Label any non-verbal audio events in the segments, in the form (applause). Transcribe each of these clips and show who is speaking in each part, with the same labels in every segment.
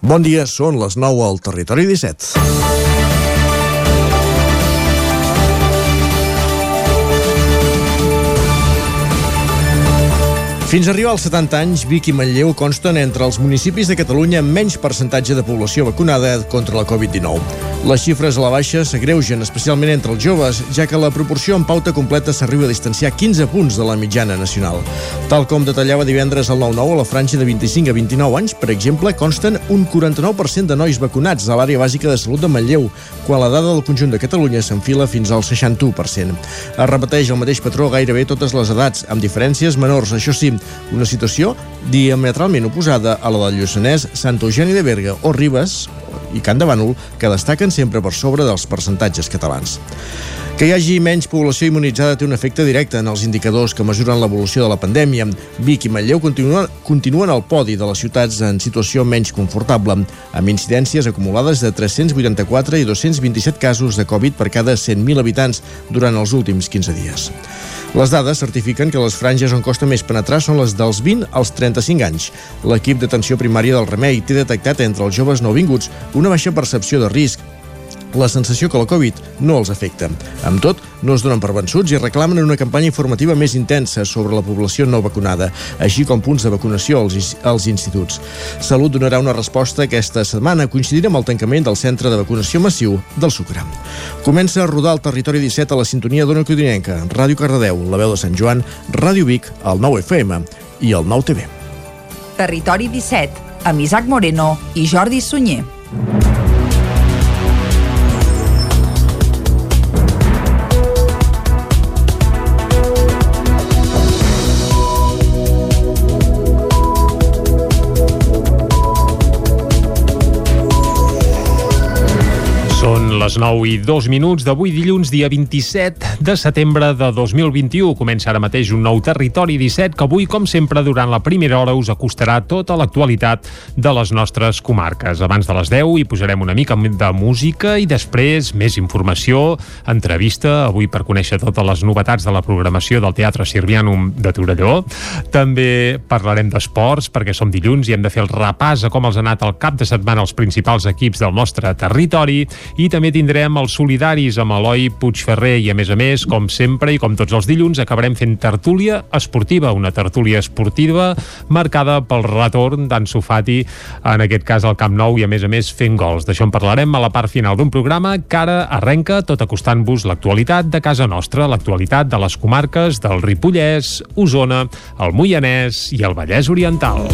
Speaker 1: Bon dia, són les 9 al Territori 17. Fins a arribar als 70 anys, Vic i Manlleu consten entre els municipis de Catalunya amb menys percentatge de població vacunada contra la Covid-19. Les xifres a la baixa s'agreugen especialment entre els joves, ja que la proporció en pauta completa s'arriba a distanciar 15 punts de la mitjana nacional. Tal com detallava divendres al 9-9 a la franja de 25 a 29 anys, per exemple, consten un 49% de nois vacunats a l'àrea bàsica de salut de Manlleu, quan la dada del conjunt de Catalunya s'enfila fins al 61%. Es repeteix el mateix patró gairebé totes les edats, amb diferències menors, això sí, una situació diametralment oposada a la del Lluçanès, Sant Eugeni de Berga o Ribes i Can de Bànol, que destaquen sempre per sobre dels percentatges catalans. Que hi hagi menys població immunitzada té un efecte directe en els indicadors que mesuren l'evolució de la pandèmia. Vic i Manlleu continuen, continuen al podi de les ciutats en situació menys confortable, amb incidències acumulades de 384 i 227 casos de Covid per cada 100.000 habitants durant els últims 15 dies. Les dades certifiquen que les franges on costa més penetrar són les dels 20 als 35 anys. L'equip d'atenció primària del Remei té detectat entre els joves nouvinguts una baixa percepció de risc, la sensació que la Covid no els afecta. Amb tot, no es donen per vençuts i reclamen una campanya informativa més intensa sobre la població no vacunada, així com punts de vacunació als, als instituts. Salut donarà una resposta aquesta setmana, coincidint amb el tancament del centre de vacunació massiu del Sucre. Comença a rodar el territori 17 a la sintonia d'Ona Codinenca, Ràdio Cardedeu, la veu de Sant Joan, Ràdio Vic, el 9 FM i el 9 TV.
Speaker 2: Territori 17, amb Isaac Moreno i Jordi Sunyer.
Speaker 3: Les 9 i 2 minuts d'avui dilluns, dia 27 de setembre de 2021. Comença ara mateix un nou Territori 17 que avui, com sempre, durant la primera hora us acostarà tota l'actualitat de les nostres comarques. Abans de les 10 hi posarem una mica de música i després més informació, entrevista, avui per conèixer totes les novetats de la programació del Teatre Sirvianum de Torelló. També parlarem d'esports perquè som dilluns i hem de fer el repàs a com els ha anat el cap de setmana els principals equips del nostre territori i també també tindrem els solidaris amb Eloi Puigferrer i, a més a més, com sempre i com tots els dilluns, acabarem fent tertúlia esportiva, una tertúlia esportiva marcada pel retorn d'en Sofati, en aquest cas al Camp Nou, i a més a més fent gols. D'això en parlarem a la part final d'un programa que ara arrenca tot acostant-vos l'actualitat de casa nostra, l'actualitat de les comarques del Ripollès, Osona, el Moianès i el Vallès Oriental.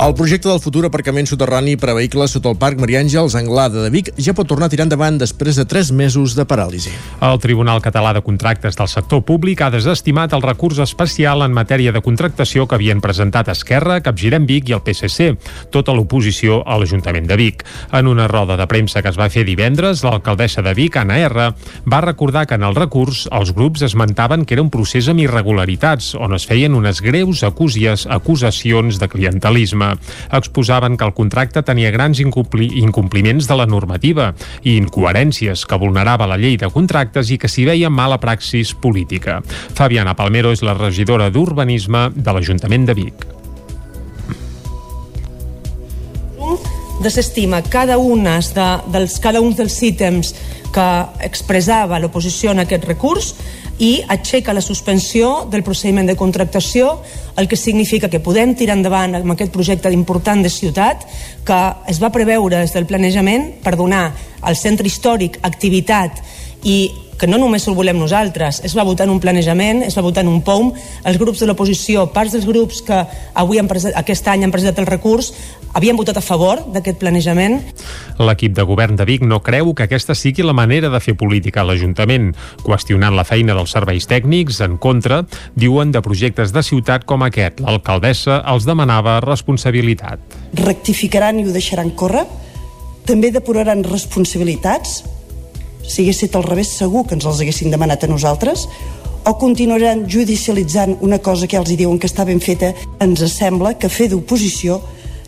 Speaker 1: El projecte del futur aparcament soterrani per a vehicles sota el Parc Maria Àngels Anglada de Vic ja pot tornar a tirar endavant després de 3 mesos de paràlisi.
Speaker 3: El Tribunal Català de Contractes del Sector Públic ha desestimat el recurs especial en matèria de contractació que havien presentat Esquerra, Capgirem Vic i el PSC, tota l'oposició a l'Ajuntament de Vic. En una roda de premsa que es va fer divendres, l'alcaldessa de Vic, Anna R, va recordar que en el recurs els grups esmentaven que era un procés amb irregularitats, on es feien unes greus acusies, acusacions de clientelisme exposaven que el contracte tenia grans incompli incompliments de la normativa i incoherències que vulnerava la llei de contractes i que s'hi veia mala praxis política. Fabiana Palmero és la regidora d'Urbanisme de l'Ajuntament de Vic.
Speaker 4: desestima cada, unes de, dels, cada un dels ítems que expressava l'oposició en aquest recurs i aixeca la suspensió del procediment de contractació, el que significa que podem tirar endavant amb aquest projecte important de ciutat que es va preveure des del planejament per donar al centre històric activitat i que no només ho volem nosaltres, es va votar en un planejament, es va votar en un POUM, els grups de l'oposició, parts dels grups que avui han presentat, aquest any han presentat el recurs, havien votat a favor d'aquest planejament.
Speaker 3: L'equip de govern de Vic no creu que aquesta sigui la manera de fer política a l'Ajuntament, qüestionant la feina dels serveis tècnics en contra, diuen de projectes de ciutat com aquest. L'alcaldessa els demanava responsabilitat.
Speaker 5: Rectificaran i ho deixaran córrer? També depuraran responsabilitats? Si hagués estat al revés segur que ens els haguessin demanat a nosaltres o continuaran judicialitzant una cosa que els hi diuen que està ben feta ens sembla que fer d'oposició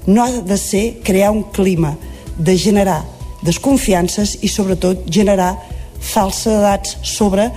Speaker 5: no ha de ser crear un clima de generar desconfiances i sobretot generar falsedats sobre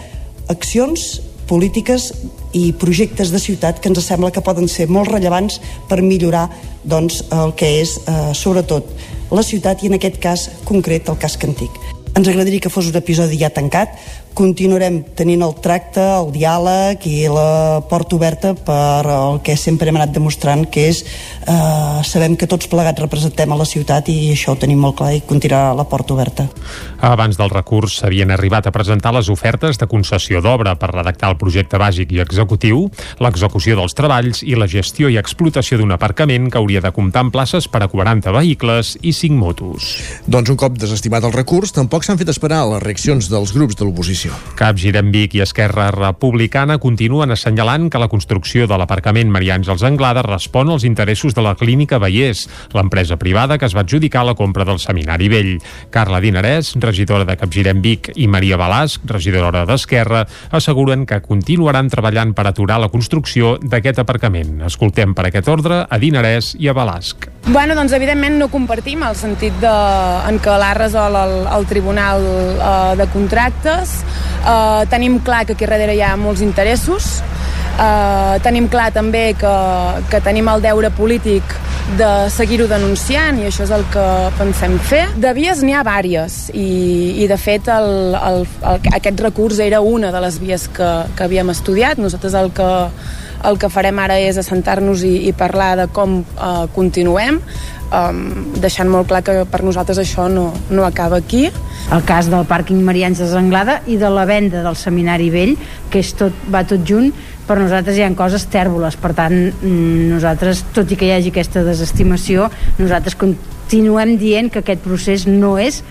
Speaker 5: accions polítiques i projectes de ciutat que ens sembla que poden ser molt rellevants per millorar doncs, el que és, eh, sobretot, la ciutat i en aquest cas concret el casc antic. Ens agradaria que fos un episodi ja tancat, continuarem tenint el tracte, el diàleg i la porta oberta per el que sempre hem anat demostrant, que és eh, sabem que tots plegats representem a la ciutat i això ho tenim molt clar i continuarà la porta oberta.
Speaker 3: Abans del recurs s'havien arribat a presentar les ofertes de concessió d'obra per redactar el projecte bàsic i executiu, l'execució dels treballs i la gestió i explotació d'un aparcament que hauria de comptar amb places per a 40 vehicles i 5 motos.
Speaker 1: Doncs un cop desestimat el recurs, tampoc s'han fet esperar les reaccions dels grups de l'oposició.
Speaker 3: Cap Vic i Esquerra Republicana continuen assenyalant que la construcció de l'aparcament Maria Àngels Anglada respon als interessos de la clínica Vallès, l'empresa privada que es va adjudicar la compra del Seminari Vell. Carla Dinarès, regidora de Capgirem Vic, i Maria Balasc, regidora d'Esquerra, asseguren que continuaran treballant per aturar la construcció d'aquest aparcament. Escoltem per aquest ordre a Dinarès i a Balasc.
Speaker 6: Bueno, doncs evidentment no compartim el sentit de, en què l'ha resol el, el Tribunal eh, de Contractes Uh, tenim clar que aquí darrere hi ha molts interessos, uh, tenim clar també que, que tenim el deure polític de seguir-ho denunciant i això és el que pensem fer. De vies n'hi ha vàries i, i de fet el, el, el, aquest recurs era una de les vies que, que havíem estudiat. Nosaltres el que, el que farem ara és assentar-nos i, i parlar de com uh, continuem um, deixant molt clar que per nosaltres això no, no acaba aquí.
Speaker 7: El cas del pàrquing Marians de Zanglada i de la venda del Seminari Vell, que és tot, va tot junt, per nosaltres hi ha coses tèrboles, per tant mm, nosaltres, tot i que hi hagi aquesta desestimació, nosaltres continuem dient que aquest procés no és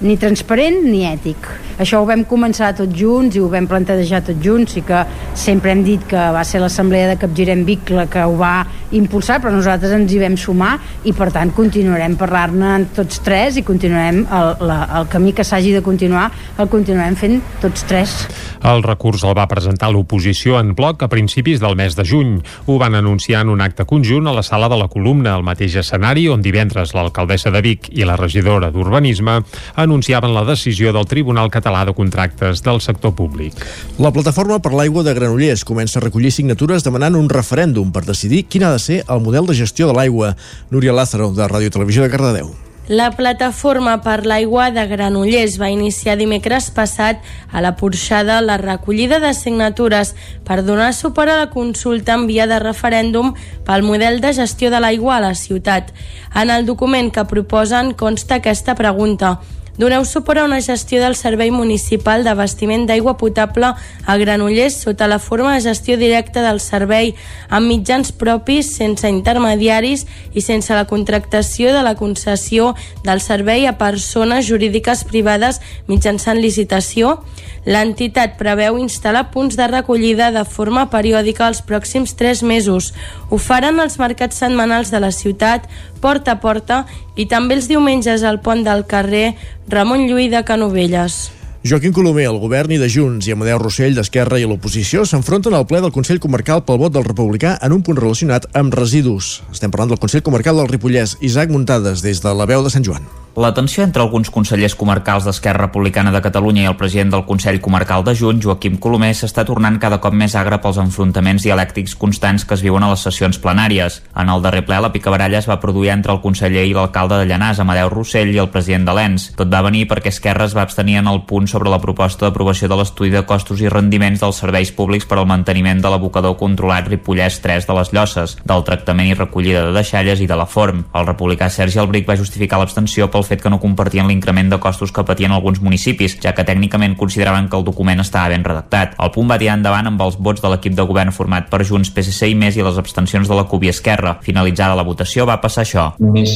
Speaker 7: ni transparent ni ètic. Això ho vam començar tots junts i ho vam plantejar tots junts i que sempre hem dit que va ser l'Assemblea de Capgirem Vic la que ho va impulsar, però nosaltres ens hi vam sumar i per tant continuarem parlar-ne tots tres i continuarem el, la, el camí que s'hagi de continuar el continuarem fent tots tres.
Speaker 3: El recurs el va presentar l'oposició en bloc a principis del mes de juny. Ho van anunciar en un acte conjunt a la sala de la columna, al mateix escenari on divendres l'alcaldessa de Vic i la regidora d'Urbanisme han anunciaven la decisió del Tribunal Català de Contractes del sector públic.
Speaker 1: La plataforma per l'aigua de Granollers comença a recollir signatures demanant un referèndum per decidir quin ha de ser el model de gestió de l'aigua. Núria Lázaro, de Ràdio Televisió de Cardedeu.
Speaker 8: La plataforma per l'aigua de Granollers va iniciar dimecres passat a la Porxada la recollida de signatures per donar suport a la consulta en via de referèndum pel model de gestió de l'aigua a la ciutat. En el document que proposen consta aquesta pregunta Doneu suport a una gestió del Servei Municipal d'Abastiment d'Aigua Potable a Granollers sota la forma de gestió directa del servei amb mitjans propis, sense intermediaris i sense la contractació de la concessió del servei a persones jurídiques privades mitjançant licitació. L'entitat preveu instal·lar punts de recollida de forma periòdica els pròxims tres mesos. Ho faran els mercats setmanals de la ciutat, porta a porta, i també els diumenges al pont del carrer Ramon Llull de Canovelles.
Speaker 1: Joaquim Colomer, el govern i de Junts i Amadeu Rossell d'Esquerra i l'oposició s'enfronten al ple del Consell Comarcal pel vot del republicà en un punt relacionat amb residus. Estem parlant del Consell Comarcal del Ripollès. Isaac Muntades, des de la veu de Sant Joan.
Speaker 9: La tensió entre alguns consellers comarcals d'Esquerra Republicana de Catalunya i el president del Consell Comarcal de Junts, Joaquim Colomer, s'està tornant cada cop més agre pels enfrontaments dialèctics constants que es viuen a les sessions plenàries. En el darrer ple, la picabaralla es va produir entre el conseller i l'alcalde de Llanàs, Amadeu Rossell, i el president de l'ENS. Tot va venir perquè Esquerra es va abstenir en el punt sobre la proposta d'aprovació de l'estudi de costos i rendiments dels serveis públics per al manteniment de l'abocador controlat Ripollès 3 de les Llosses, del tractament i recollida de deixalles i de la form. El republicà Sergi Albric va justificar l'abstenció pel fet que no compartien l'increment de costos que patien alguns municipis, ja que tècnicament consideraven que el document estava ben redactat. El punt va tirar endavant amb els vots de l'equip de govern format per Junts, PSC i més i les abstencions de la CUP i Esquerra. Finalitzada la votació va passar això.
Speaker 10: Només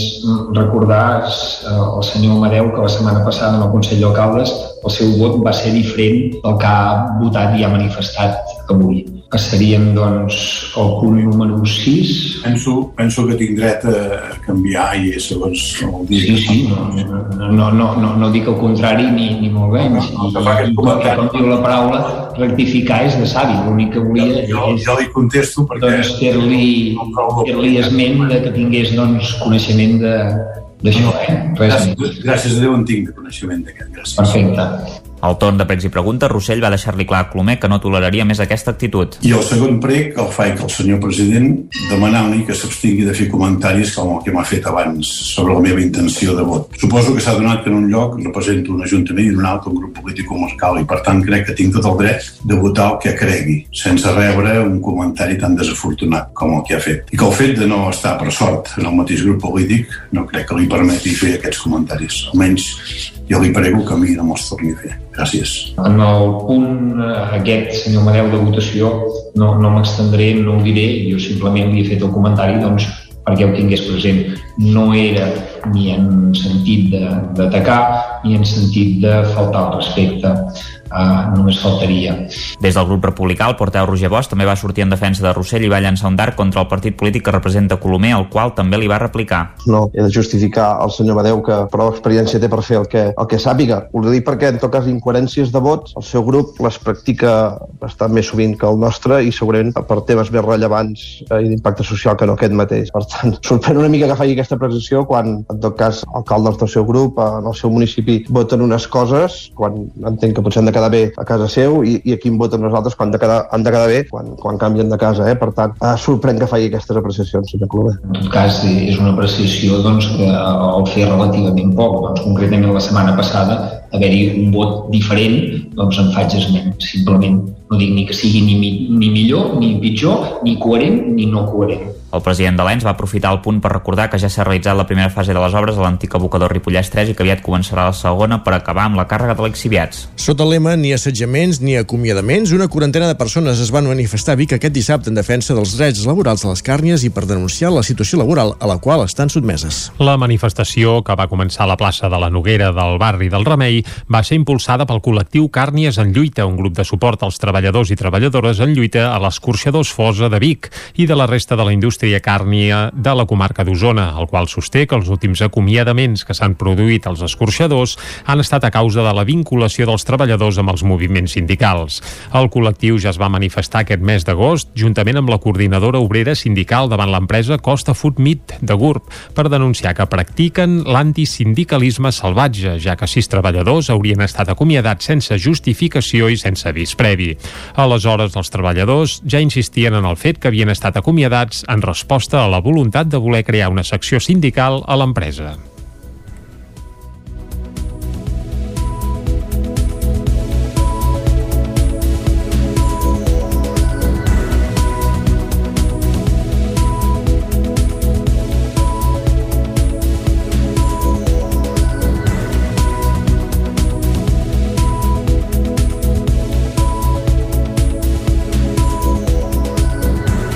Speaker 10: recordar eh, al senyor Amadeu que la setmana passada en el Consell d'Alcaldes el seu vot va ser diferent del que ha votat i ha manifestat avui passaríem doncs al punt número 6.
Speaker 11: Penso, penso que tinc dret a canviar i és segons el dia.
Speaker 10: Sí, sí, no, no, no, no, no dic el contrari ni, ni molt menys. No, no, I, i, com diu la paraula, rectificar és de savi. L'únic que volia
Speaker 11: jo, és jo li contesto perquè...
Speaker 10: Doncs fer-li fer esment de que tingués doncs, coneixement de, d'això. Eh?
Speaker 11: gràcies, gràcies a Déu en tinc de coneixement d'aquest. Gràcies.
Speaker 10: Perfecte.
Speaker 9: Al torn de pregs i preguntes, Rossell va deixar-li clar a Colomer que no toleraria més aquesta actitud.
Speaker 11: I el segon prec el faig al senyor president demanant-li que s'abstingui de fer comentaris com el que m'ha fet abans sobre la meva intenció de vot. Suposo que s'ha donat que en un lloc represento un ajuntament i en un altre un grup polític comarcal i per tant crec que tinc tot el dret de votar el que cregui, sense rebre un comentari tan desafortunat com el que ha fet. I que el fet de no estar per sort en el mateix grup polític no crec que li permeti fer aquests comentaris. Almenys jo li prego que a mi no me'ls torni a fer. Gràcies.
Speaker 10: En el punt eh, aquest, senyor Maneu, de votació, no, no m'extendré, no ho diré, jo simplement li he fet el comentari doncs, perquè ho tingués present. No era ni en sentit d'atacar ni en sentit de faltar al respecte uh, només faltaria.
Speaker 9: Des del grup republicà, el porteu Roger Bosch també va sortir en defensa de Rossell i va llançar un dart contra el partit polític que representa Colomer, el qual també li va replicar.
Speaker 12: No he de justificar al senyor Badeu que prou experiència té per fer el que, el que sàpiga. Ho dic perquè, en tot cas, incoherències de vots, el seu grup les practica bastant més sovint que el nostre i segurament per temes més rellevants eh, i d'impacte social que no aquest mateix. Per tant, (laughs) sorprèn una mica que faci aquesta precisió quan, en tot cas, alcaldes del seu grup en el seu municipi voten unes coses quan entenc que potser han de quedar bé a casa seu i, i aquí em voten nosaltres quan de quedar, han de quedar bé quan, quan canvien de casa. Eh? Per tant, eh, sorprèn que faci aquestes apreciacions, senyor Clover.
Speaker 10: En tot cas, és una apreciació doncs, que el fer relativament poc. Doncs, concretament la setmana passada, haver-hi un vot diferent, doncs en faig esment. Simplement no dic ni que sigui ni, ni millor, ni pitjor, ni coherent, ni no coherent.
Speaker 9: El president de l'ENS va aprofitar el punt per recordar que ja s'ha realitzat la primera fase de les obres a l'antic abocador Ripollès 3 i que aviat començarà la segona per acabar amb la càrrega de l'exhibiats.
Speaker 1: Sota el lema ni assetjaments ni acomiadaments, una quarantena de persones es van manifestar a Vic aquest dissabte en defensa dels drets laborals de les càrnies i per denunciar la situació laboral a la qual estan sotmeses.
Speaker 3: La manifestació, que va començar a la plaça de la Noguera del barri del Remei, va ser impulsada pel col·lectiu Càrnies en lluita, un grup de suport als treballadors i treballadores en lluita a l'escorxador Fosa de Vic i de la resta de la indústria càrnia de la comarca d'Osona, el qual sosté que els últims acomiadaments que s'han produït als escorxadors han estat a causa de la vinculació dels treballadors amb els moviments sindicals. El col·lectiu ja es va manifestar aquest mes d'agost juntament amb la coordinadora obrera sindical davant l'empresa Costa Food Meat de GURB per denunciar que practiquen l'antisindicalisme salvatge, ja que sis treballadors haurien estat acomiadats sense justificació i sense avís previ. Aleshores, els treballadors ja insistien en el fet que havien estat acomiadats en resposta a la voluntat de voler crear una secció sindical a l'empresa.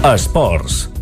Speaker 13: Esports.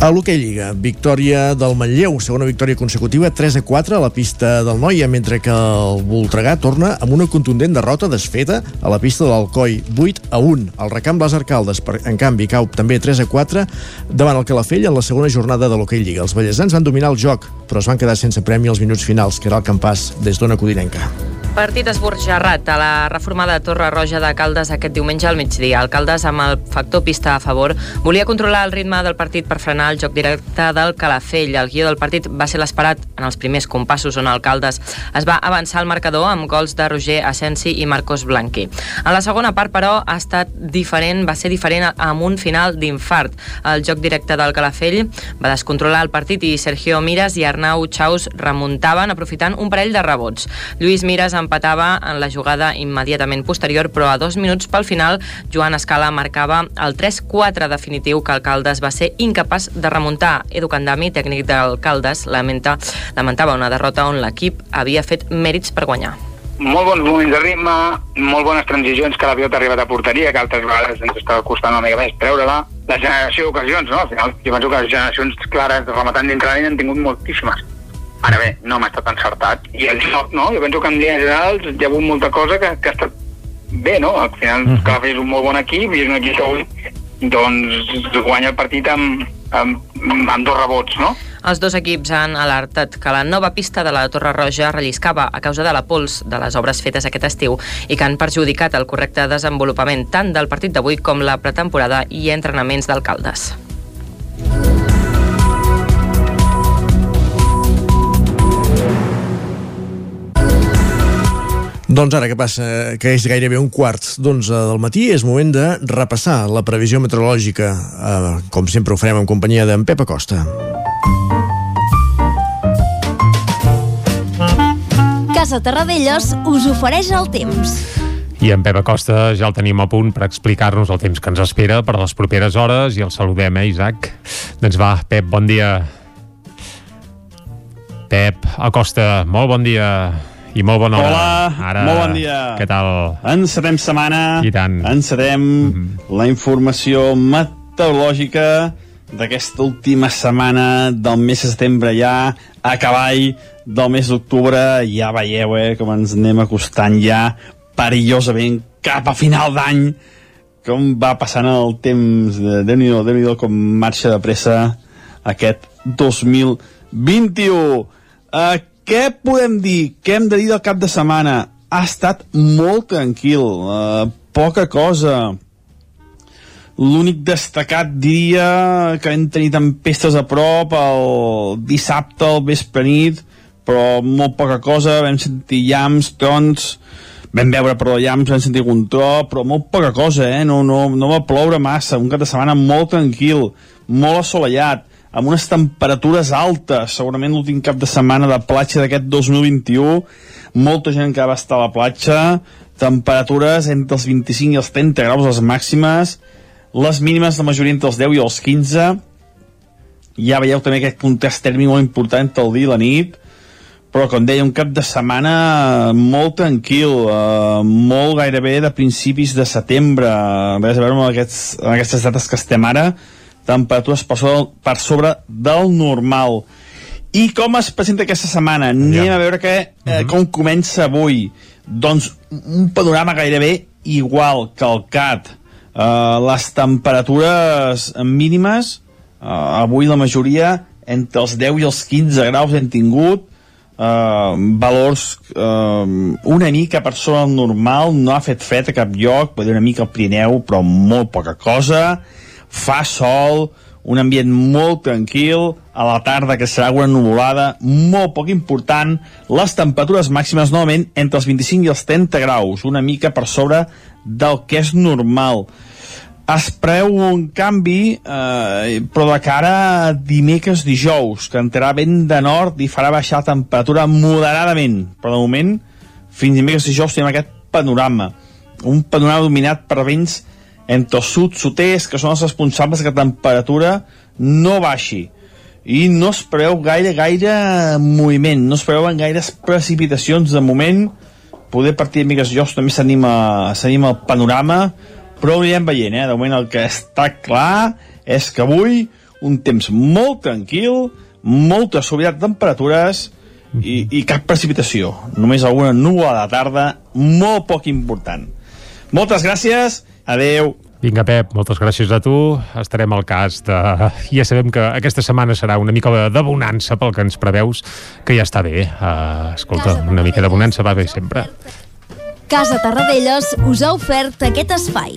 Speaker 1: A l'Hockey Lliga, victòria del Manlleu, segona victòria consecutiva, 3 a 4 a la pista del Noia, mentre que el Voltregà torna amb una contundent derrota desfeta a la pista de l'Alcoi, 8 a 1. El recamp Les Arcaldes, per, en canvi, cau també 3 a 4 davant el Calafell en la segona jornada de l'Hockey Lliga. Els ballesans van dominar el joc, però es van quedar sense premi als minuts finals, que era el campàs des d'Ona Codinenca.
Speaker 14: Partit esborjarrat a la reformada Torre Roja de Caldes aquest diumenge al migdia. Alcaldes amb el factor pista a favor volia controlar el ritme del partit per frenar el joc directe del Calafell. El guió del partit va ser l'esperat en els primers compassos on Alcaldes es va avançar al marcador amb gols de Roger Asensi i Marcos Blanqui. En la segona part, però, ha estat diferent, va ser diferent amb un final d'infart. El joc directe del Calafell va descontrolar el partit i Sergio Miras i Arnau Chaus remuntaven aprofitant un parell de rebots. Lluís Miras empatava en la jugada immediatament posterior, però a dos minuts pel final Joan Escala marcava el 3-4 definitiu que Alcaldes va ser incapaç de remuntar. Edu Candami, tècnic d'Alcaldes, lamenta, lamentava una derrota on l'equip havia fet mèrits per guanyar
Speaker 15: molt bons moments de ritme, molt bones transicions que la pilota ha arribat a porteria, que altres vegades ens estava costant una mica més treure-la. La generació d'ocasions, no? Al final, jo penso que les generacions clares de rematant dintre l'any han tingut moltíssimes. Ara bé, no m'ha estat encertat. I el joc, no? Jo penso que en línies generals hi ha hagut molta cosa que, que ha estat bé, no? Al final, -huh. Calafell és un molt bon equip i és un equip que avui doncs, guanya el partit amb, amb, amb dos rebots, no?
Speaker 14: Els dos equips han alertat que la nova pista de la Torre Roja relliscava a causa de la pols de les obres fetes aquest estiu i que han perjudicat el correcte desenvolupament tant del partit d'avui com la pretemporada i entrenaments d'alcaldes.
Speaker 1: Doncs ara que passa, que és gairebé un quart d'onze del matí, és moment de repassar la previsió meteorològica. Eh, com sempre ho farem en companyia d'en Pep Acosta.
Speaker 16: Casa Terradellos us ofereix el temps.
Speaker 3: I en Pep Acosta ja el tenim a punt per explicar-nos el temps que ens espera per a les properes hores i el saludem, eh, Isaac? Doncs va, Pep, bon dia. Pep Acosta, molt bon dia i molt bona hora.
Speaker 17: Hola,
Speaker 3: Ara,
Speaker 17: molt bon dia.
Speaker 3: Què tal?
Speaker 17: Encetem setmana.
Speaker 3: I tant.
Speaker 17: Encetem mm -hmm. la informació meteorològica d'aquesta última setmana del mes de setembre ja a cavall del mes d'octubre ja veieu eh, com ens anem acostant ja perillosament cap a final d'any com va passant el temps de Déu-n'hi-do, déu nhi com marxa de pressa aquest 2021 uh, què podem dir? Què hem de dir del cap de setmana? Ha estat molt tranquil, uh, poca cosa. L'únic destacat diria que hem tenit tempestes a prop el dissabte al vespre nit, però molt poca cosa, vam sentir llams, trons, vam veure però llams, vam sentir un tro, però molt poca cosa, eh? no, no, no va ploure massa, un cap de setmana molt tranquil, molt assolellat, amb unes temperatures altes, segurament l'últim cap de setmana de platja d'aquest 2021, molta gent que va estar a la platja, temperatures entre els 25 i els 30 graus les màximes, les mínimes la majoria entre els 10 i els 15, ja veieu també aquest contrast tèrmic molt important entre el dia i la nit, però com deia, un cap de setmana molt tranquil, eh, molt gairebé de principis de setembre, a veure amb, aquests, amb aquestes dates que estem ara, temperatures per sobre, per sobre del normal. I com es presenta aquesta setmana? Anem a veure que, eh, com comença avui. Doncs un panorama gairebé igual que el CAT. Uh, les temperatures mínimes, uh, avui la majoria entre els 10 i els 15 graus hem tingut, uh, valors uh, una mica per sobre normal, no ha fet fred a cap lloc, pot dir una mica al Pirineu, però molt poca cosa, fa sol, un ambient molt tranquil, a la tarda que serà una nuvolada molt poc important, les temperatures màximes novament entre els 25 i els 30 graus, una mica per sobre del que és normal. Es preu un canvi, eh, però de cara a dimecres dijous, que entrarà vent de nord i farà baixar la temperatura moderadament, però de moment, fins dimecres dijous tenim aquest panorama. Un panorama dominat per vents el sud, sud-est, que són els responsables que la temperatura no baixi. I no es preveu gaire, gaire moviment, no es preveuen gaires precipitacions de moment, poder partir de Migues Llocs també s'anima el panorama, però ho anirem veient, eh? De moment el que està clar és que avui un temps molt tranquil, molta suavitat de temperatures i, i cap precipitació. Només alguna nua a la tarda, molt poc important. Moltes gràcies, adeu.
Speaker 3: Vinga, Pep, moltes gràcies a tu. Estarem al cas de... Ja sabem que aquesta setmana serà una mica de bonança pel que ens preveus, que ja està bé. Uh, escolta, una mica de bonança va bé sempre.
Speaker 16: Casa Tarradellas us ha ofert aquest espai.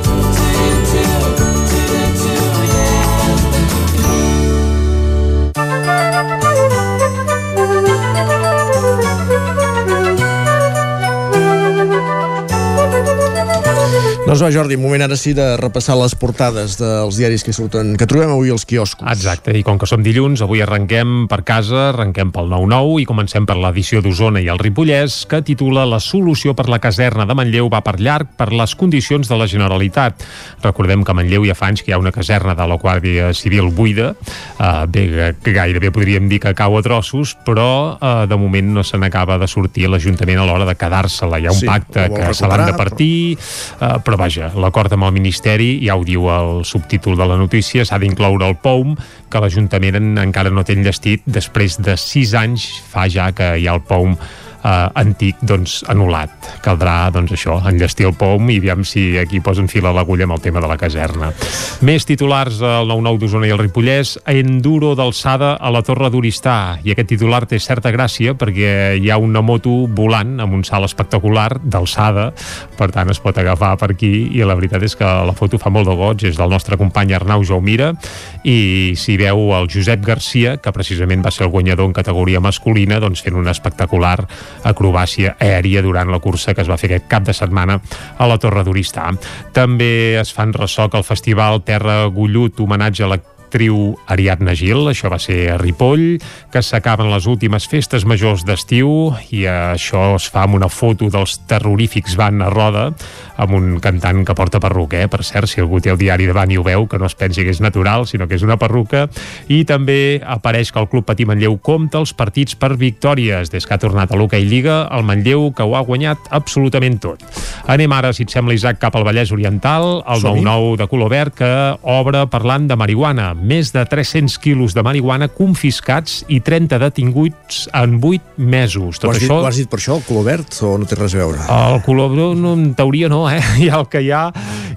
Speaker 1: Doncs va, Jordi, moment ara sí de repassar les portades dels diaris que surten, que trobem avui als quioscos.
Speaker 3: Exacte, i com que som dilluns, avui arrenquem per casa, arrenquem pel 9-9 i comencem per l'edició d'Osona i el Ripollès, que titula La solució per la caserna de Manlleu va per llarg per les condicions de la Generalitat. Recordem que a Manlleu ja fa anys que hi ha una caserna de la Guàrdia Civil buida, uh, bé, que gairebé podríem dir que cau a trossos, però uh, de moment no se n'acaba de sortir l'Ajuntament a l'hora de quedar-se-la. Hi ha un
Speaker 1: Sí,
Speaker 3: pacte que se l'han de partir, uh, però vaja, l'acord amb el Ministeri, ja ho diu el subtítol de la notícia, s'ha d'incloure el POUM, que l'Ajuntament en- encara no té enllestit després de sis anys, fa ja que hi ha el POUM eh, antic doncs, anul·lat. Caldrà doncs, això, enllestir el pom i aviam si aquí posen fil a l'agulla amb el tema de la caserna. Més titulars al 9-9 d'Osona i el Ripollès, enduro d'alçada a la Torre d'Oristà. I aquest titular té certa gràcia perquè hi ha una moto volant amb un salt espectacular d'alçada, per tant es pot agafar per aquí i la veritat és que la foto fa molt de goig, és del nostre company Arnau Jaumira i s'hi veu el Josep Garcia, que precisament va ser el guanyador en categoria masculina, doncs fent una espectacular acrobàcia aèria durant la cursa que es va fer aquest cap de setmana a la Torre d'Oristà. També es fan ressò que el festival Terra Gullut, homenatge a la l'actriu Ariadna Gil, això va ser a Ripoll, que s'acaben les últimes festes majors d'estiu i això es fa amb una foto dels terrorífics van a roda amb un cantant que porta perruca, eh? per cert, si algú té el diari davant i ho veu, que no es pensi que és natural, sinó que és una perruca, i també apareix que el Club Patí Manlleu compta els partits per victòries, des que ha tornat a l'Hockey Lliga, el Manlleu, que ho ha guanyat absolutament tot. Anem ara, si et sembla, Isaac, cap al Vallès Oriental, el 9-9 de color verd, que obre parlant de marihuana més de 300 quilos de marihuana confiscats i 30 detinguts en 8 mesos.
Speaker 1: Tot ho, has això... dit, ho has dit per això, el color verd, o no té res a veure?
Speaker 3: El color no, en teoria no, eh? (laughs) Hi ha el que hi ha,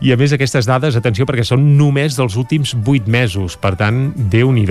Speaker 3: i a més aquestes dades, atenció, perquè són només dels últims 8 mesos, per tant, déu nhi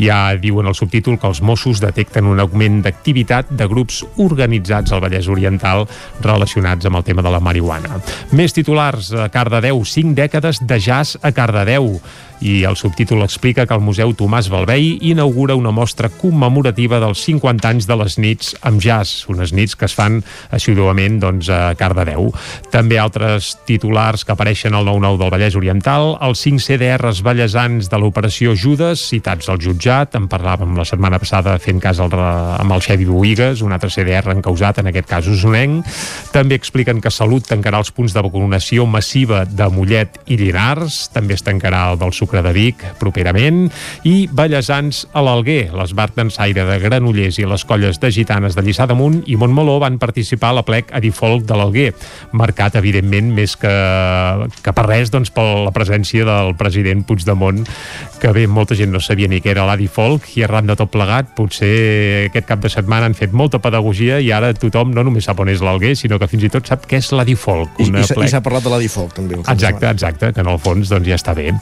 Speaker 3: Ja diuen el subtítol que els Mossos detecten un augment d'activitat de grups organitzats al Vallès Oriental relacionats amb el tema de la marihuana. Més titulars a Cardedeu, 5 dècades de jazz a Cardedeu i el subtítol explica que el Museu Tomàs Balvei inaugura una mostra commemorativa dels 50 anys de les nits amb jazz, unes nits que es fan assiduament doncs, a Cardedeu. També altres titulars que apareixen al 9-9 del Vallès Oriental, els 5 CDRs ballesans de l'operació Judes, citats al jutjat, en parlàvem la setmana passada fent cas al, amb el Xevi Boigues, un altre CDR encausat, en aquest cas usonenc. També expliquen que Salut tancarà els punts de vacunació massiva de Mollet i Llinars, també es tancarà el del Sucre de Vic properament i Ballesans a l'Alguer. L'Esbart d'Ensaire de Granollers i les colles de gitanes de Lliçà d'Amunt i Montmeló van participar a la plec Edifolc de l'Alguer, marcat evidentment més que, que per res doncs, per la presència del president Puigdemont que bé, molta gent no sabia ni què era l'Adifolc i arran de tot plegat potser aquest cap de setmana han fet molta pedagogia i ara tothom no només sap on és l'Alguer sinó que fins i tot sap què és l'Adifolc.
Speaker 1: I, i s'ha parlat de l'Adifolc també.
Speaker 3: Exacte, exacte, que en el fons doncs, ja està bé.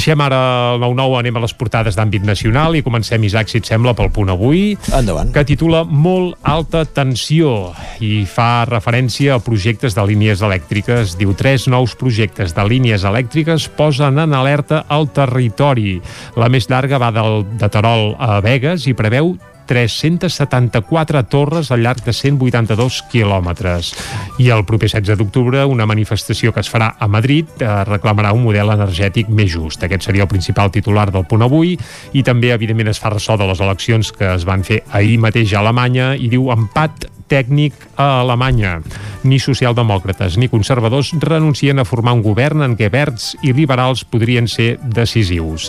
Speaker 3: Deixem ara el 9-9, anem a les portades d'àmbit nacional i comencem, Isaac, si et sembla, pel punt avui.
Speaker 1: Endavant.
Speaker 3: Que titula Molt alta tensió i fa referència a projectes de línies elèctriques. Diu, tres nous projectes de línies elèctriques posen en alerta el territori. La més llarga va del, de Terol a Vegas i preveu 374 torres al llarg de 182 quilòmetres. I el proper 16 d'octubre una manifestació que es farà a Madrid eh, reclamarà un model energètic més just. Aquest seria el principal titular del punt avui i també, evidentment, es fa ressò de les eleccions que es van fer ahir mateix a Alemanya i diu empat tècnic a Alemanya. Ni socialdemòcrates ni conservadors renuncien a formar un govern en què verds i liberals podrien ser decisius.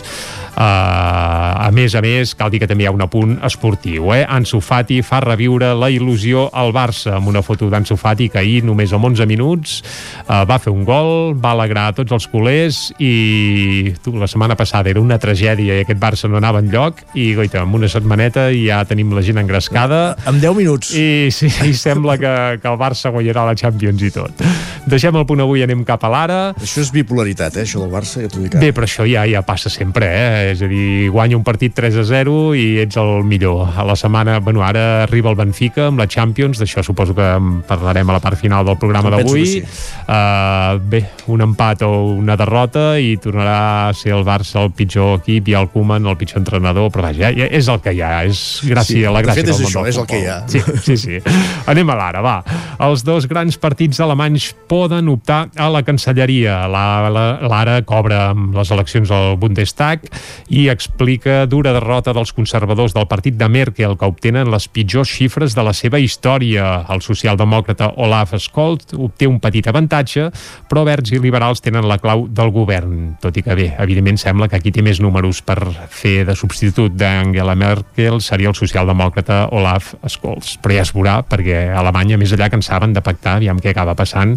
Speaker 3: Uh, a més a més, cal dir que també hi ha un apunt esportiu. Eh? Ansu Fati fa reviure la il·lusió al Barça amb una foto d'Ansu Fati que ahir, només amb 11 minuts, uh, va fer un gol, va alegrar a tots els culers i tu, la setmana passada era una tragèdia i aquest Barça no anava enlloc i goita, amb una setmaneta ja tenim la gent engrescada.
Speaker 1: Amb 10 minuts.
Speaker 3: I sí, i sembla que, que el Barça guanyarà la Champions i tot. Deixem el punt avui, anem cap a l'ara.
Speaker 1: Això és bipolaritat, eh, això del Barça, ja t'ho dic.
Speaker 3: Bé, però això ja ja passa sempre, eh? És a dir, guanya un partit 3 a 0 i ets el millor. A la setmana, bueno, ara arriba el Benfica amb la Champions, d'això suposo que en parlarem a la part final del programa d'avui. Sí. Uh, bé, un empat o una derrota i tornarà a ser el Barça el pitjor equip i el Koeman el pitjor entrenador, però vaja, ja, és el que hi ha, és gràcia sí, a la gràcia
Speaker 1: de fet,
Speaker 3: és
Speaker 1: del això, és el que hi ha.
Speaker 3: Sí, sí, sí. (laughs) Anem a l'ara, va. Els dos grans partits alemanys poden optar a la cancelleria. L'ara cobra amb les eleccions al Bundestag i explica dura derrota dels conservadors del partit de Merkel que obtenen les pitjors xifres de la seva història. El socialdemòcrata Olaf Scholz obté un petit avantatge, però verds i liberals tenen la clau del govern. Tot i que bé, evidentment sembla que aquí té més números per fer de substitut d'Angela Merkel seria el socialdemòcrata Olaf Scholz. Però ja es veurà perquè Alemanya, més allà que en saben de pactar, aviam què acaba passant.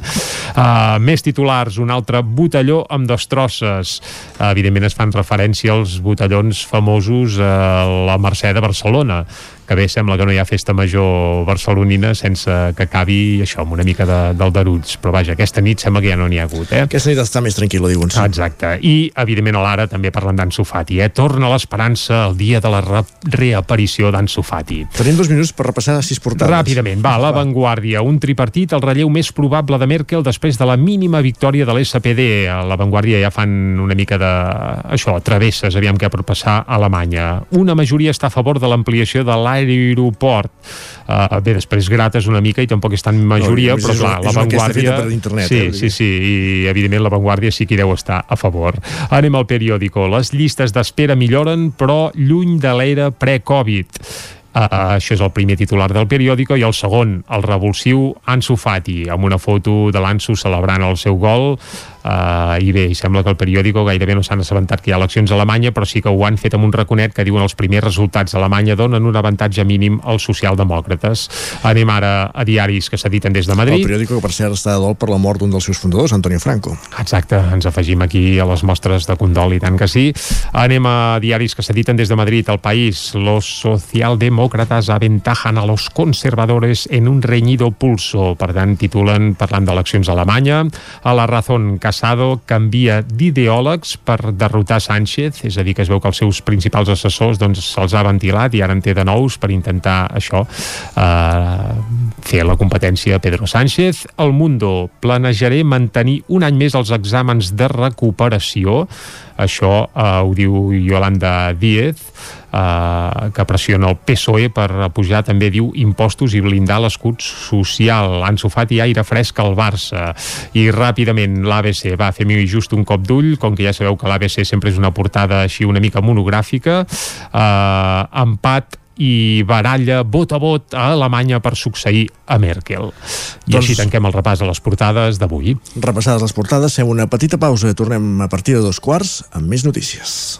Speaker 3: Uh, més titulars, un altre botelló amb destrosses. Uh, evidentment es fan referència als botellons famosos a la Mercè de Barcelona, que bé, sembla que no hi ha festa major barcelonina sense que acabi això, amb una mica de, d'aldaruts, però vaja, aquesta nit sembla que ja no n'hi ha hagut, eh?
Speaker 1: Aquesta nit està més tranquil·la, diuen. Sí.
Speaker 3: Exacte, i evidentment a l'ara també parlant d'en Sofati, eh? Torna l'esperança el dia de la re reaparició d'en Sofati.
Speaker 1: Tenim dos minuts per repassar sis portades.
Speaker 3: Ràpidament, va, la Vanguardia, un tripartit, el relleu més probable de Merkel després de la mínima victòria de l'SPD. A la Vanguardia ja fan una mica de, això, travesses, aviam què pot passar a Alemanya. Una majoria està a favor de l'ampliació de l'aeroport. Uh, bé, després grates una mica i tampoc és tan majoria,
Speaker 1: No,
Speaker 3: però clar,
Speaker 1: és
Speaker 3: la Vanguardia...
Speaker 1: internet,
Speaker 3: sí,
Speaker 1: eh,
Speaker 3: sí, sí, i evidentment la Vanguardia sí que hi deu estar a favor. Anem al periòdico. Les llistes d'espera milloren, però lluny de l'era pre-Covid. Uh, això és el primer titular del periòdico i el segon, el revulsiu Ansu Fati, amb una foto de l'Ansu celebrant el seu gol uh, i bé, i sembla que el periòdico gairebé no s'han assabentat que hi ha eleccions a Alemanya però sí que ho han fet amb un raconet que diuen els primers resultats a Alemanya donen un avantatge mínim als socialdemòcrates. Anem ara a diaris que s'editen des de Madrid.
Speaker 1: El periòdico que, per cert, està de dol per la mort d'un dels seus fundadors, Antonio Franco.
Speaker 3: Exacte, ens afegim aquí a les mostres de condol i tant que sí. Anem a diaris que s'editen des de Madrid. El País, los socialdemócratas aventajan a los conservadores en un reñido pulso. Per tant, titulen parlant d'eleccions a Alemanya. A la Razón, Casado canvia d'ideòlegs per derrotar Sánchez, és a dir, que es veu que els seus principals assessors doncs, se'ls ha ventilat i ara en té de nous per intentar això, eh, fer la competència a Pedro Sánchez. El Mundo, planejaré mantenir un any més els exàmens de recuperació. Això eh, ho diu Yolanda Díez, eh, que pressiona el PSOE per pujar, també diu, impostos i blindar l'escut social. Ansu Fati, aire fresc al Barça. I ràpidament l'ABC va fer-m'hi just un cop d'ull, com que ja sabeu que l'ABC sempre és una portada així una mica monogràfica. Eh, empat i baralla vot a vot a Alemanya per succeir a Merkel. I
Speaker 1: Doncs-
Speaker 3: així tanquem el repàs de les portades d'avui.
Speaker 1: Repassades les portades, fem una petita pausa. Tornem a partir de dos quarts amb més notícies.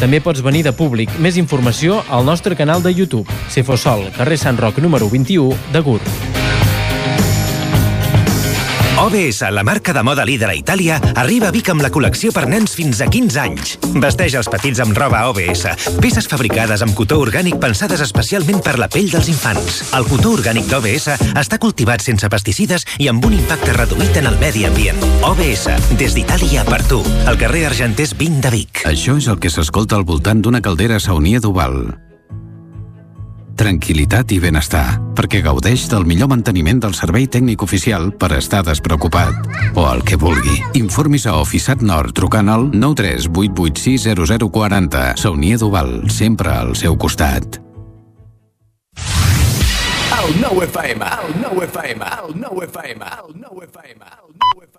Speaker 18: També pots venir de públic. Més informació al nostre canal de YouTube. Cefosol, carrer Sant Roc número 21 de Gurb.
Speaker 19: OBS, la marca de moda líder a Itàlia, arriba a Vic amb la col·lecció per nens fins a 15 anys. Vesteix els petits amb roba OBS, peces fabricades amb cotó orgànic pensades especialment per la pell dels infants. El cotó orgànic d'OBS està cultivat sense pesticides i amb un impacte reduït en el medi ambient. OBS, des d'Itàlia per tu, al carrer Argenters 20 de Vic.
Speaker 20: Això és el que s'escolta al voltant d'una caldera saunia d'Oval. Tranquil·litat i benestar, perquè gaudeix del millor manteniment del servei tècnic oficial per estar despreocupat. O el que vulgui. Informis a Oficiat Nord trucant al 938860040. Saunier Duval, sempre al seu costat.
Speaker 21: El nou FM, el nou FM, el nou FM, el nou FM, el nou FM.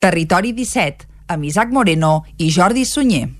Speaker 2: Territori 17, amb Isaac Moreno i Jordi Sunyer.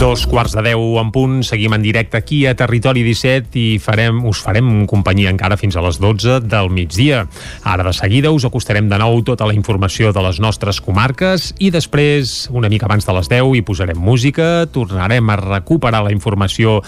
Speaker 3: Dos quarts de deu en punt, seguim en directe aquí a Territori 17 i farem, us farem companyia encara fins a les 12 del migdia. Ara de seguida us acostarem de nou tota la informació de les nostres comarques i després, una mica abans de les 10, hi posarem música, tornarem a recuperar la informació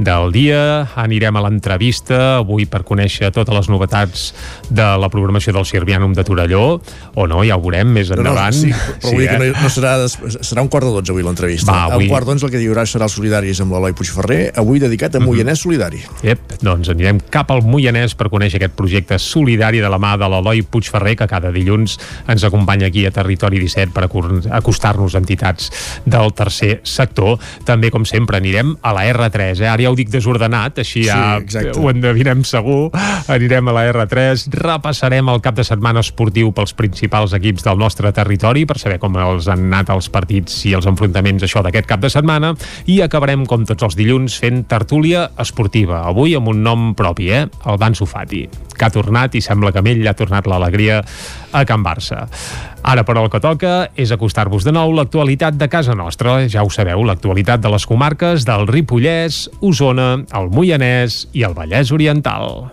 Speaker 3: del dia, anirem a l'entrevista avui per conèixer totes les novetats de la programació del Sirvianum de Torelló, o no, ja ho veurem més endavant.
Speaker 1: No, no, sí, però vull dir que no, no serà, serà un quart de dotze avui l'entrevista.
Speaker 3: Va, avui-
Speaker 1: Un quart d'onze el que hi haurà serà els solidaris amb l'Eloi Puigferrer, avui dedicat a
Speaker 3: Mhm.
Speaker 1: Moianès Solidari.
Speaker 3: Ep, doncs anirem cap al Moianès per conèixer aquest projecte solidari de la mà de l'Eloi Puigferrer, que cada dilluns ens acompanya aquí a Territori 17 per acostar-nos a entitats del tercer sector. També, com sempre, anirem a la R3. Eh? Ara ja ho dic desordenat, així
Speaker 1: Sí,
Speaker 3: ja
Speaker 1: exacte.
Speaker 3: ho endevinem segur. Anirem a la R3, repassarem el cap de setmana esportiu pels principals equips del nostre territori per saber com els han anat els partits i els enfrontaments això d'aquest cap de setmana i acabarem, com tots els dilluns, fent tertúlia esportiva. Avui amb un nom propi, eh? El Dan Sufati, que ha tornat i sembla que amb ell ha tornat l'alegria a Can Barça. Ara, però, el que toca és acostar-vos de nou l'actualitat de casa nostra. Ja ho sabeu, l'actualitat de les comarques del Ripollès, Osona, el Moianès i el Vallès Oriental.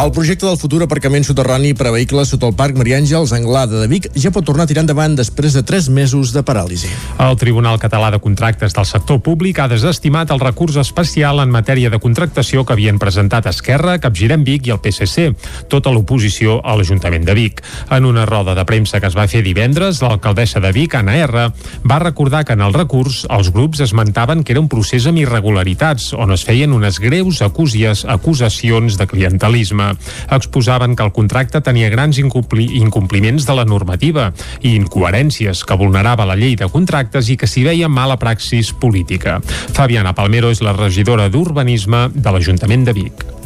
Speaker 1: El projecte del futur aparcament soterrani per a vehicles sota el Parc Maria Àngels Anglada de Vic ja pot tornar a tirar endavant després de 3 mesos de paràlisi.
Speaker 3: El Tribunal Català de Contractes del Sector Públic ha desestimat el recurs especial en matèria de contractació que havien presentat Esquerra, Capgirem Vic i el PSC, tota l'oposició a l'Ajuntament de Vic. En una roda de premsa que es va fer divendres, l'alcaldessa de Vic, Anna R, va recordar que en el recurs els grups esmentaven que era un procés amb irregularitats, on es feien unes greus acusies, acusacions de clientelisme. Exposaven que el contracte tenia grans incompli incompliments de la normativa i incoherències que vulnerava la llei de contractes i que s'hi veia mala praxis política. Fabiana Palmero és la regidora d'Urbanisme de l'Ajuntament de Vic.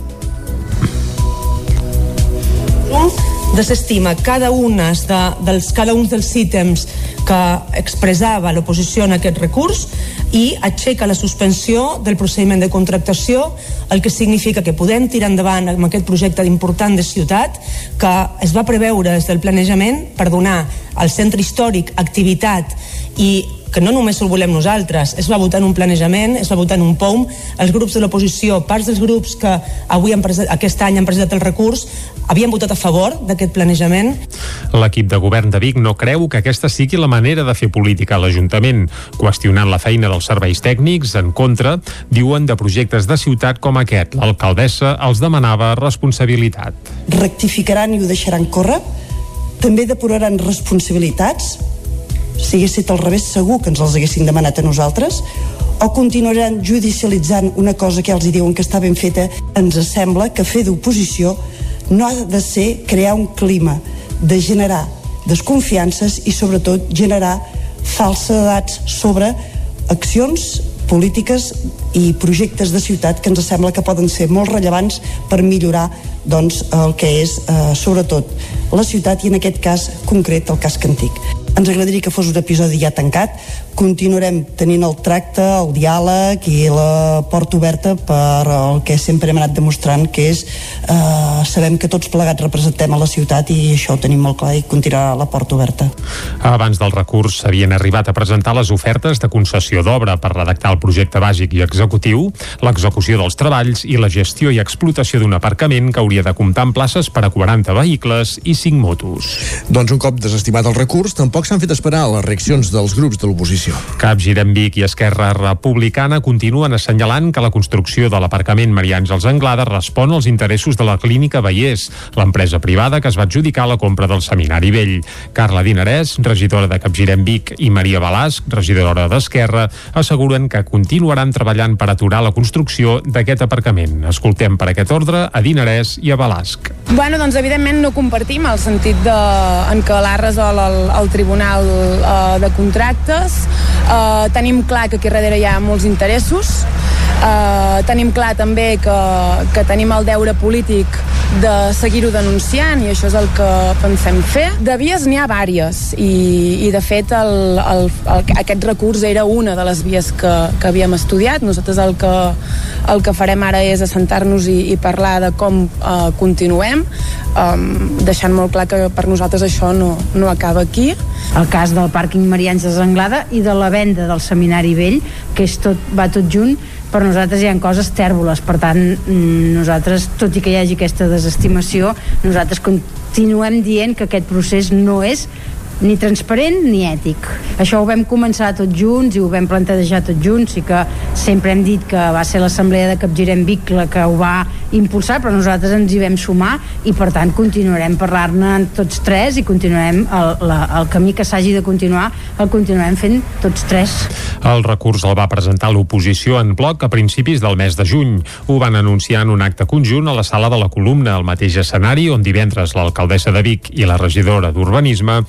Speaker 4: Desestima cada, unes de, dels, cada un dels ítems que expressava l'oposició en aquest recurs i aixeca la suspensió del procediment de contractació, el que significa que podem tirar endavant amb aquest projecte important de ciutat que es va preveure des del planejament per donar al centre històric activitat i que no només el volem nosaltres, es va votar en un planejament, es va votar en un POUM, els grups de l'oposició, parts dels grups que avui han presentat, aquest any han presentat el recurs, havien votat a favor d'aquest planejament.
Speaker 3: L'equip de govern de Vic no creu que aquesta sigui la manera de fer política a l'Ajuntament. Qüestionant la feina dels serveis tècnics, en contra, diuen de projectes de ciutat com aquest. L'alcaldessa els demanava responsabilitat.
Speaker 5: rectificaran i ho deixaran córrer, també depuraran responsabilitats, si hagués estat al revés segur que ens els haguessin demanat a nosaltres, o continuaran judicialitzant una cosa que els hi diuen que està ben feta, ens sembla que fer d'oposició no ha de ser crear un clima de generar desconfiances i sobretot generar falsedats sobre accions polítiques i projectes de ciutat que ens sembla que poden ser molt rellevants per millorar doncs, el que és eh, sobretot la ciutat i en aquest cas concret el cas Cantic. Ens agradaria que fos un episodi ja tancat. Continuarem tenint el tracte, el diàleg i la porta oberta per el que sempre hem anat demostrant, que és eh, sabem que tots plegats representem a la ciutat i això ho tenim molt clar i continuarà la porta oberta.
Speaker 3: Abans del recurs s'havien arribat a presentar les ofertes de concessió d'obra per redactar el projecte bàsic i executiu, l'execució dels treballs i la gestió i explotació d'un aparcament que hauria de comptar amb places per a 40 vehicles i 5 motos.
Speaker 1: Doncs un cop desestimat el recurs, tampoc Tampoc s'han fet esperar les reaccions dels grups de l'oposició.
Speaker 3: Capgirem Vic i Esquerra Republicana continuen assenyalant que la construcció de l'aparcament Maria Àngels Anglada respon als interessos de la clínica Vallès, l'empresa privada que es va adjudicar la compra del Seminari Vell. Carla Dinarès, regidora de Capgirem Vic, i Maria Balasc, regidora d'Esquerra, asseguren que continuaran treballant per aturar la construcció d'aquest aparcament. Escoltem per aquest ordre a Dinarès i a Balasc.
Speaker 6: Bueno, doncs evidentment no compartim el sentit de, en què l'ha resol el, el Tribunal eh, de Contractes. Eh, tenim clar que aquí darrere hi ha molts interessos. Eh, tenim clar també que, que tenim el deure polític de seguir-ho denunciant i això és el que pensem fer. De vies n'hi ha vàries i, i de fet el, el, el, aquest recurs era una de les vies que, que havíem estudiat. Nosaltres el que, el que farem ara és assentar-nos i, i parlar de com eh, continuem, um, deixant molt clar que per nosaltres això no, no acaba aquí.
Speaker 7: El cas del pàrquing Marians de Zanglada i de la venda del Seminari Vell, que és tot, va tot junt, per nosaltres hi ha coses tèrboles, per tant mm, nosaltres, tot i que hi hagi aquesta desestimació, nosaltres continuem dient que aquest procés no és ni transparent ni ètic. Això ho vam començar tots junts i ho vam plantejar tots junts i que sempre hem dit que va ser l'assemblea de Capgirem Vic la que ho va impulsar, però nosaltres ens hi vam sumar i per tant continuarem parlar-ne tots tres i continuarem el, la, el camí que s'hagi de continuar el continuarem fent tots tres.
Speaker 3: El recurs el va presentar l'oposició en bloc a principis del mes de juny. Ho van anunciar en un acte conjunt a la sala de la columna, al mateix escenari on divendres l'alcaldessa de Vic i la regidora d'Urbanisme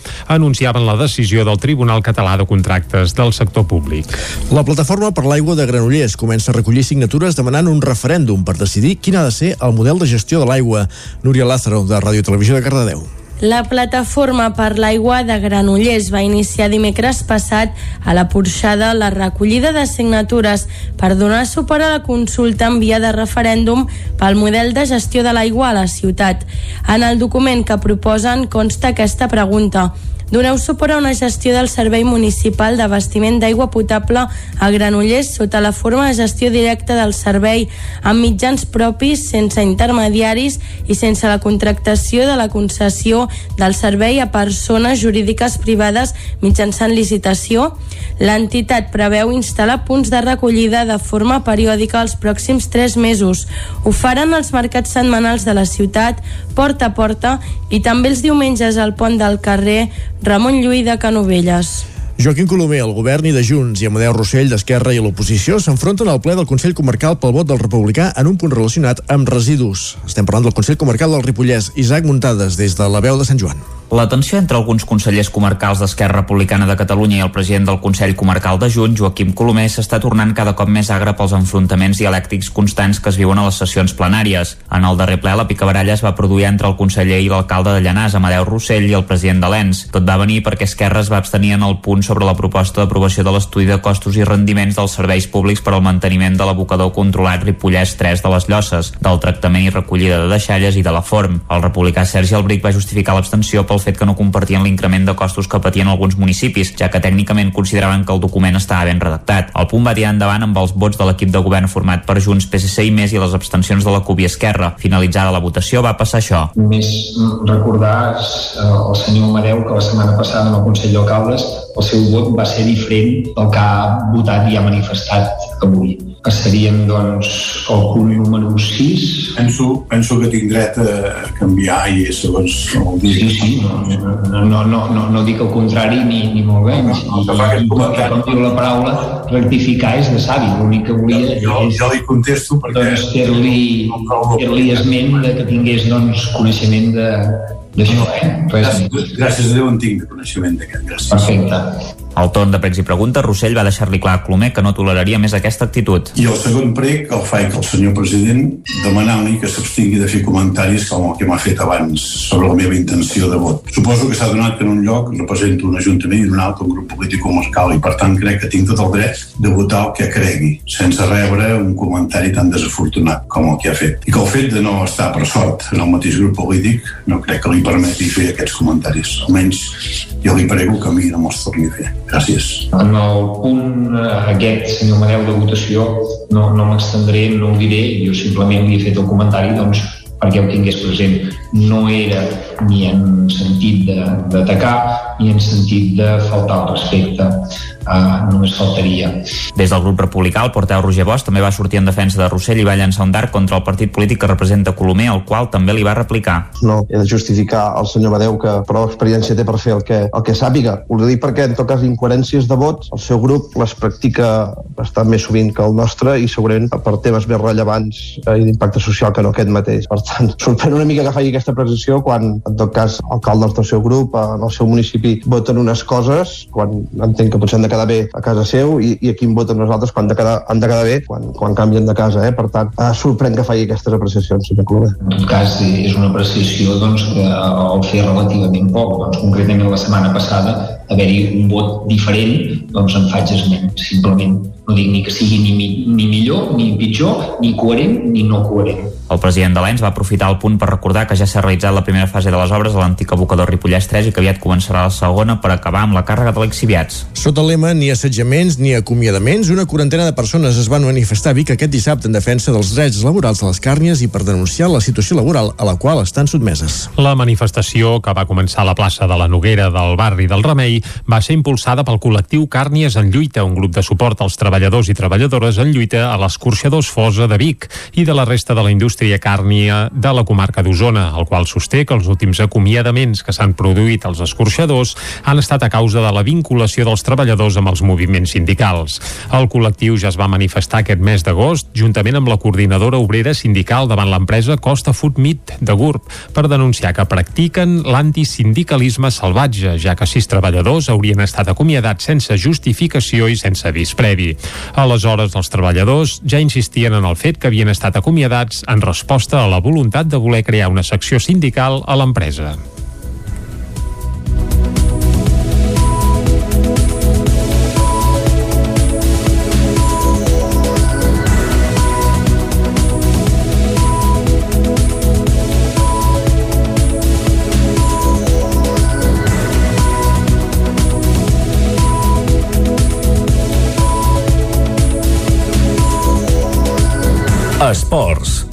Speaker 3: anunciaven la decisió del Tribunal Català de Contractes del sector públic.
Speaker 1: La plataforma per l'aigua de Granollers comença a recollir signatures demanant un referèndum per decidir quin ha de ser el model de gestió de l'aigua. Núria Lázaro, de Ràdio Televisió de Cardedeu.
Speaker 8: La plataforma per l'aigua de Granollers va iniciar dimecres passat a la Porxada la recollida de signatures per donar suport a la consulta en via de referèndum pel model de gestió de l'aigua a la ciutat. En el document que proposen consta aquesta pregunta Doneu suport a una gestió del Servei Municipal d'Abastiment d'Aigua Potable a Granollers sota la forma de gestió directa del servei amb mitjans propis, sense intermediaris i sense la contractació de la concessió del servei a persones jurídiques privades mitjançant licitació. L'entitat preveu instal·lar punts de recollida de forma periòdica els pròxims tres mesos. Ho faran els mercats setmanals de la ciutat, porta a porta, i també els diumenges al pont del carrer Ramon Lluí de Canovelles.
Speaker 1: Joaquim Colomer, el govern i de Junts i Amadeu Rossell d'Esquerra i l'oposició s'enfronten al ple del Consell Comarcal pel vot del republicà en un punt relacionat amb residus. Estem parlant del Consell Comarcal del Ripollès. Isaac Muntades, des de la veu de Sant Joan.
Speaker 9: La tensió entre alguns consellers comarcals d'Esquerra Republicana de Catalunya i el president del Consell Comarcal de Junts, Joaquim Colomer, s'està tornant cada cop més agre pels enfrontaments dialèctics constants que es viuen a les sessions plenàries. En el darrer ple, la picabaralla es va produir entre el conseller i l'alcalde de Llanàs, Amadeu Rossell, i el president de l'ENS. Tot va venir perquè Esquerra es va abstenir en el punt sobre la proposta d'aprovació de l'estudi de costos i rendiments dels serveis públics per al manteniment de l'abocador controlat Ripollès 3 de les Llosses, del tractament i recollida de deixalles i de la form. El republicà Sergi Albric va justificar l'abstenció pel fet que no compartien l'increment de costos que patien alguns municipis, ja que tècnicament consideraven que el document estava ben redactat. El punt va tirar endavant amb els vots de l'equip de govern format per Junts, PSC i més i les abstencions de la CUP i Esquerra. Finalitzada la votació va passar això.
Speaker 22: Només recordar el senyor Mareu que la setmana passada en el Consell d'Alcaldes el seu vot va ser diferent del que ha votat i ha manifestat avui que serien doncs, el punt número 6.
Speaker 11: Penso, penso que tinc dret a canviar i és segons el dia.
Speaker 22: Sí, sí, no, no, no, no, no dic el contrari ni, ni molt menys. No, no, no, I, com, com diu la paraula, rectificar és de savi. L'únic que volia
Speaker 11: jo,
Speaker 22: és
Speaker 11: jo li contesto perquè...
Speaker 22: doncs, fer-li fer esment de que tingués doncs, coneixement de,
Speaker 11: Res gràcies, gràcies a Déu en tinc de coneixement d'aquest. Gràcies.
Speaker 22: Perfecte.
Speaker 9: Al torn de pregs i preguntes, Rossell va deixar-li clar a Clomer que no toleraria més aquesta actitud.
Speaker 11: I el segon prec el faig al senyor president demanant-li que s'abstingui de fer comentaris com el que m'ha fet abans sobre la meva intenció de vot. Suposo que s'ha donat que en un lloc represento un ajuntament i en un altre un grup polític comarcal i per tant crec que tinc tot el dret de votar el que cregui, sense rebre un comentari tan desafortunat com el que ha fet. I que el fet de no estar per sort en el mateix grup polític no crec que li permeti fer aquests comentaris. Almenys jo li prego que a mi no me'ls torni a fer. Gràcies.
Speaker 22: En el punt eh, aquest, senyor Maneu, de votació, no, no m'estendré, no ho diré, jo simplement li he fet el comentari doncs, perquè ho tingués present. No era ni en sentit d'atacar, ni en sentit de faltar al respecte uh, només faltaria.
Speaker 9: Des del grup republicà, el porteu Roger Bosch també va sortir en defensa de Rossell i va llançar un dart contra el partit polític que representa Colomer, el qual també li va replicar.
Speaker 12: No he de justificar al senyor Badeu que prou experiència té per fer el que, el que sàpiga. Ho dic perquè, en tot cas, incoherències de vots, el seu grup les practica bastant més sovint que el nostre i segurament per temes més rellevants eh, i d'impacte social que no aquest mateix. Per tant, sorprèn una mica que faci aquesta precisió quan, en tot cas, alcaldes del seu grup, en el seu municipi, voten unes coses, quan entenc que potser han de quedar bé a casa seu i, i aquí em voten nosaltres quan de quedar, han de quedar bé quan, quan canvien de casa. Eh? Per tant, eh, sorprèn que faci aquestes apreciacions, senyor.
Speaker 22: En tot cas, és una apreciació doncs, que el fer relativament poc. Doncs, concretament la setmana passada haver-hi un vot diferent doncs en faig esment. Simplement no dic ni que sigui ni, ni millor, ni pitjor, ni coherent, ni no coherent.
Speaker 9: El president de l'ENS va aprofitar el punt per recordar que ja s'ha realitzat la primera fase de les obres a l'antic abocador Ripollès 3 i que aviat començarà la segona per acabar amb la càrrega de l'exhibiats.
Speaker 1: Sota el lema ni assetjaments ni acomiadaments, una quarantena de persones es van manifestar a Vic aquest dissabte en defensa dels drets laborals de les càrnies i per denunciar la situació laboral a la qual estan sotmeses.
Speaker 3: La manifestació, que va començar a la plaça de la Noguera del barri del Remei, va ser impulsada pel col·lectiu Càrnies en lluita, un grup de suport als treballadors i treballadores en lluita a l'escorxadors Fosa de Vic i de la resta de la indústria indústria càrnia de la comarca d'Osona, el qual sosté que els últims acomiadaments que s'han produït als escorxadors han estat a causa de la vinculació dels treballadors amb els moviments sindicals. El col·lectiu ja es va manifestar aquest mes d'agost, juntament amb la coordinadora obrera sindical davant l'empresa Costa Food Meat de GURB, per denunciar que practiquen l'antisindicalisme salvatge, ja que sis treballadors haurien estat acomiadats sense justificació i sense avís previ. Aleshores, els treballadors ja insistien en el fet que havien estat acomiadats en resposta a la voluntat de voler crear una secció sindical a l'empresa.
Speaker 13: Esports.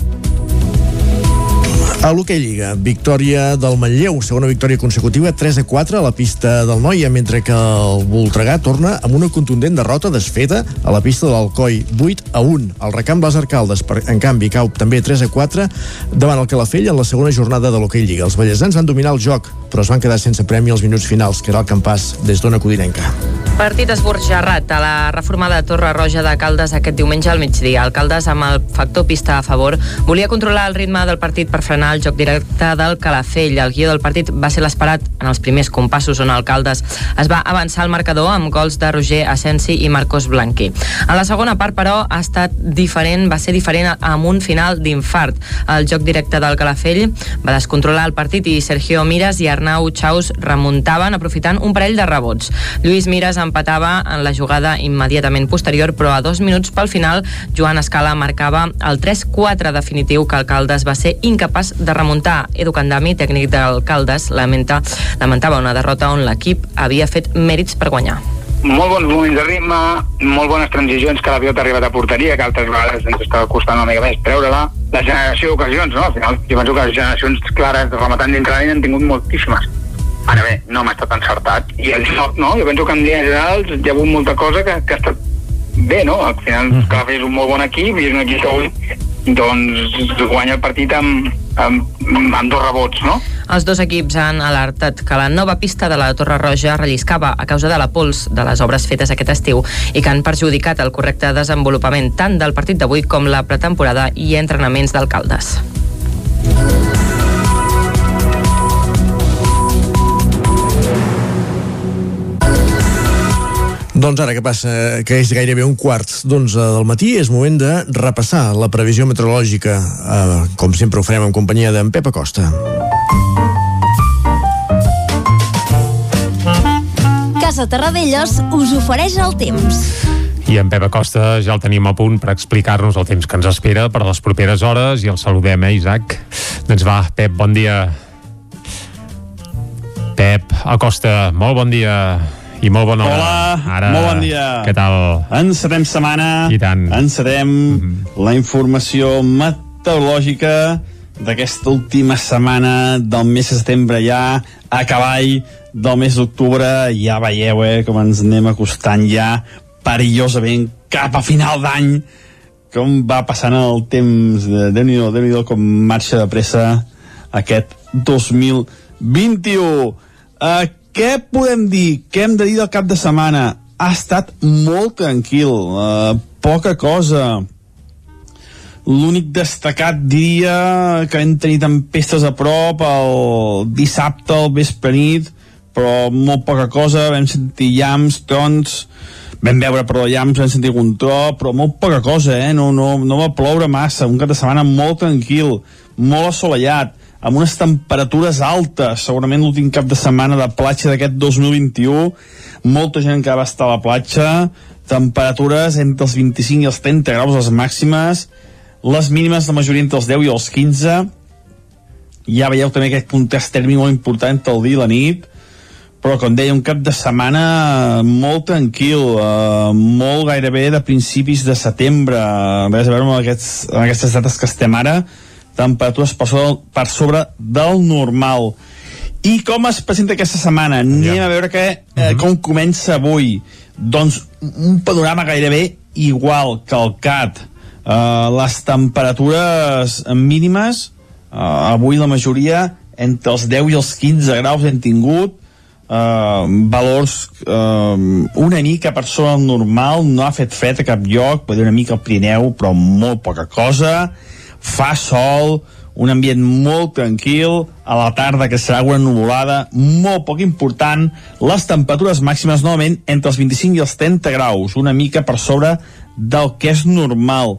Speaker 1: A l'Hockey Lliga, victòria del Manlleu, segona victòria consecutiva, 3 a 4 a la pista del Noia, mentre que el Voltregà torna amb una contundent derrota desfeta a la pista de l'Alcoi, 8 a 1. El recamp les Arcaldes, en canvi, cau també 3 a 4 davant el Calafell en la segona jornada de l'Hockey Lliga. Els ballesans van dominar el joc, però es van quedar sense premi als minuts finals, que era el campàs des d'Ona Codinenca.
Speaker 14: Partit esborjarrat a la reformada Torre Roja de Caldes aquest diumenge al migdia. El Caldes, amb el factor pista a favor, volia controlar el ritme del partit per frenar el joc directe del Calafell. El guió del partit va ser l'esperat en els primers compassos on el Caldes es va avançar al marcador amb gols de Roger Asensi i Marcos Blanqui. En la segona part, però, ha estat diferent, va ser diferent amb un final d'infart. El joc directe del Calafell va descontrolar el partit i Sergio Miras i Arnau Chaus remuntaven aprofitant un parell de rebots. Lluís Miras empatava en la jugada immediatament posterior, però a dos minuts pel final Joan Escala marcava el 3-4 definitiu que el Caldes va ser incapaç de remuntar. Edu Candami, tècnic del Caldes, lamenta, lamentava una derrota on l'equip havia fet mèrits per guanyar
Speaker 15: molt bons moments de ritme, molt bones transicions que la pilota ha arribat a porteria, que altres vegades ens estava costant una mica més treure-la. La generació d'ocasions, no? Al final, jo penso que les generacions clares de rematant dintre l'any han tingut moltíssimes. Ara bé, no m'ha estat encertat. I el joc, no? Jo penso que en línies generals hi ha hagut molta cosa que, que ha estat bé, no? Al final, mm. Calafell és un molt bon equip i és un equip que avui doncs guanya el partit amb, amb, amb dos rebots, no?
Speaker 14: Els dos equips han alertat que la nova pista de la Torre Roja relliscava a causa de la pols de les obres fetes aquest estiu i que han perjudicat el correcte desenvolupament tant del partit d'avui com la pretemporada i entrenaments d'alcaldes.
Speaker 1: Doncs ara que passa, que és gairebé un quart d'onze del matí, és moment de repassar la previsió meteorològica. Eh, com sempre ho farem en companyia d'en Pep Acosta.
Speaker 23: Casa Terradellos us ofereix el temps.
Speaker 3: I en Pep Acosta ja el tenim a punt per explicar-nos el temps que ens espera per a les properes hores i el saludem, eh, Isaac? Doncs va, Pep, bon dia. Pep Acosta, molt bon dia i molt bona hora.
Speaker 17: Hola,
Speaker 3: Ara,
Speaker 17: molt bon dia.
Speaker 3: Què tal?
Speaker 17: Encetem setmana,
Speaker 3: I tant.
Speaker 17: encetem mm -hmm. la informació meteorològica d'aquesta última setmana del mes de setembre ja a cavall del mes d'octubre ja veieu eh, com ens anem acostant ja perillosament cap a final d'any com va passant el temps de Déu-n'hi-do, déu nhi déu com marxa de pressa aquest 2021 uh, què podem dir? què hem de dir del cap de setmana? ha estat molt tranquil uh, poca cosa l'únic destacat diria que hem tenit tempestes a prop el dissabte al vespre nit però molt poca cosa vam sentir llams, trons vam veure però llams, vam sentir un tro però molt poca cosa, eh? no, no, no va ploure massa, un cap de setmana molt tranquil molt assolellat amb unes temperatures altes segurament l'últim cap de setmana de platja d'aquest 2021 molta gent que va estar a la platja. Temperatures entre els 25 i els 30 graus les màximes. Les mínimes de majoria entre els 10 i els 15 ja veieu també aquest contrast tèrmic molt important entre el dia i la nit. Però com deia, un cap de setmana molt tranquil, eh, molt gairebé de principis de setembre, a veure amb, aquests, amb aquestes dates que estem ara, temperatures per sobre, per sobre del normal. I com es presenta aquesta setmana? Anem ja. a veure que, eh, uh -huh. com comença avui. Doncs un panorama gairebé igual que el CAT. Eh, les temperatures mínimes, eh, avui la majoria entre els 10 i els 15 graus hem tingut, uh, valors uh, una mica per sobre normal, no ha fet fred a cap lloc, pot dir una mica al Pirineu, però molt poca cosa, fa sol, un ambient molt tranquil, a la tarda que serà una nuvolada molt poc important, les temperatures màximes novament entre els 25 i els 30 graus, una mica per sobre del que és normal.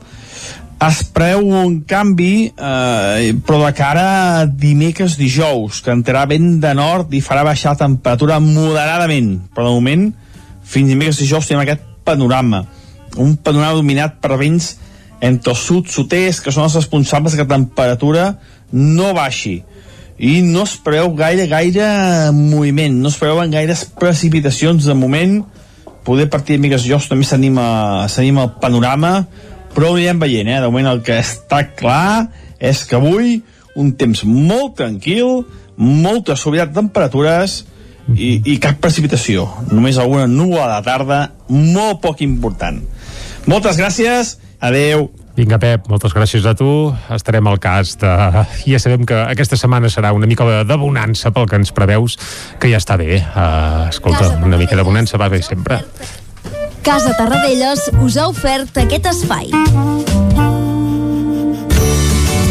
Speaker 17: Es preu un canvi eh, però de cara a dimecres dijous que entrarà vent de nord i farà baixar la temperatura moderadament però de moment fins dimecres dijous tenim aquest panorama. Un panorama dominat per vents entre el sud sud-est que són els responsables que la temperatura no baixi i no es preveu gaire gaire moviment no es preveuen gaires precipitacions de moment poder partir de dimecres dijous també s'anima el panorama però ho anirem veient, eh? De moment el que està clar és que avui un temps molt tranquil, molta suavitat de temperatures i, i cap precipitació. Només alguna núvol a la tarda, molt poc important. Moltes gràcies, adeu.
Speaker 3: Vinga, Pep, moltes gràcies a tu. Estarem al cas de... Ja sabem que aquesta setmana serà una mica de bonança pel que ens preveus, que ja està bé. Uh, escolta, una mica de bonança va bé sempre.
Speaker 24: Casa Tarradellas us ha ofert aquest espai.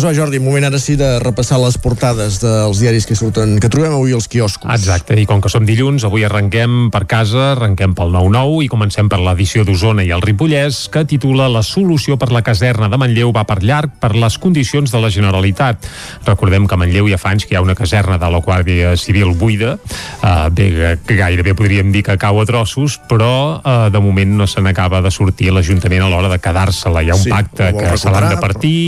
Speaker 1: Doncs va, Jordi, moment ara sí de repassar les portades dels diaris que surten, que trobem avui als quioscos.
Speaker 3: Exacte, i com que som dilluns, avui arrenquem per casa, arrenquem pel 9-9 i comencem per l'edició d'Osona i el Ripollès, que titula La solució per la caserna de Manlleu va per llarg per les condicions de la Generalitat. Recordem que a Manlleu ja fa anys que hi ha una caserna de la Guàrdia Civil buida, uh, bé, que gairebé podríem dir que cau a trossos, però uh, de moment no se n'acaba de sortir l'Ajuntament a l'hora de quedar-se-la. Hi ha un
Speaker 1: Sí,
Speaker 3: pacte que se l'han de partir,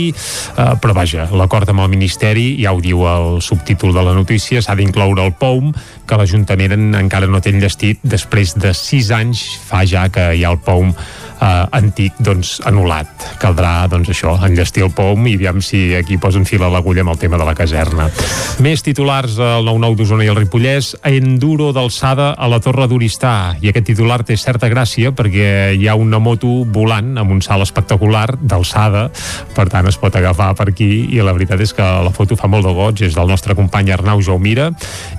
Speaker 3: uh, però vaja, l'acord amb el Ministeri, ja ho diu el subtítol de la notícia, s'ha d'incloure el POUM, que l'Ajuntament en- encara no té enllestit. Després de sis anys, fa ja que hi ha el POUM eh, antic doncs, anul·lat. Caldrà doncs, això enllestir el POUM i aviam si aquí posen fil a l'agulla amb el tema de la caserna. Més titulars al 9-9 d'Osona i el Ripollès, enduro d'alçada a la Torre d'Oristà. I aquest titular té certa gràcia perquè hi ha una moto volant amb un salt espectacular d'alçada, per tant es pot agafar per aquí i la veritat és que la foto fa molt de goig, és del nostre company Arnau Jaumira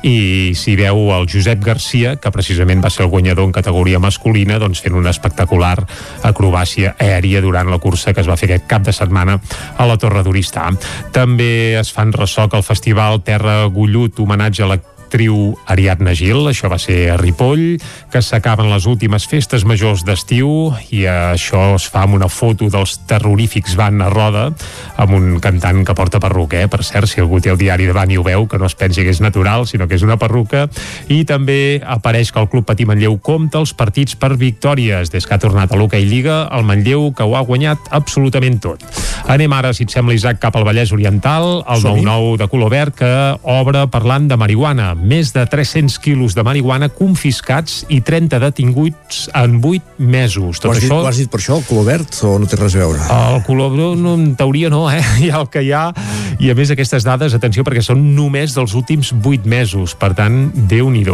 Speaker 3: i s'hi veu el Josep Garcia, que precisament va ser el guanyador en categoria masculina, doncs fent una espectacular acrobàcia aèria durant la cursa que es va fer aquest cap de setmana a la Torre d'Oristà. També es fan ressò que el festival Terra Gullut, homenatge a la l'actriu Ariadna Gil, això va ser a Ripoll, que s'acaben les últimes festes majors d'estiu i això es fa amb una foto dels terrorífics van a roda amb un cantant que porta perruca, eh? per cert, si algú té el diari davant i ho veu, que no es pensi que és natural, sinó que és una perruca, i també apareix que el Club Patí Manlleu compta els partits per victòries, des que ha tornat a l'Hockey Lliga, el Manlleu que ho ha guanyat absolutament tot. Anem ara, si et sembla, Isaac, cap al Vallès Oriental, el
Speaker 1: Som-hi.
Speaker 3: 9-9 de color verd que obre parlant de marihuana. Més de 300 quilos de marihuana confiscats i 30 detinguts en 8 mesos.
Speaker 1: Ho
Speaker 3: Tot
Speaker 1: has, dit,
Speaker 3: això...
Speaker 1: ho has dit per això, el color verd, o no té res a veure?
Speaker 3: El color blau, no, en teoria no, eh? (laughs) Hi ha el que hi ha. I a més aquestes dades, atenció, perquè són només dels últims 8 mesos. Per tant, déu nhi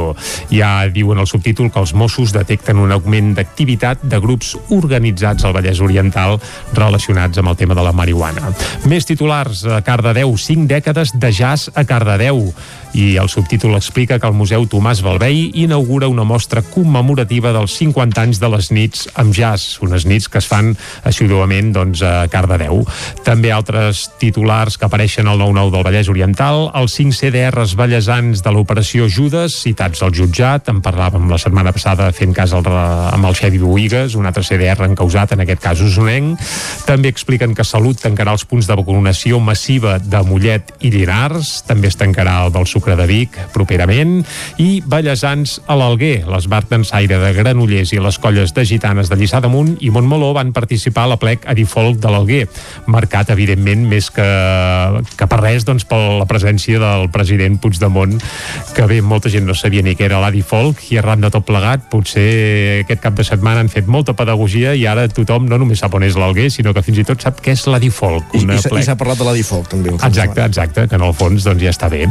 Speaker 3: Ja diuen al subtítol que els Mossos detecten un augment d'activitat de grups organitzats al Vallès Oriental relacionats amb el tema de la marihuana. Més titulars a Cardedeu, 5 dècades de jazz a Cardedeu. I el subtítol explica que el Museu Tomàs Balvei inaugura una mostra commemorativa dels 50 anys de les nits amb jazz, unes nits que es fan assiduament doncs, a Cardedeu. També altres titulars que apareixen al 9-9 del Vallès Oriental, els 5 CDRs ballesans de l'operació Judes, citats al jutjat, en parlàvem la setmana passada fent cas al, amb el Xevi Boigues, un altre CDR encausat, en aquest cas usonenc. També expliquen que Salut tancarà els punts de vacunació massiva de Mollet i Llinars, també es tancarà el del Sucre de Vic properament, i Ballesans a l'Alguer, l'Esbart d'Ensaire de Granollers i les colles de gitanes de Lliçà d'Amunt i Montmeló van participar a la plec Edifolc de l'Alguer, marcat evidentment més que, que per res doncs, per la presència del president Puigdemont, que bé, molta gent no sabia ni què era l'Adifolc i arran de tot plegat, potser aquest cap de setmana han fet molta pedagogia i ara tothom no només sap on és l'Alguer, sinó que fins i tot sap què és l'Adifolc.
Speaker 1: I,
Speaker 3: una
Speaker 1: i, i s'ha parlat de la Difolk, també. de
Speaker 3: Exacte, exacte, que en el fons doncs ja està bé.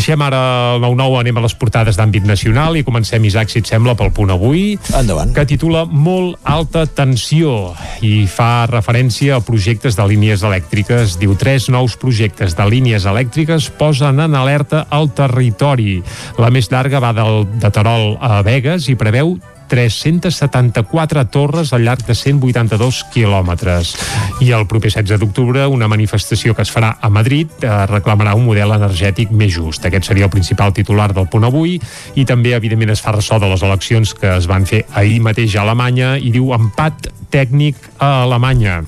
Speaker 3: Deixem ara el 9-9, anem a les portades d'àmbit nacional i comencem, Isaac, si et sembla, pel punt avui.
Speaker 1: Endavant.
Speaker 3: Que titula Molt alta tensió i fa referència a projectes de línies elèctriques. Diu, tres nous projectes de línies elèctriques posen en alerta el territori. La més llarga va del, de Terol a Vegas i preveu 374 torres al llarg de 182 quilòmetres. I el proper 16 d'octubre, una manifestació que es farà a Madrid eh, reclamarà un model energètic més just. Aquest seria el principal titular del punt avui i també, evidentment, es fa ressò de les eleccions que es van fer ahir mateix a Alemanya i diu empat tècnic a Alemanya.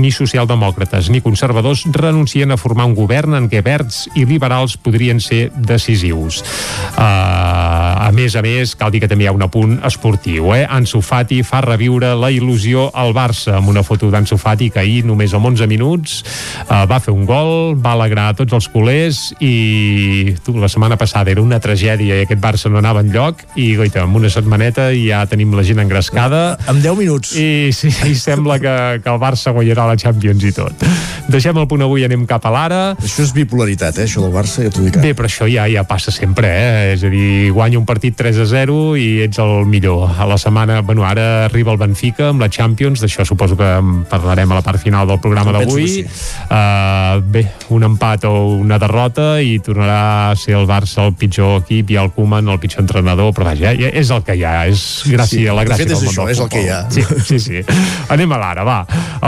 Speaker 3: Ni socialdemòcrates ni conservadors renuncien a formar un govern en què verds i liberals podrien ser decisius. Uh, a més a més, cal dir que també hi ha un apunt esportiu. Eh? Ansu Fati fa reviure la il·lusió al Barça amb una foto d'Ansu Fati que ahir, només amb 11 minuts, uh, va fer un gol, va alegrar tots els culers i tu, la setmana passada era una tragèdia i aquest Barça no anava enlloc i goita, amb una setmaneta ja tenim la gent engrescada.
Speaker 1: Amb 10 minuts.
Speaker 3: I sí, (laughs) i sembla que, que el Barça guanyarà la Champions i tot. Deixem el punt avui, anem cap a l'ara.
Speaker 1: Això és bipolaritat, eh, això del Barça, ja t'ho dic.
Speaker 3: Bé, però això ja ja passa sempre, eh? És a dir, guanya un partit 3 a 0 i ets el millor. A la setmana, bueno, ara arriba el Benfica amb la Champions, d'això suposo que en parlarem a la part final del programa d'avui.
Speaker 1: que
Speaker 3: Uh, bé, un empat o una derrota i tornarà a ser el Barça el pitjor equip i el Koeman el pitjor entrenador, però vaja, ja és el que hi ha, és gràcia
Speaker 1: Sí,
Speaker 3: la
Speaker 1: de
Speaker 3: gràcia
Speaker 1: fet és
Speaker 3: del
Speaker 1: això,
Speaker 3: del
Speaker 1: és el que hi ha.
Speaker 3: Sí, sí, sí. (laughs) Anem a l'ara, va.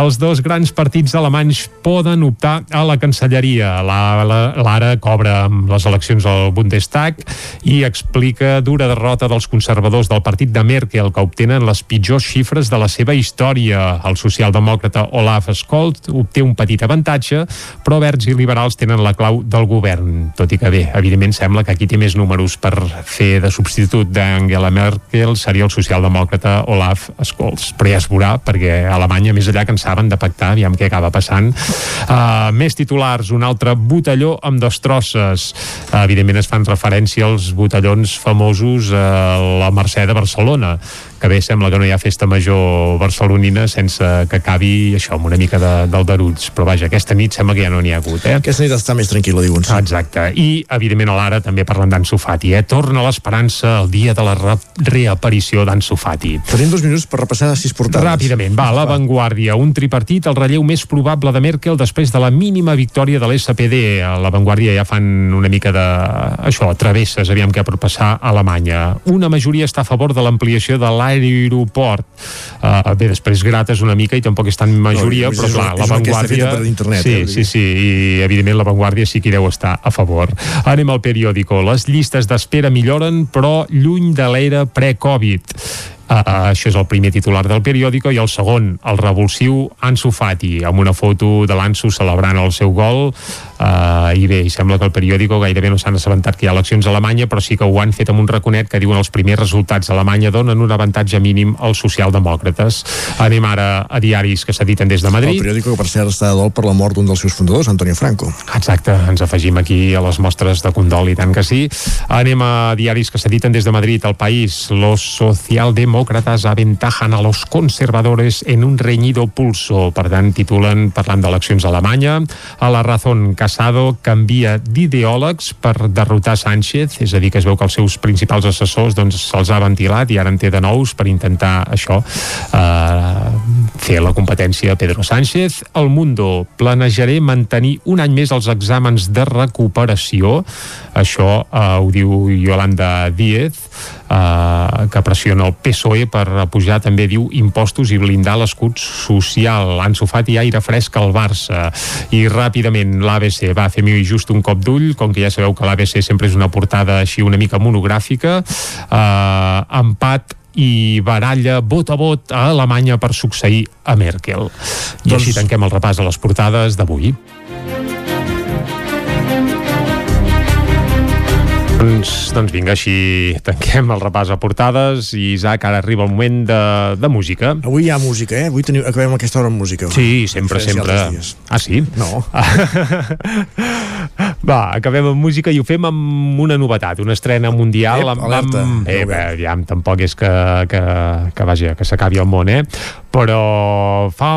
Speaker 3: Els dos grans partits alemanys poden optar a la Cancelleria. La- la- L'ara cobra amb les eleccions al Bundestag i explica dura derrota dels conservadors del partit de Merkel que obtenen les pitjors xifres de la seva història. El socialdemòcrata Olaf Scholz obté un petit avantatge, però verds i liberals tenen la clau del govern. Tot i que bé, evidentment sembla que qui té més números per fer de substitut d'Angela Merkel seria el socialdemòcrata Olaf Scholz. Però ja es veurà, perquè a Alemanya, més allà que en saben de pactar, aviam què acaba passant. Uh, més titulars, un altre botelló amb destrosses. Uh, evidentment es fan referència als botellons famosos a la Mercè de Barcelona 啊 que bé sembla que no hi ha festa major barcelonina sense que acabi això amb una mica de, d'aldarulls, però vaja, aquesta nit sembla que ja no n'hi ha hagut, eh?
Speaker 1: Aquesta nit està més tranquil·la, diuen. Sí.
Speaker 3: Exacte, i evidentment a l'ara també parlant d'Ansu Fati, eh? Torna l'esperança el dia de la re reaparició d'Ansu Fati.
Speaker 1: Tenim dos minuts per repassar sis portades.
Speaker 3: ràpidament. Va, la Vanguardia, un tripartit, el relleu més probable de Merkel després de la mínima victòria de l'SPD. A la Vanguardia ja fan una mica de... això, travesses, aviam què pot passar a Alemanya. Una majoria està a favor de l'ampliació de l'aeroport. Uh, bé, després grates una mica i tampoc és tan majoria,
Speaker 1: No,
Speaker 3: però clar, la Vanguardia...
Speaker 1: internet,
Speaker 3: sí,
Speaker 1: eh?
Speaker 3: sí, sí, i evidentment la Vanguardia sí que hi deu estar a favor. Anem al periòdico. Les llistes d'espera milloren, però lluny de l'era pre-Covid. Uh, això és el primer titular del periòdico i el segon, el revulsiu Ansu Fati, amb una foto de l'Ansu celebrant el seu gol uh, i bé, i sembla que el periòdico gairebé no s'han assabentat que hi ha eleccions a Alemanya però sí que ho han fet amb un raconet que diuen els primers resultats a Alemanya donen un avantatge mínim als socialdemòcrates. Anem ara a diaris que s'editen des de Madrid.
Speaker 1: El periòdico que per cert està de dol per la mort d'un dels seus fundadors, Antonio Franco.
Speaker 3: Exacte, ens afegim aquí a les mostres de condol i tant que sí. Anem a diaris que s'editen des de Madrid. El País, los socialdemócratas aventajan a los conservadores en un reñido pulso. Per tant, titulen parlant d'eleccions a Alemanya. A la Razón, Casado canvia d'ideòlegs per derrotar Sánchez, és a dir, que es veu que els seus principals assessors doncs, se'ls ha ventilat i ara en té de nous per intentar això, eh, fer la competència a Pedro Sánchez. El Mundo, planejaré mantenir un any més els exàmens de recuperació. Això eh, ho diu Yolanda Díez, eh, que pressiona el PSOE per pujar, també diu, impostos i blindar l'escut social. Ansu Fati, aire fresc al Barça. I ràpidament l'ABC va fer just un cop d'ull, com que ja sabeu que l'ABC sempre és una portada així una mica monogràfica. Eh, empat i baralla vot a vot a Alemanya per succeir a Merkel. I
Speaker 1: Doncs-
Speaker 3: així tanquem el repàs a les portades d'avui. Doncs, doncs vinga, així tanquem el repàs a portades i Isaac, ara arriba el moment de, de música.
Speaker 1: Avui hi ha música, eh? Avui tenim, acabem aquesta hora amb música.
Speaker 3: Sí, sempre, sempre. Ah, sí?
Speaker 1: No. (laughs)
Speaker 3: Va, acabem amb música i ho fem amb una novetat, una estrena mundial.
Speaker 1: Ep,
Speaker 3: amb,
Speaker 1: alerta.
Speaker 3: amb, eh, bé, ja, tampoc és que, que, que, vaja, que s'acabi el món, eh? Però fa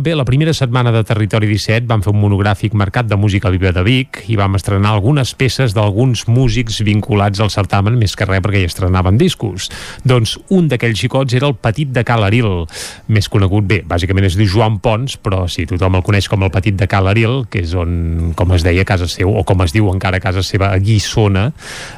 Speaker 3: bé, la primera setmana de Territori 17 vam fer un monogràfic marcat de música viva de Vic i vam estrenar algunes peces d'alguns músics vinculats al certamen, més que res perquè hi estrenaven discos. Doncs un d'aquells xicots era el Petit de Cal Aril, més conegut bé, bàsicament es diu Joan Pons, però sí, tothom el coneix com el Petit de Cal Aril, que és on, com es deia, casa seu, o com es diu encara casa seva, a Guissona,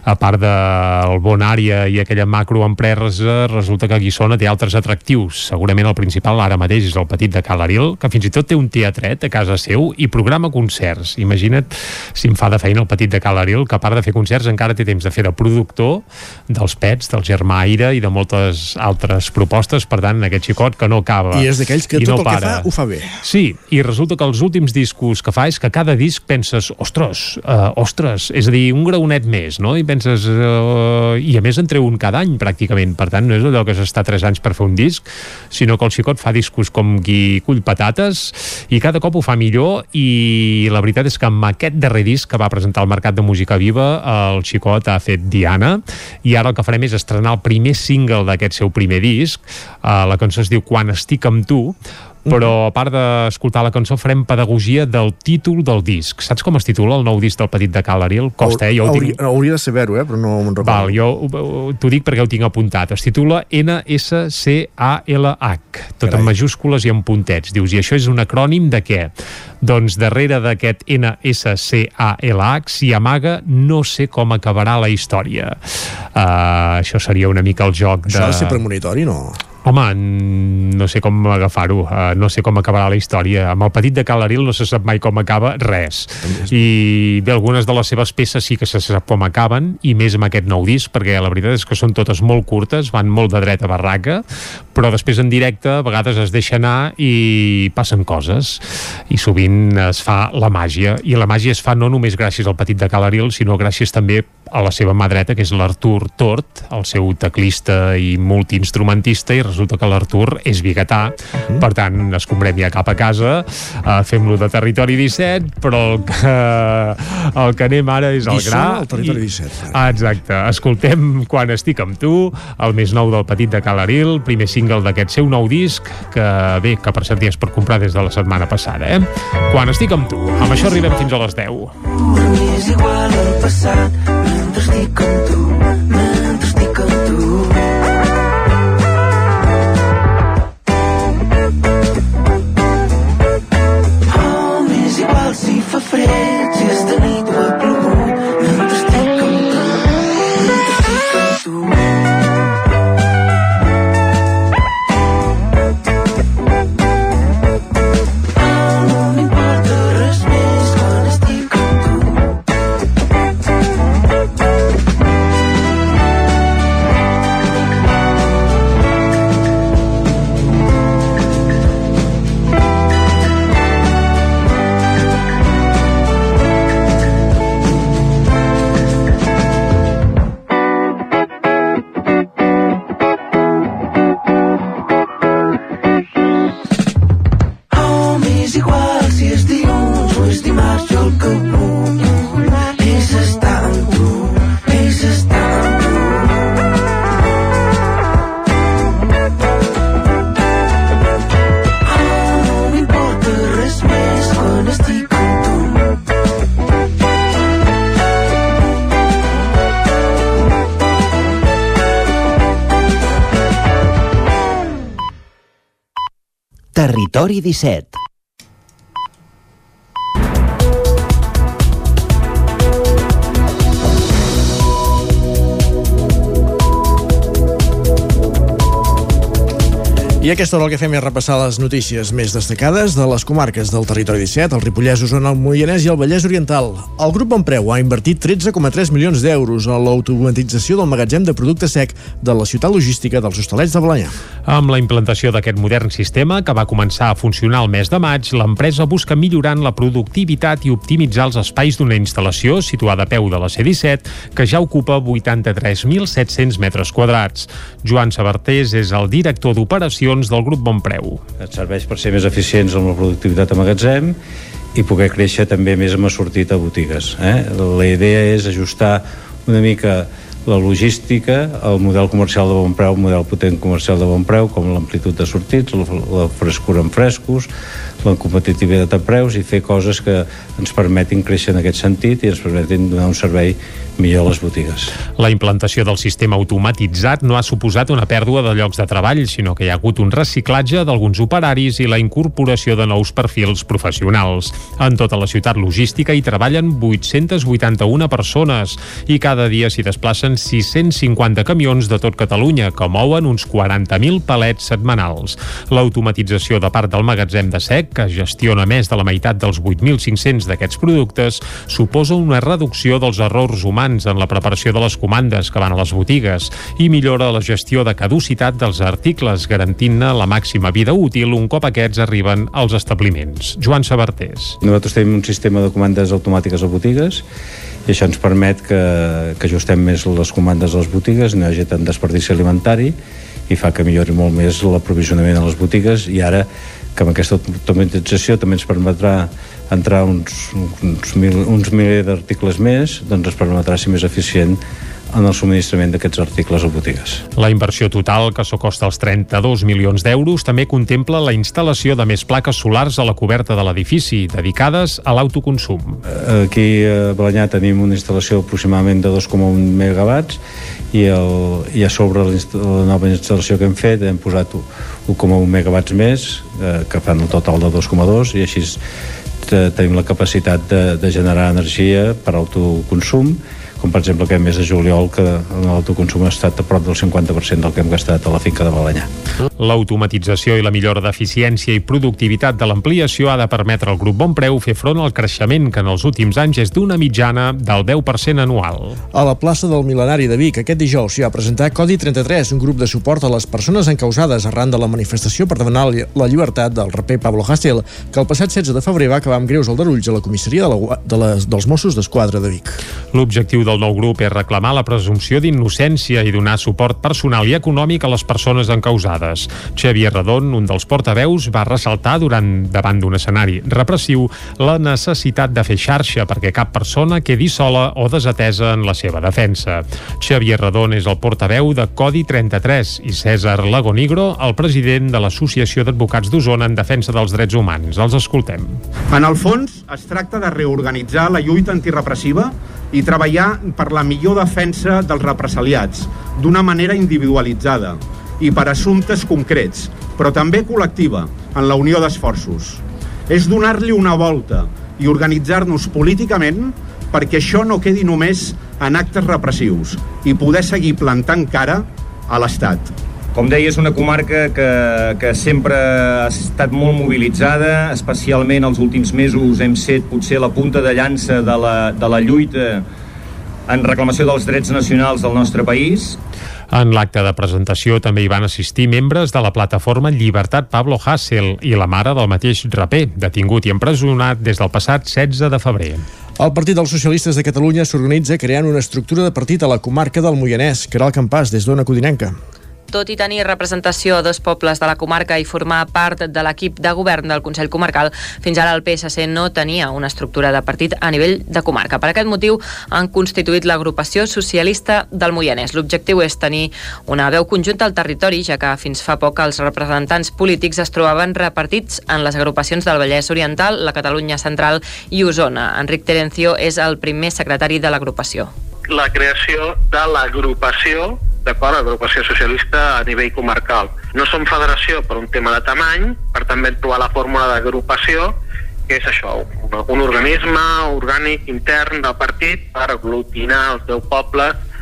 Speaker 3: a part del bon àrea i aquella macroempresa, resulta que Guissona té altres atractius. Segurament el principal ara mateix és el Petit de Cal Aril, que fins i tot té un teatret a casa seu i programa concerts. Imagina't si em fa de feina el Petit de Cal Aril, que a part de fer concerts encara té temps de fer de productor dels pets, del germà Aire i de moltes altres propostes, per tant, aquest xicot que no acaba
Speaker 1: I és d'aquells que tot
Speaker 3: no
Speaker 1: el que
Speaker 3: para.
Speaker 1: fa ho fa bé.
Speaker 3: Sí, i resulta que els últims discos que fa és que cada disc penses, ostres, uh, ostres, és a dir, un graonet més, no? I penses, uh, i a més en treu un cada any, pràcticament, per tant, no és allò que s'està 3 anys per fer un disc, sinó que el xicot fa discos com qui cull patates i cada cop ho fa millor i la veritat és que amb aquest darrer disc que va presentar al Mercat de Música Viva el xicot ha fet Diana i ara el que farem és estrenar el primer single d'aquest seu primer disc. Uh, la cançó es diu Quan estic amb tu però a part d'escoltar la cançó farem pedagogia del títol del disc. Saps com es titula el nou disc del Petit de Cal Ariel? Costa, eh? Jo ho tinc...
Speaker 1: hauria, hauria de saber-ho, eh? però no me'n recordo.
Speaker 3: Val, jo ho- ho- t'ho dic perquè ho tinc apuntat. Es titula NSCALH, tot
Speaker 1: Carai.
Speaker 3: en majúscules i en puntets. Dius, i això és un acrònim de què? Doncs darrere d'aquest NSCALH s'hi amaga no sé com acabarà la història. Uh, això seria una mica el joc de...
Speaker 1: Això ha de ser premonitori, no?
Speaker 3: Home, no sé com agafar-ho, uh, no sé com acabarà la història. Amb el petit de Cal Aril no se sap mai com acaba res. I bé, algunes de les seves peces sí que se sap com acaben, i més amb aquest nou disc, perquè la veritat és que són totes molt curtes, van molt de dreta a barraca, però després en directe a vegades es deixa anar i passen coses. I sovint es fa la màgia, i la màgia es fa no només gràcies al petit de Cal Aril, sinó gràcies també a la seva mà dreta, que és l'Artur Tort, el seu teclista i multiinstrumentista, i resulta que l'Artur és biguetà, per tant, escombrem ja cap a casa, uh, fem-lo de Territori 17, però el que, el que anem ara és el gra...
Speaker 1: al Territori
Speaker 3: i-
Speaker 1: 17.
Speaker 3: Ah, exacte. Escoltem Quan estic amb tu, el més nou del Petit de Calaril, primer single d'aquest seu nou disc, que bé, que per cert ja és per comprar des de la setmana passada, eh? Quan estic amb tu. Amb això arribem fins a les 10.
Speaker 25: És igual al passat mentre estic amb
Speaker 13: Territori 17
Speaker 1: I aquesta hora el que fem és repassar les notícies més destacades de les comarques del territori 17, el Ripollès, Osona, el Moianès i el Vallès Oriental. El grup Bonpreu ha invertit 13,3 milions d'euros a l'automatització del magatzem de producte sec de la ciutat logística dels Hostalets de Balanyà.
Speaker 3: Amb la implantació d'aquest modern sistema, que va començar a funcionar el mes de maig, l'empresa busca millorant la productivitat i optimitzar els espais d'una instal·lació situada a peu de la C-17, que ja ocupa 83.700 metres quadrats. Joan Sabartés és el director d'operacions del grup Bonpreu.
Speaker 26: Et serveix per ser més eficients amb la productivitat a magatzem i poder créixer també més amb sortit a botigues. Eh? La idea és ajustar una mica la logística, el model comercial de bon preu, el model potent comercial de bon preu, com l'amplitud de sortits, la frescura en frescos, la competitivitat de preus i fer coses que ens permetin créixer en aquest sentit i ens permetin donar un servei millor a les botigues.
Speaker 3: La implantació del sistema automatitzat no ha suposat una pèrdua de llocs de treball, sinó que hi ha hagut un reciclatge d'alguns operaris i la incorporació de nous perfils professionals. En tota la ciutat logística hi treballen 881 persones i cada dia s'hi desplacen 650 camions de tot Catalunya que mouen uns 40.000 palets setmanals. L'automatització de part del magatzem de sec, que gestiona més de la meitat dels 8.500 d'aquests productes, suposa una reducció dels errors humans en la preparació de les comandes que van a les botigues i millora la gestió de caducitat dels articles, garantint-ne la màxima vida útil un cop aquests arriben als establiments. Joan Sabartés.
Speaker 26: Nosaltres tenim un sistema de comandes automàtiques a botigues i això ens permet que, que ajustem més les comandes a les botigues, no hi hagi tant desperdici alimentari i fa que millori molt més l'aprovisionament a les botigues i ara que amb aquesta automatització també ens permetrà entrar uns, uns, mil, uns miler d'articles més, doncs ens permetrà ser més eficient en el subministrament d'aquests articles a botigues.
Speaker 3: La inversió total, que s'acosta als 32 milions d'euros, també contempla la instal·lació de més plaques solars a la coberta de l'edifici, dedicades a l'autoconsum.
Speaker 26: Aquí a Balanyà tenim una instal·lació aproximadament de 2,1 megawatts i, el, i a sobre la nova instal·lació que hem fet hem posat 1,1 megawatts més, eh, que fan un total de 2,2 i així tenim la capacitat de, de generar energia per autoconsum com per exemple aquest mes de juliol que l'autoconsum ha estat a prop del 50% del que hem gastat a la finca de Balanyà.
Speaker 3: L'automatització i la millora d'eficiència i productivitat de l'ampliació ha de permetre al grup Bonpreu fer front al creixement que en els últims anys és d'una mitjana del 10% anual.
Speaker 1: A la plaça del Milenari de Vic aquest dijous s'hi va presentar Codi 33, un grup de suport a les persones encausades arran de la manifestació per demanar la llibertat del raper Pablo Hasél, que el passat 16 de febrer va acabar amb greus aldarulls a la comissaria de la, de les, dels Mossos d'Esquadra de Vic.
Speaker 3: L'objectiu del nou grup és reclamar la presumpció d'innocència i donar suport personal i econòmic a les persones encausades. Xavier Redon, un dels portaveus, va ressaltar durant davant d'un escenari repressiu la necessitat de fer xarxa perquè cap persona quedi sola o desatesa en la seva defensa. Xavier Redon és el portaveu de Codi 33 i César Lagonigro, el president de l'Associació d'Advocats d'Osona en defensa dels drets humans. Els escoltem.
Speaker 27: En el fons, es tracta de reorganitzar la lluita antirepressiva i treballar per la millor defensa dels represaliats, d'una manera individualitzada i per assumptes concrets, però també col·lectiva, en la unió d'esforços. És donar-li una volta i organitzar-nos políticament perquè això no quedi només en actes repressius i poder seguir plantant cara a l'Estat.
Speaker 28: Com deia, és una comarca que, que sempre ha estat molt mobilitzada, especialment els últims mesos hem set potser la punta de llança de la, de la lluita en reclamació dels drets nacionals del nostre país.
Speaker 3: En l'acte de presentació també hi van assistir membres de la plataforma Llibertat Pablo Hassel i la mare del mateix raper, detingut i empresonat des del passat 16 de febrer.
Speaker 1: El Partit dels Socialistes de Catalunya s'organitza creant una estructura de partit a la comarca del Moianès, que era el campàs des d'Ona Codinenca
Speaker 29: tot i tenir representació a dos pobles de la comarca i formar part de l'equip de govern del Consell Comarcal, fins ara el PSC no tenia una estructura de partit a nivell de comarca. Per aquest motiu han constituït l'agrupació socialista del Moianès. L'objectiu és tenir una veu conjunta al territori, ja que fins fa poc els representants polítics es trobaven repartits en les agrupacions del Vallès Oriental, la Catalunya Central i Osona. Enric Terencio és el primer secretari de l'agrupació.
Speaker 30: La creació de l'agrupació
Speaker 31: d'acord, agrupació socialista a nivell comarcal. No som federació per un tema de tamany, per també trobar la fórmula d'agrupació, que és això, un, un organisme orgànic intern del partit per aglutinar els 10 pobles eh,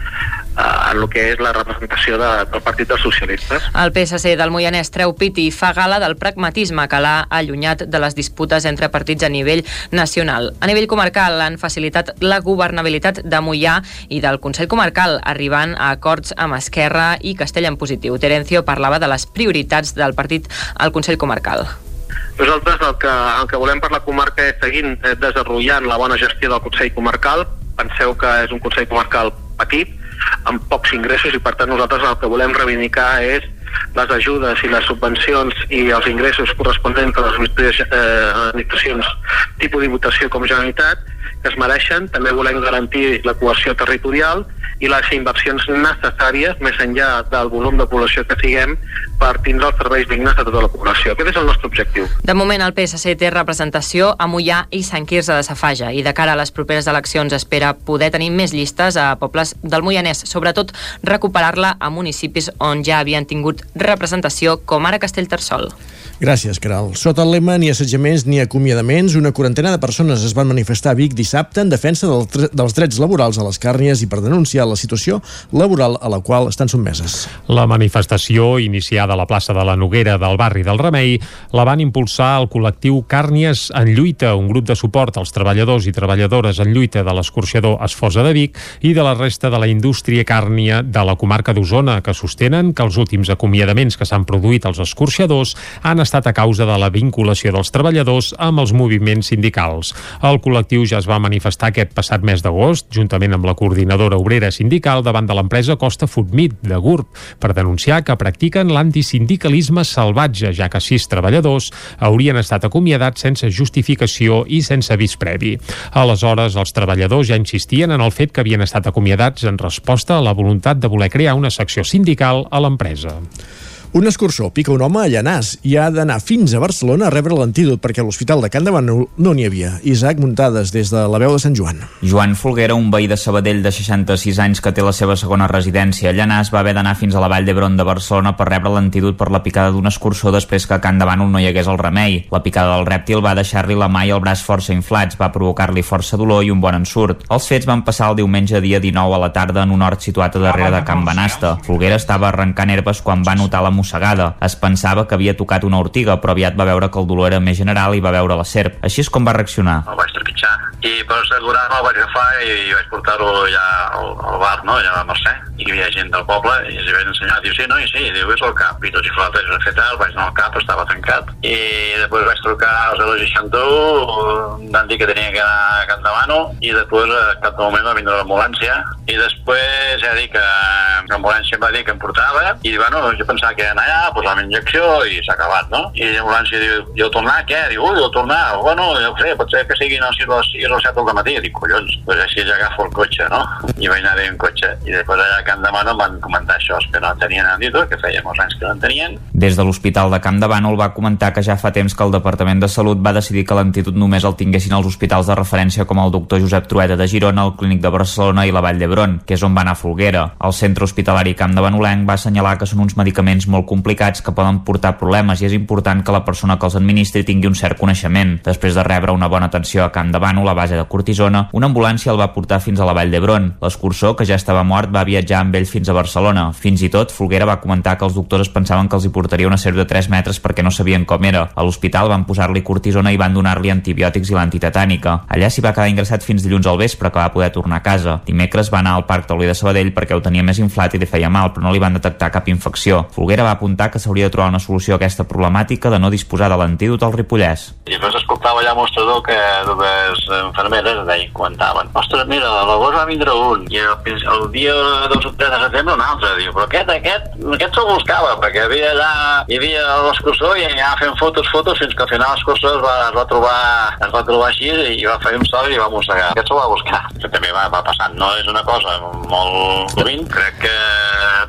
Speaker 31: en el que és la representació de, del Partit dels Socialistes.
Speaker 29: El PSC del Moianès treu pit i fa gala del pragmatisme que l'ha allunyat de les disputes entre partits a nivell nacional. A nivell comarcal han facilitat la governabilitat de Moià i del Consell Comarcal, arribant a acords amb Esquerra i Castella en positiu. Terencio parlava de les prioritats del partit al Consell Comarcal.
Speaker 31: Nosaltres el que, el que volem per la comarca és seguir eh, desenvolupant la bona gestió del Consell Comarcal. Penseu que és un Consell Comarcal petit, amb pocs ingressos i per tant nosaltres el que volem reivindicar és les ajudes i les subvencions i els ingressos corresponents a les eh, administracions tipus de votació com Generalitat que es mereixen. També volem garantir la cohesió territorial i les inversions necessàries, més enllà del volum de població que siguem, per tindre els serveis dignes a tota la població. Aquest és el nostre objectiu.
Speaker 29: De moment, el PSC té representació a Mollà i Sant Quirze de Safaja i de cara a les properes eleccions espera poder tenir més llistes a pobles del Moianès, sobretot recuperar-la a municipis on ja havien tingut representació, com ara Castellterçol.
Speaker 1: Gràcies, Caral. Sota el lema ni assetjaments ni acomiadaments, una quarantena de persones es van manifestar a Vic dissabte en defensa del, dels drets laborals a les càrnies i per denunciar la situació laboral a la qual estan sotmeses.
Speaker 3: La manifestació, iniciada a la plaça de la Noguera del barri del Remei, la van impulsar el col·lectiu Càrnies en lluita, un grup de suport als treballadors i treballadores en lluita de l'escorxador Esfosa de Vic i de la resta de la indústria càrnia de la comarca d'Osona, que sostenen que els últims acomiadaments que s'han produït als escorxadors han estat a causa de la vinculació dels treballadors amb els moviments sindicals. El col·lectiu ja es va manifestar aquest passat mes d'agost, juntament amb la coordinadora obrera sindical davant de l'empresa Costa Foodmeat de GURB, per denunciar que practiquen l'antisindicalisme salvatge, ja que sis treballadors haurien estat acomiadats sense justificació i sense avís previ. Aleshores, els treballadors ja insistien en el fet que havien estat acomiadats en resposta a la voluntat de voler crear una secció sindical a l'empresa.
Speaker 1: Un escurçó pica un home a Llanàs i ha d'anar fins a Barcelona a rebre l'antídot perquè a l'Hospital de Can de no n'hi havia. Isaac Muntades, des de la veu de Sant Joan.
Speaker 9: Joan Folguera, un veí de Sabadell de 66 anys que té la seva segona residència a Llanàs, va haver d'anar fins a la Vall d'Hebron de Barcelona per rebre l'antídot per la picada d'un escurçó després que a Can de no hi hagués el remei. La picada del rèptil va deixar-li la mà i el braç força inflats, va provocar-li força dolor i un bon ensurt. Els fets van passar el diumenge dia 19 a la tarda en un hort situat a darrere de Can Banasta. Folguera estava arrencant herbes quan va notar la mossegada. Es pensava que havia tocat una ortiga, però aviat va veure que el dolor era més general i va veure la serp. Així és com va reaccionar.
Speaker 32: El vaig trepitjar i per assegurar-me el vaig agafar i vaig portar-lo ja al, al bar, no? allà a Mercè, i hi havia gent del poble i els hi vaig ensenyar, diu, sí, no, i sí, diu, és el cap, i tots i flotes, vaig fer tal, vaig anar al cap, estava tancat, i després vaig trucar al 061, van dir que tenia que anar a Can Davano, i després a cap moment va vindre l'ambulància, i després ja dic que l'ambulància em va dir que em portava, i bueno, jo pensava que anar allà, posar la injecció i s'ha acabat, no? I l'ambulància diu, el tornar, què? Diu, ui, el tornar, bueno, jo sé, pot ser que siguin a les 6 o les 7 del matí. Dic, collons, doncs així ja agafo el cotxe, no? I vaig anar en cotxe. I després allà Camp de Bànol van comentar això, que no tenien antídot, que feia molts anys que no en tenien.
Speaker 9: Des de l'Hospital de Camp de Bànol va comentar que ja fa temps que el Departament de Salut va decidir que l'antídot només el tinguessin els hospitals de referència com el doctor Josep Trueta de Girona, el Clínic de Barcelona i la Vall d'Hebron, que és on va anar Folguera. El centre hospitalari Camp de Banolenc va assenyalar que són uns medicaments molt complicats que poden portar problemes i és important que la persona que els administri tingui un cert coneixement. Després de rebre una bona atenció a Camp de Bànol a base de cortisona, una ambulància el va portar fins a la Vall d'Hebron. L'escurçó, que ja estava mort, va viatjar amb ell fins a Barcelona. Fins i tot, Folguera va comentar que els doctors es pensaven que els hi portaria una serp de 3 metres perquè no sabien com era. A l'hospital van posar-li cortisona i van donar-li antibiòtics i l'antitetànica. Allà s'hi va quedar ingressat fins dilluns al vespre, que va poder tornar a casa. Dimecres va anar al Parc Taulí de Sabadell perquè ho tenia més inflat i li feia mal, però no li van detectar cap infecció. Folguera va apuntar que s'hauria de trobar una solució a aquesta problemàtica de no disposar de l'antídot al Ripollès.
Speaker 32: I després escoltava allà al mostrador que dues infermeres deien, comentaven, ostres, mira, a l'agost va vindre un, i el, el dia 2 o 3 de setembre un altre, diu, però aquest, aquest, aquest se'l buscava, perquè havia allà, hi havia l'escursor i anava fent fotos, fotos, fins que al final l'escursor es va, es va trobar, es va trobar així i va fer un sol i va mossegar. Aquest se'l va buscar. Que també va, va passant, no és una cosa molt sovint, crec que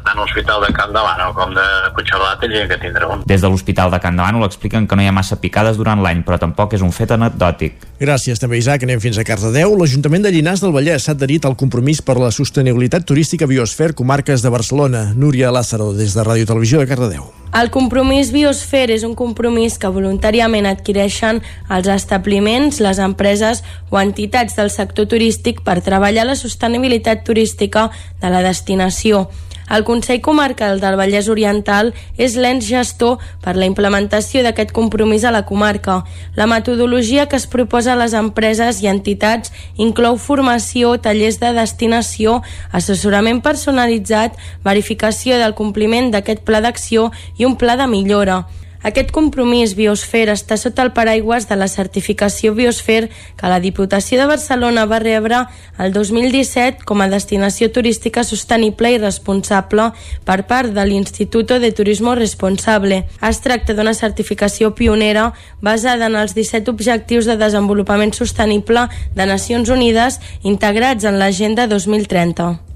Speaker 32: tant l'Hospital de Camp de Bànol com de Puigcerdat tindrien que tindre un.
Speaker 9: Des de l'Hospital de Can de Bànol expliquen que no hi ha massa picades durant l'any, però tampoc és un fet anecdòtic.
Speaker 1: Gràcies també, Isaac. Anem fins a Cardedeu. L'Ajuntament de Llinars del Vallès s'ha adherit al compromís per la sostenibilitat turística, Biosfer Comarques de Barcelona. Núria Lázaro, des de Ràdio Televisió de Cardedeu.
Speaker 8: El compromís Biosfer és un compromís que voluntàriament adquireixen els establiments, les empreses o entitats del sector turístic per treballar la sostenibilitat turística de la destinació. El Consell Comarcal del Vallès Oriental és l'ens gestor per la implementació d'aquest compromís a la comarca. La metodologia que es proposa a les empreses i entitats inclou formació, tallers de destinació, assessorament personalitzat, verificació del compliment d'aquest pla d'acció i un pla de millora. Aquest compromís Biosfer està sota el paraigües de la certificació Biosfer que la Diputació de Barcelona va rebre el 2017 com a destinació turística sostenible i responsable per part de l'Instituto de Turismo Responsable. Es tracta d'una certificació pionera basada en els 17 objectius de desenvolupament sostenible de Nacions Unides integrats en l'Agenda 2030.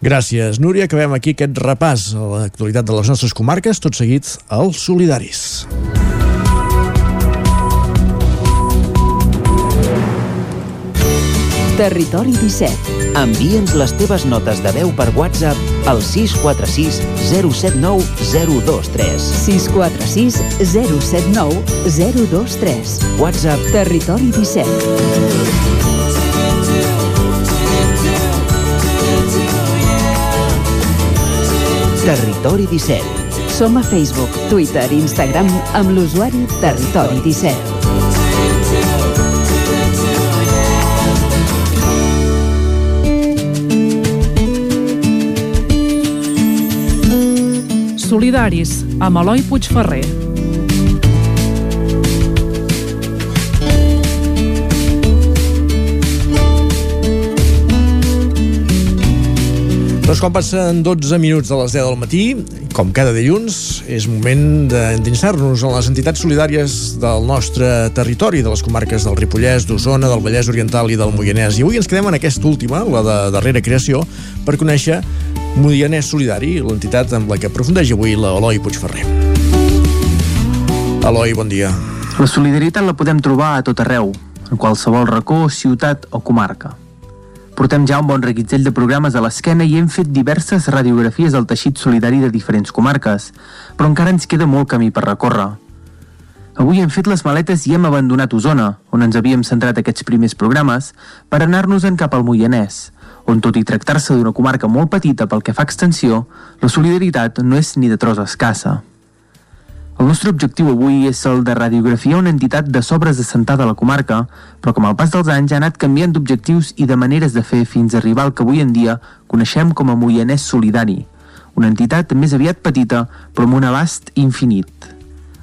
Speaker 1: Gràcies, Núria. Acabem aquí aquest repàs a l'actualitat de les nostres comarques, tot seguit als solidaris.
Speaker 13: Territori 17. Envia'ns les teves notes de veu per WhatsApp al 646 079 023.
Speaker 24: 646 079 023.
Speaker 13: WhatsApp
Speaker 24: Territori 17.
Speaker 13: Territori 17.
Speaker 24: Som a Facebook, Twitter i Instagram amb l'usuari Territori 17.
Speaker 33: Solidaris, amb Eloi Puigferrer.
Speaker 1: Doncs quan passen 12 minuts de les 10 del matí, com cada dilluns, és moment d'endinsar-nos en les entitats solidàries del nostre territori, de les comarques del Ripollès, d'Osona, del Vallès Oriental i del Moianès. I avui ens quedem en aquesta última, la de darrera creació, per conèixer Moianès Solidari, l'entitat amb la que aprofundeix avui l'Eloi Puigferrer. Eloi, bon dia.
Speaker 34: La solidaritat la podem trobar a tot arreu, en qualsevol racó, ciutat o comarca. Portem ja un bon reguitzell de programes a l'esquena i hem fet diverses radiografies del teixit solidari de diferents comarques, però encara ens queda molt camí per recórrer. Avui hem fet les maletes i hem abandonat Osona, on ens havíem centrat aquests primers programes, per anar-nos-en cap al Moianès, on tot i tractar-se d'una comarca molt petita pel que fa extensió, la solidaritat no és ni de tros escassa. El nostre objectiu avui és el de radiografiar una entitat de sobres assentada a la comarca, però com al pas dels anys ha anat canviant d'objectius i de maneres de fer fins a arribar al que avui en dia coneixem com a Moianès Solidari, una entitat més aviat petita però amb un abast infinit.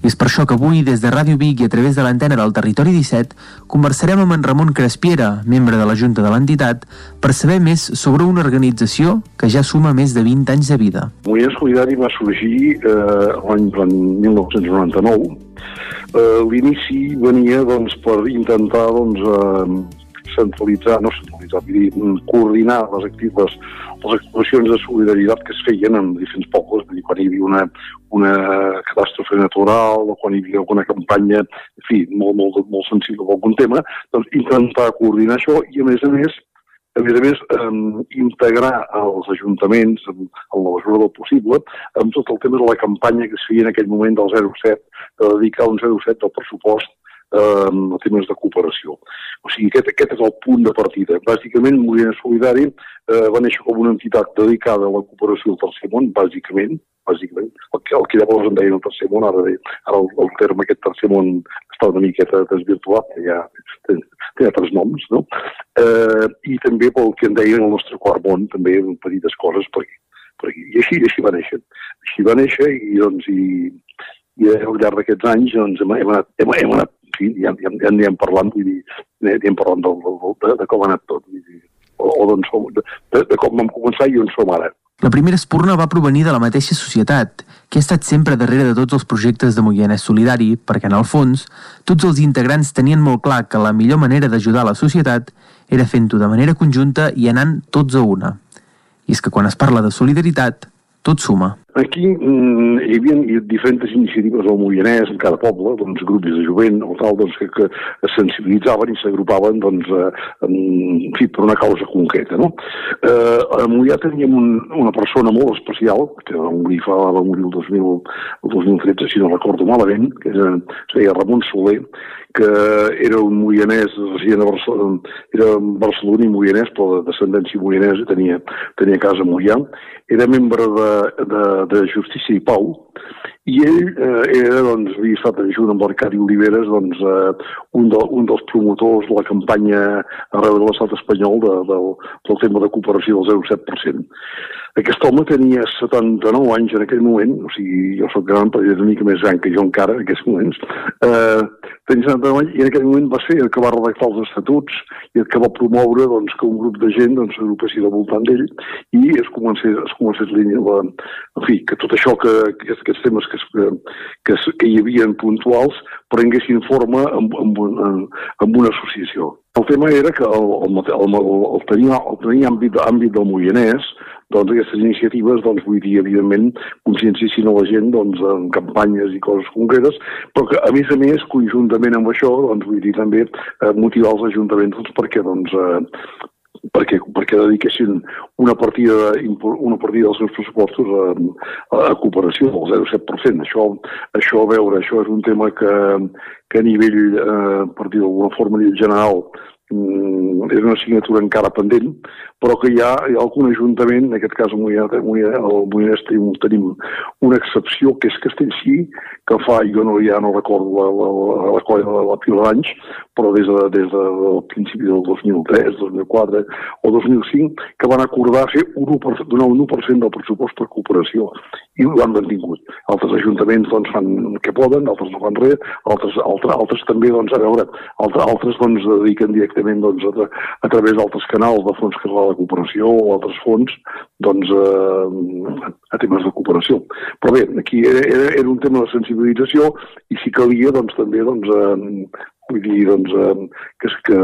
Speaker 34: I és per això que avui, des de Ràdio Vic i a través de l'antena del Territori 17, conversarem amb en Ramon Crespiera, membre de la Junta de l'entitat, per saber més sobre una organització que ja suma més de 20 anys de vida.
Speaker 30: Moviment Solidari va sorgir eh, l'any 1999. Eh, L'inici venia doncs, per intentar doncs, eh, centralitzar, no centralitzar, vull dir, coordinar les, actives, les actuacions de solidaritat que es feien en diferents pobles, vull dir, quan hi havia una, una catàstrofe natural o quan hi havia alguna campanya, en fi, molt, molt, molt sensible amb algun tema, doncs intentar coordinar això i, a més a més, a més a més, eh, integrar els ajuntaments en, en la mesura del possible amb tot el tema de la campanya que es feia en aquell moment del 07, de dedicar un 07 del pressupost eh, a temes de cooperació. O sigui, aquest, aquest és el punt de partida. Bàsicament, Moviment Solidari eh, va néixer com una entitat dedicada a la cooperació del tercer món, bàsicament, bàsicament, el que, el que llavors en deien el tercer món, ara, ara el, el terme aquest tercer món està una miqueta desvirtuat, ja té, té altres noms, no? Eh, I també pel que en deien el nostre quart món, també petites coses per aquí. Per aquí. I així, així va néixer. Així va néixer i, doncs, i, i al llarg d'aquests anys doncs, hem, anat, hem, hem anat sí, ja, ja, ja en anem parlant, vull dir, anem parlant del, del, de, de com ha anat tot, vull dir, o, o d'on som, de, de, de com vam començar i on som ara.
Speaker 34: La primera espurna va provenir de la mateixa societat, que ha estat sempre darrere de tots els projectes de Moianès Solidari, perquè en el fons, tots els integrants tenien molt clar que la millor manera d'ajudar la societat era fent-ho de manera conjunta i anant tots a una. I és que quan es parla de solidaritat, tot suma.
Speaker 30: Aquí mm, hi havia diferents iniciatives al Moianès, en cada poble, doncs, grups de jovent o tal, doncs, que, que es sensibilitzaven i s'agrupaven doncs, en, en fi, per una causa concreta. No? Eh, a Moià teníem un, una persona molt especial, que va morir, fa, va morir el, 2000, el 2013, si no recordo malament, que era, es deia Ramon Soler, que era un moianès, resident a Barcelona, era barceloní moianès, però de descendència moianesa, tenia, tenia casa a Moià, era membre de, de, de Justícia i Pau, i ell eh, era, doncs, havia estat junt amb l'Arcadi Oliveres, doncs, eh, un, de, un dels promotors de la campanya arreu de l'estat espanyol de, de, del tema de cooperació del 0,7%. Aquest home tenia 79 anys en aquell moment, o sigui, jo sóc gran, però és una mica més gran que jo encara en aquests moments, eh, tenia 79 anys i en aquell moment va ser el que va redactar els estatuts i el que va promoure doncs, que un grup de gent doncs, s'agrupessi al voltant d'ell i es comencés, es comencés línia, la, en fi, que tot això que, que aquests temes que, que, que hi havia puntuals prenguessin forma amb, amb, amb, amb una associació. El tema era que el, el, el, el, el tenia, el tenia àmbit, àmbit del Moianès, doncs aquestes iniciatives, doncs, vull dir, evidentment, conscienciessin a la gent doncs, en campanyes i coses concretes, però que, a més a més, conjuntament amb això, doncs, vull dir, també eh, motivar els ajuntaments doncs, perquè doncs, eh, perquè, perquè dediquessin una partida, una partida dels seus pressupostos a, a, cooperació del 0,7%. Això, això, a veure, això és un tema que, que a nivell, eh, per dir d'alguna forma, a nivell general, és una assignatura encara pendent, però que hi ha, hi ha algun ajuntament, en aquest cas el Moianès tenim, tenim una excepció, que és Castellcí, que fa, jo no, ja no recordo la, la, la, la de la pila d'anys, però des, de, des del principi del 2003, 2004 o 2005, que van acordar fer un 1%, donar un 1% del pressupost per cooperació i ho han mantingut. Altres ajuntaments doncs, fan el que poden, altres no fan res, altres, altres, altres també, doncs, a veure, altres, altres doncs, dediquen directament doncs, a, a través d'altres canals de fons que de cooperació o altres fons doncs, eh, a temes de cooperació. Però bé, aquí era, era, un tema de sensibilització i si calia doncs, també doncs, eh, vull dir doncs, eh, que, que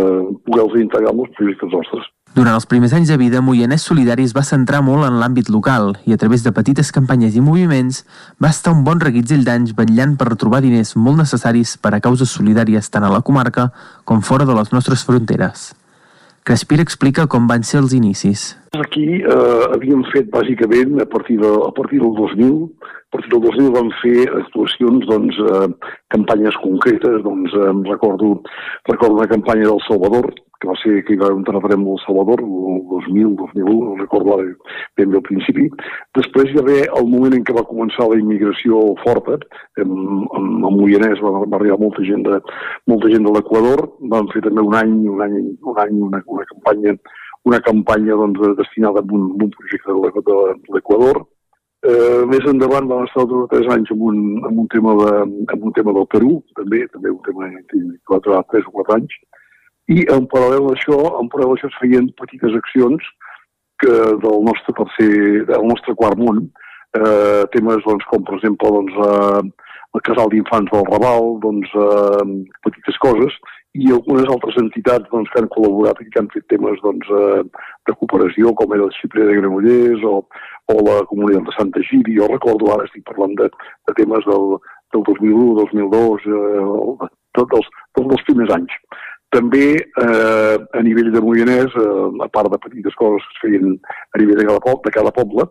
Speaker 30: poder-los integrar en els projectes nostres.
Speaker 34: Durant els primers anys de vida, Moianès Solidari es va centrar molt en l'àmbit local i a través de petites campanyes i moviments va estar un bon reguitzell d'anys vetllant per retrobar diners molt necessaris per a causes solidàries tant a la comarca com fora de les nostres fronteres. Crespir explica com van ser els inicis.
Speaker 30: Aquí eh, havíem fet bàsicament a partir, de, a partir del 2000, a partir del 2000 vam fer actuacions, doncs, eh, campanyes concretes, doncs eh, recordo, recordo una campanya del Salvador, que va ser que hi va haver un terratrèmol del Salvador, el 2000, 2001, no recordo ara ben bé al principi. Després hi va haver el moment en què va començar la immigració forta, amb, amb, amb Moianès va, va arribar molta gent de, molta gent de l'Equador, vam fer també un any, un any, un any una, una campanya una campanya doncs, destinada a un, a un projecte de l'Equador, Eh, més endavant vam estar o tres anys amb un, amb un, tema, de, amb un tema del Perú, també, també un tema que va durar tres o quatre anys, i en paral·lel a això, en paral·lel a això es feien petites accions que del nostre tercer, del nostre quart món, eh, temes doncs, com per exemple doncs, eh, el casal d'infants del Raval, doncs, eh, petites coses, i algunes altres entitats doncs, que han col·laborat i que han fet temes doncs, eh, de cooperació, com era el Xipre de Granollers o, o la comunitat de Santa Giri. Jo recordo, ara estic parlant de, de temes del, del 2001, 2002, eh, tots els, tots els primers anys. També eh, a nivell de Moianès, eh, a part de petites coses que es feien a nivell de cada, poble, de cada poble,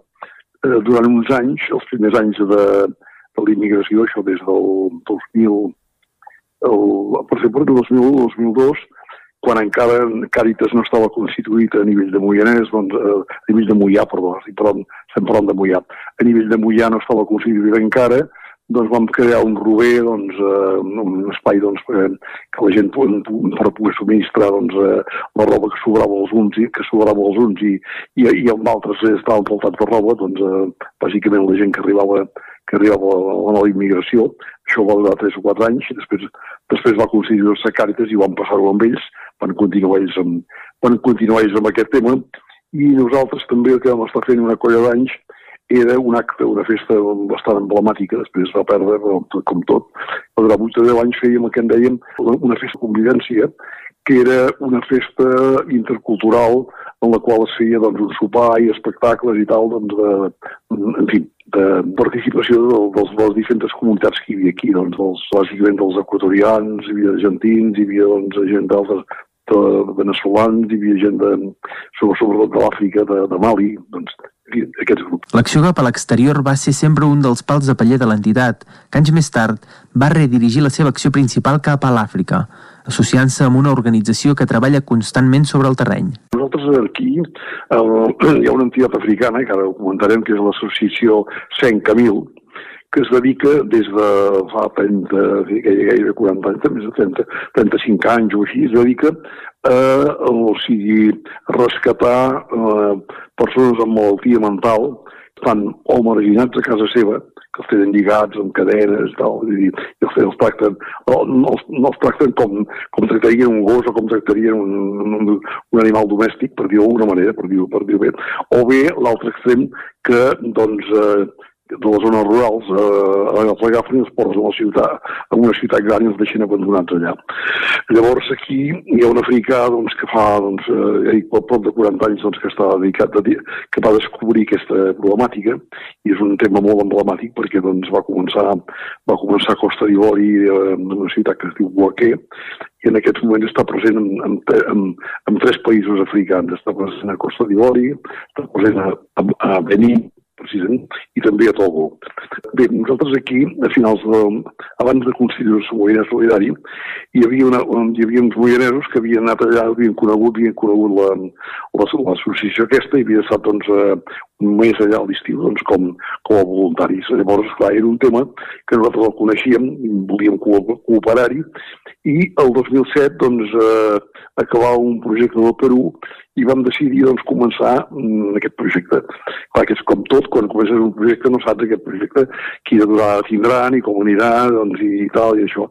Speaker 30: eh, durant uns anys, els primers anys de, de l'immigració, això des del 2000, el, per exemple, del 2001-2002, quan encara Càritas no estava constituït a nivell de Moianès, doncs, eh, a nivell de Moià, perdó, estic parlant, estem parlant de Moià, a nivell de Moià no estava constituït encara, doncs vam crear un rober, doncs, eh, un espai doncs, que, que la gent per poder subministrar doncs, eh, la roba que sobrava als uns i que sobrava als uns i, i, i amb altres estaven faltats de roba, doncs, eh, bàsicament la gent que arribava que arribava a la immigració, això va durar 3 o 4 anys, després, després va constituir-se Càritas i van passar-ho amb ells, van continuar ells amb, van continuar ells amb aquest tema, i nosaltres també el que vam estar fent una colla d'anys era un acte, una festa bastant emblemàtica, després va perdre, com tot. Però durant 8 o 10 anys fèiem el que en dèiem una festa de convivència, que era una festa intercultural en la qual es feia doncs, un sopar i espectacles i tal, doncs, de, en fi, de participació de, dels, de les diferents comunitats que hi havia aquí, doncs, dels, bàsicament dels equatorians, hi havia argentins, hi havia doncs, gent d'altres de veneçolans, hi havia gent de, sobretot de l'Àfrica, de, de Mali, doncs, aquests grups.
Speaker 34: L'acció cap a l'exterior va ser sempre un dels pals de paller de l'entitat, que anys més tard va redirigir la seva acció principal cap a l'Àfrica, associant-se amb una organització que treballa constantment sobre el terreny.
Speaker 30: Nosaltres aquí eh, hi ha una entitat africana, que ara ho comentarem, que és l'associació Sen Camil, que es dedica des de fa 30, gairebé 40 anys, més de 30, 35 anys o així, es dedica a, o sigui, rescatar eh, persones amb malaltia mental, estan o marginats a casa seva, que els tenen lligats amb cadenes tal, i, i els, els tracten, no, no, els, no els tracten com, com tractarien un gos o com tractarien un, un, un animal domèstic, per dir-ho d'alguna manera, per dir-ho per dir bé. O bé l'altre extrem que doncs, eh, de les zones rurals eh, els agafen i els porten a la ciutat, a una ciutat gran i els deixen abandonats allà. Llavors aquí hi ha un africà doncs, que fa doncs, eh, prop de 40 anys doncs, que està dedicat a que va descobrir aquesta problemàtica i és un tema molt emblemàtic perquè doncs, va començar va començar a Costa d'Ivori eh, en una ciutat que es diu Boaquer i en aquests moments està present en, en, en, en tres països africans. Està present a Costa d'Ivori, està present a, a, a Benin precisament, i també a Togo. Bé, nosaltres aquí, a finals de, abans de constituir-se moviment solidari, hi havia, una, hi havia uns moianesos que havien anat allà, havien conegut, havien conegut l'associació la, la, aquesta i havia estat doncs, mes allà a l'estiu doncs, com, com a voluntaris. Llavors, clar, era un tema que nosaltres el coneixíem, volíem cooperar-hi, i el 2007 doncs, eh, acabar un projecte del Perú i vam decidir doncs, començar mm, aquest projecte. Clar que és com tot, quan comences un projecte no saps aquest projecte quina durada tindrà ni com anirà doncs, i tal i això.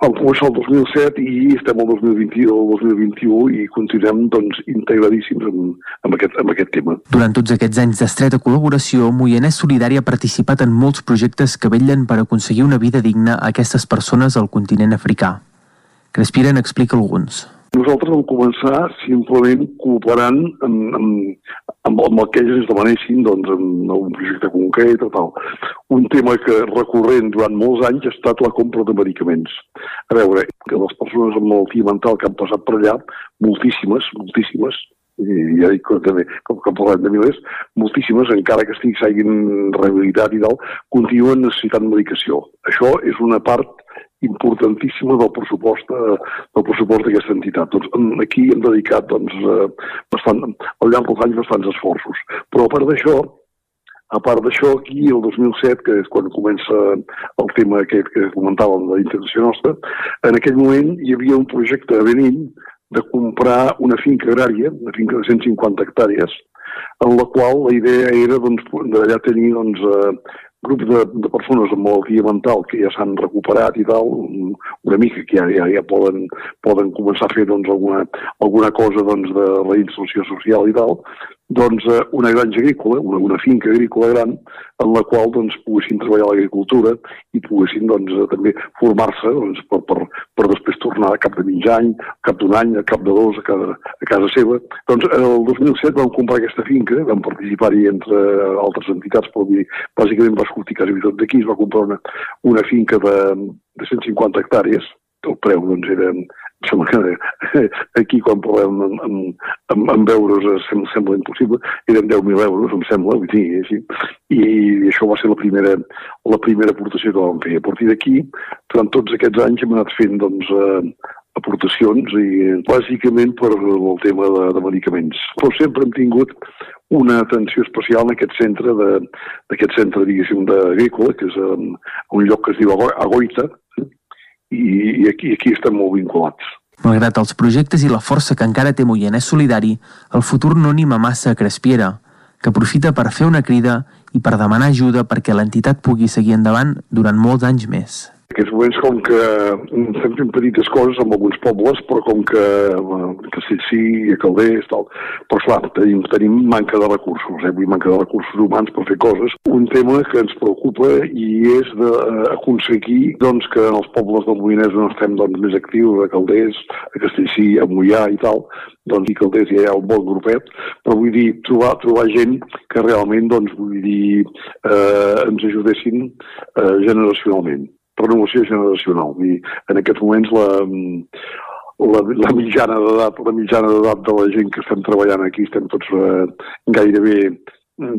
Speaker 30: Vam començar el 2007 i estem al 2020, el 2021 i continuem doncs, integradíssims amb, amb, aquest, amb aquest tema.
Speaker 34: Durant tots aquests anys d'estreta col·laboració, Moianès Solidari ha participat en molts projectes que vetllen per aconseguir una vida digna a aquestes persones al continent africà. Crespira n'explica alguns.
Speaker 30: Nosaltres vam començar simplement cooperant amb, amb, amb, amb el que ells ens demanessin doncs, en un projecte concret o tal. Un tema que recurrent durant molts anys ha estat la compra de medicaments. A veure, que les persones amb malaltia mental que han passat per allà, moltíssimes, moltíssimes, i ja dic que també, com que parlem de milers, moltíssimes, encara que estigui s'hagin rehabilitat i tal, continuen necessitant medicació. Això és una part importantíssima del pressupost eh, del pressupost d'aquesta entitat. Doncs aquí hem dedicat doncs, eh, bastant, al llarg dels anys bastants esforços. Però a part d'això, a part d'això, aquí el 2007, que és quan comença el tema aquest que comentàvem de la nostra, en aquell moment hi havia un projecte a Benin de comprar una finca agrària, una finca de 150 hectàrees, en la qual la idea era doncs, d'allà tenir doncs, eh, grup de, de persones amb malaltia mental que ja s'han recuperat i tal, una mica que ja, ja, ja poden, poden començar a fer doncs, alguna, alguna cosa doncs, de reinserció social i tal, doncs, eh, una granja agrícola, una, una finca agrícola gran, en la qual doncs, poguessin treballar l'agricultura i poguessin doncs, eh, també formar-se doncs, per, per, per després tornar a cap de mig any, cap d'un any, a cap de dos, a, cada, a casa seva. Doncs el 2007 vam comprar aquesta finca, vam participar-hi entre altres entitats, però dir, bàsicament va sortir quasi tot d'aquí, es va comprar una, una finca de, de 150 hectàrees, el preu doncs, era sembla que aquí quan parlem amb, amb, amb, amb euros sembla, sembla impossible, eren 10.000 euros, em sembla, vull dir, així. I, i això va ser la primera, la primera aportació que vam fer. A partir d'aquí, durant tots aquests anys hem anat fent doncs, eh, aportacions i bàsicament per el tema de, de medicaments. Però sempre hem tingut una atenció especial en aquest centre d'aquest centre, diguéssim, d'agrícola, que és en, un lloc que es diu Agoita, i, i aquí, aquí estem molt vinculats.
Speaker 34: Malgrat els projectes i la força que encara té Moianès Solidari, el futur no anima massa a Crespiera, que aprofita per fer una crida i per demanar ajuda perquè l'entitat pugui seguir endavant durant molts anys més
Speaker 30: aquests moments com que estem fent petites coses amb alguns pobles, però com que, a Calders, tal, però clar, tenim, tenim manca de recursos, eh? vull manca de recursos humans per fer coses. Un tema que ens preocupa i és d'aconseguir doncs, que en els pobles del Moianès on estem doncs, més actius, a Calders, a Castellcí, a Mollà i tal, doncs, i el ja hi ha un bon grupet, però vull dir, trobar, trobar gent que realment, doncs, vull dir, eh, ens ajudessin eh, generacionalment renovació generacional. Dir, en aquests moments la, la, la mitjana d'edat la mitjana d'edat de la gent que estem treballant aquí estem tots eh, gairebé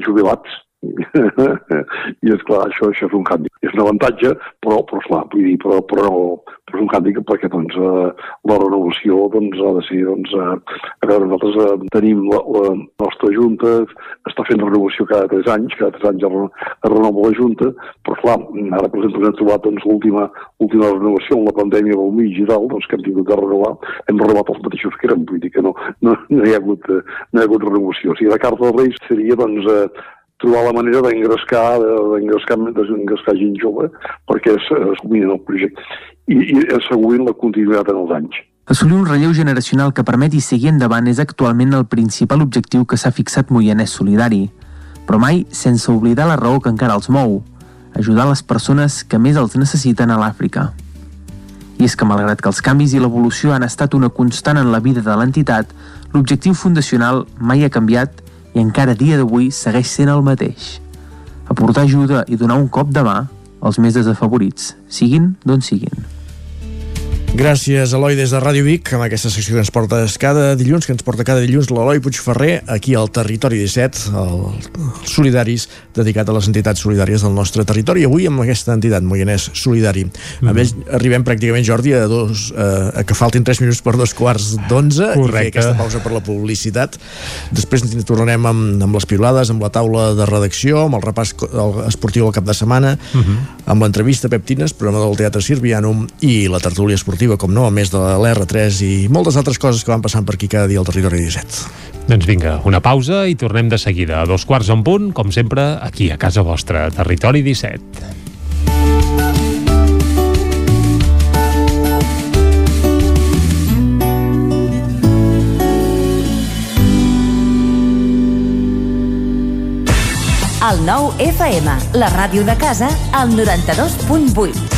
Speaker 30: jubilats (laughs) i és clar, això, això és un canvi. És un avantatge, però, però esclar, vull dir, però, però, però és un canvi perquè doncs, eh, la renovació doncs, ha de ser, doncs, eh, a veure, nosaltres eh, tenim la, la nostra Junta, està fent renovació cada tres anys, cada tres anys es, renova la Junta, però clar, ara per exemple hem trobat doncs, l'última última renovació en la pandèmia del mig i tal, doncs, que hem tingut de renovar, hem renovat els mateixos que érem, vull dir que no, no, no, hi, ha hagut, eh, no hi ha hagut renovació. O sigui, la carta dels Reis seria doncs, eh, trobar la manera d'engrescar d'engrescar gent jove perquè es, es dominin el projecte i, i assegurin la continuïtat en els anys.
Speaker 34: Assolir un relleu generacional que permeti seguir endavant és actualment el principal objectiu que s'ha fixat Moianès Solidari, però mai sense oblidar la raó que encara els mou, ajudar les persones que més els necessiten a l'Àfrica. I és que malgrat que els canvis i l'evolució han estat una constant en la vida de l'entitat, l'objectiu fundacional mai ha canviat i encara dia d'avui segueix sent el mateix. Aportar ajuda i donar un cop de mà als més desafavorits, siguin d'on siguin.
Speaker 1: Gràcies, Eloi, des de Ràdio Vic, amb aquesta secció que ens porta cada dilluns, que ens porta cada dilluns l'Eloi Puigferrer, aquí al Territori 17, els solidaris, dedicat a les entitats solidàries del nostre territori. Avui amb aquesta entitat, Moianès Solidari. Mm. Amb ells arribem pràcticament, Jordi, a, dos, eh, a que faltin 3 minuts per dos quarts d'onze i fer aquesta pausa per la publicitat. Després ens tornarem amb, amb les pilades, amb la taula de redacció, amb el repàs esportiu al cap de setmana, mm -hmm. amb l'entrevista Pep Tines, programa del Teatre Sirvianum i la tertúlia esportiva esportiva, com no, a més de l'R3 i moltes altres coses que van passant per aquí cada dia al Territori 17.
Speaker 3: Doncs vinga, una pausa i tornem de seguida. A dos quarts en punt, com sempre, aquí a casa vostra, Territori 17.
Speaker 23: El nou FM, la ràdio de casa, al 92.8.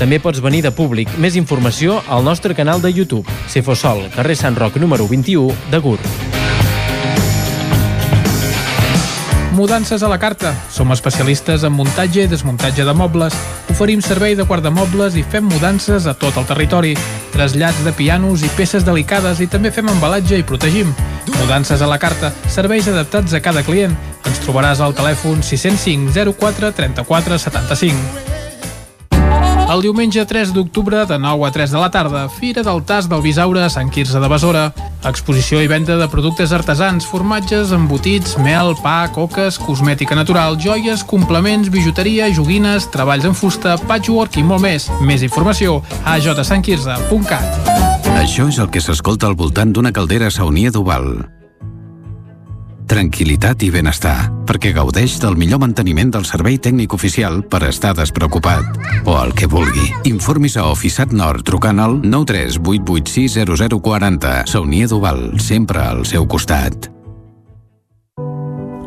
Speaker 18: També pots venir de públic. Més informació al nostre canal de YouTube. Cefosol, carrer Sant Roc número 21 de Gur.
Speaker 35: Mudances a la carta. Som especialistes en muntatge i desmuntatge de mobles. Oferim servei de guardamobles i fem mudances a tot el territori. Trasllats de pianos i peces delicades i també fem embalatge i protegim. Mudances a la carta. Serveis adaptats a cada client. Ens trobaràs al telèfon 605 04 34 75. El diumenge 3 d'octubre, de 9 a 3 de la tarda, Fira del Tas del Bisaure a Sant Quirze de Besora. Exposició i venda de productes artesans, formatges, embotits, mel, pa, coques, cosmètica natural, joies, complements, bijuteria, joguines, treballs en fusta, patchwork i molt més. Més informació a jsantquirze.cat.
Speaker 20: Això és el que s'escolta al voltant d'una caldera saunia d'Oval tranquil·litat i benestar, perquè gaudeix del millor manteniment del servei tècnic oficial per estar despreocupat. O el que vulgui. Informis a Oficiat Nord trucant al 938860040. Saunia Duval, sempre al seu costat.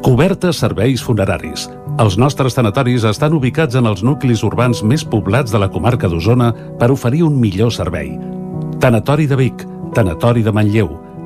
Speaker 36: Cobertes serveis funeraris. Els nostres tanatoris estan ubicats en els nuclis urbans més poblats de la comarca d'Osona per oferir un millor servei. Tanatori de Vic, Tanatori de Manlleu,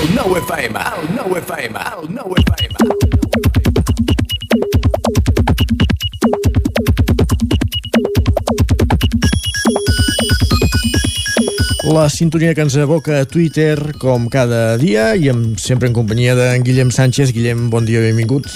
Speaker 37: El nou FM, el nou FM, el nou FM.
Speaker 1: La sintonia que ens aboca a Twitter, com cada dia, i amb, sempre en companyia d'en Guillem Sánchez. Guillem, bon dia, benvingut.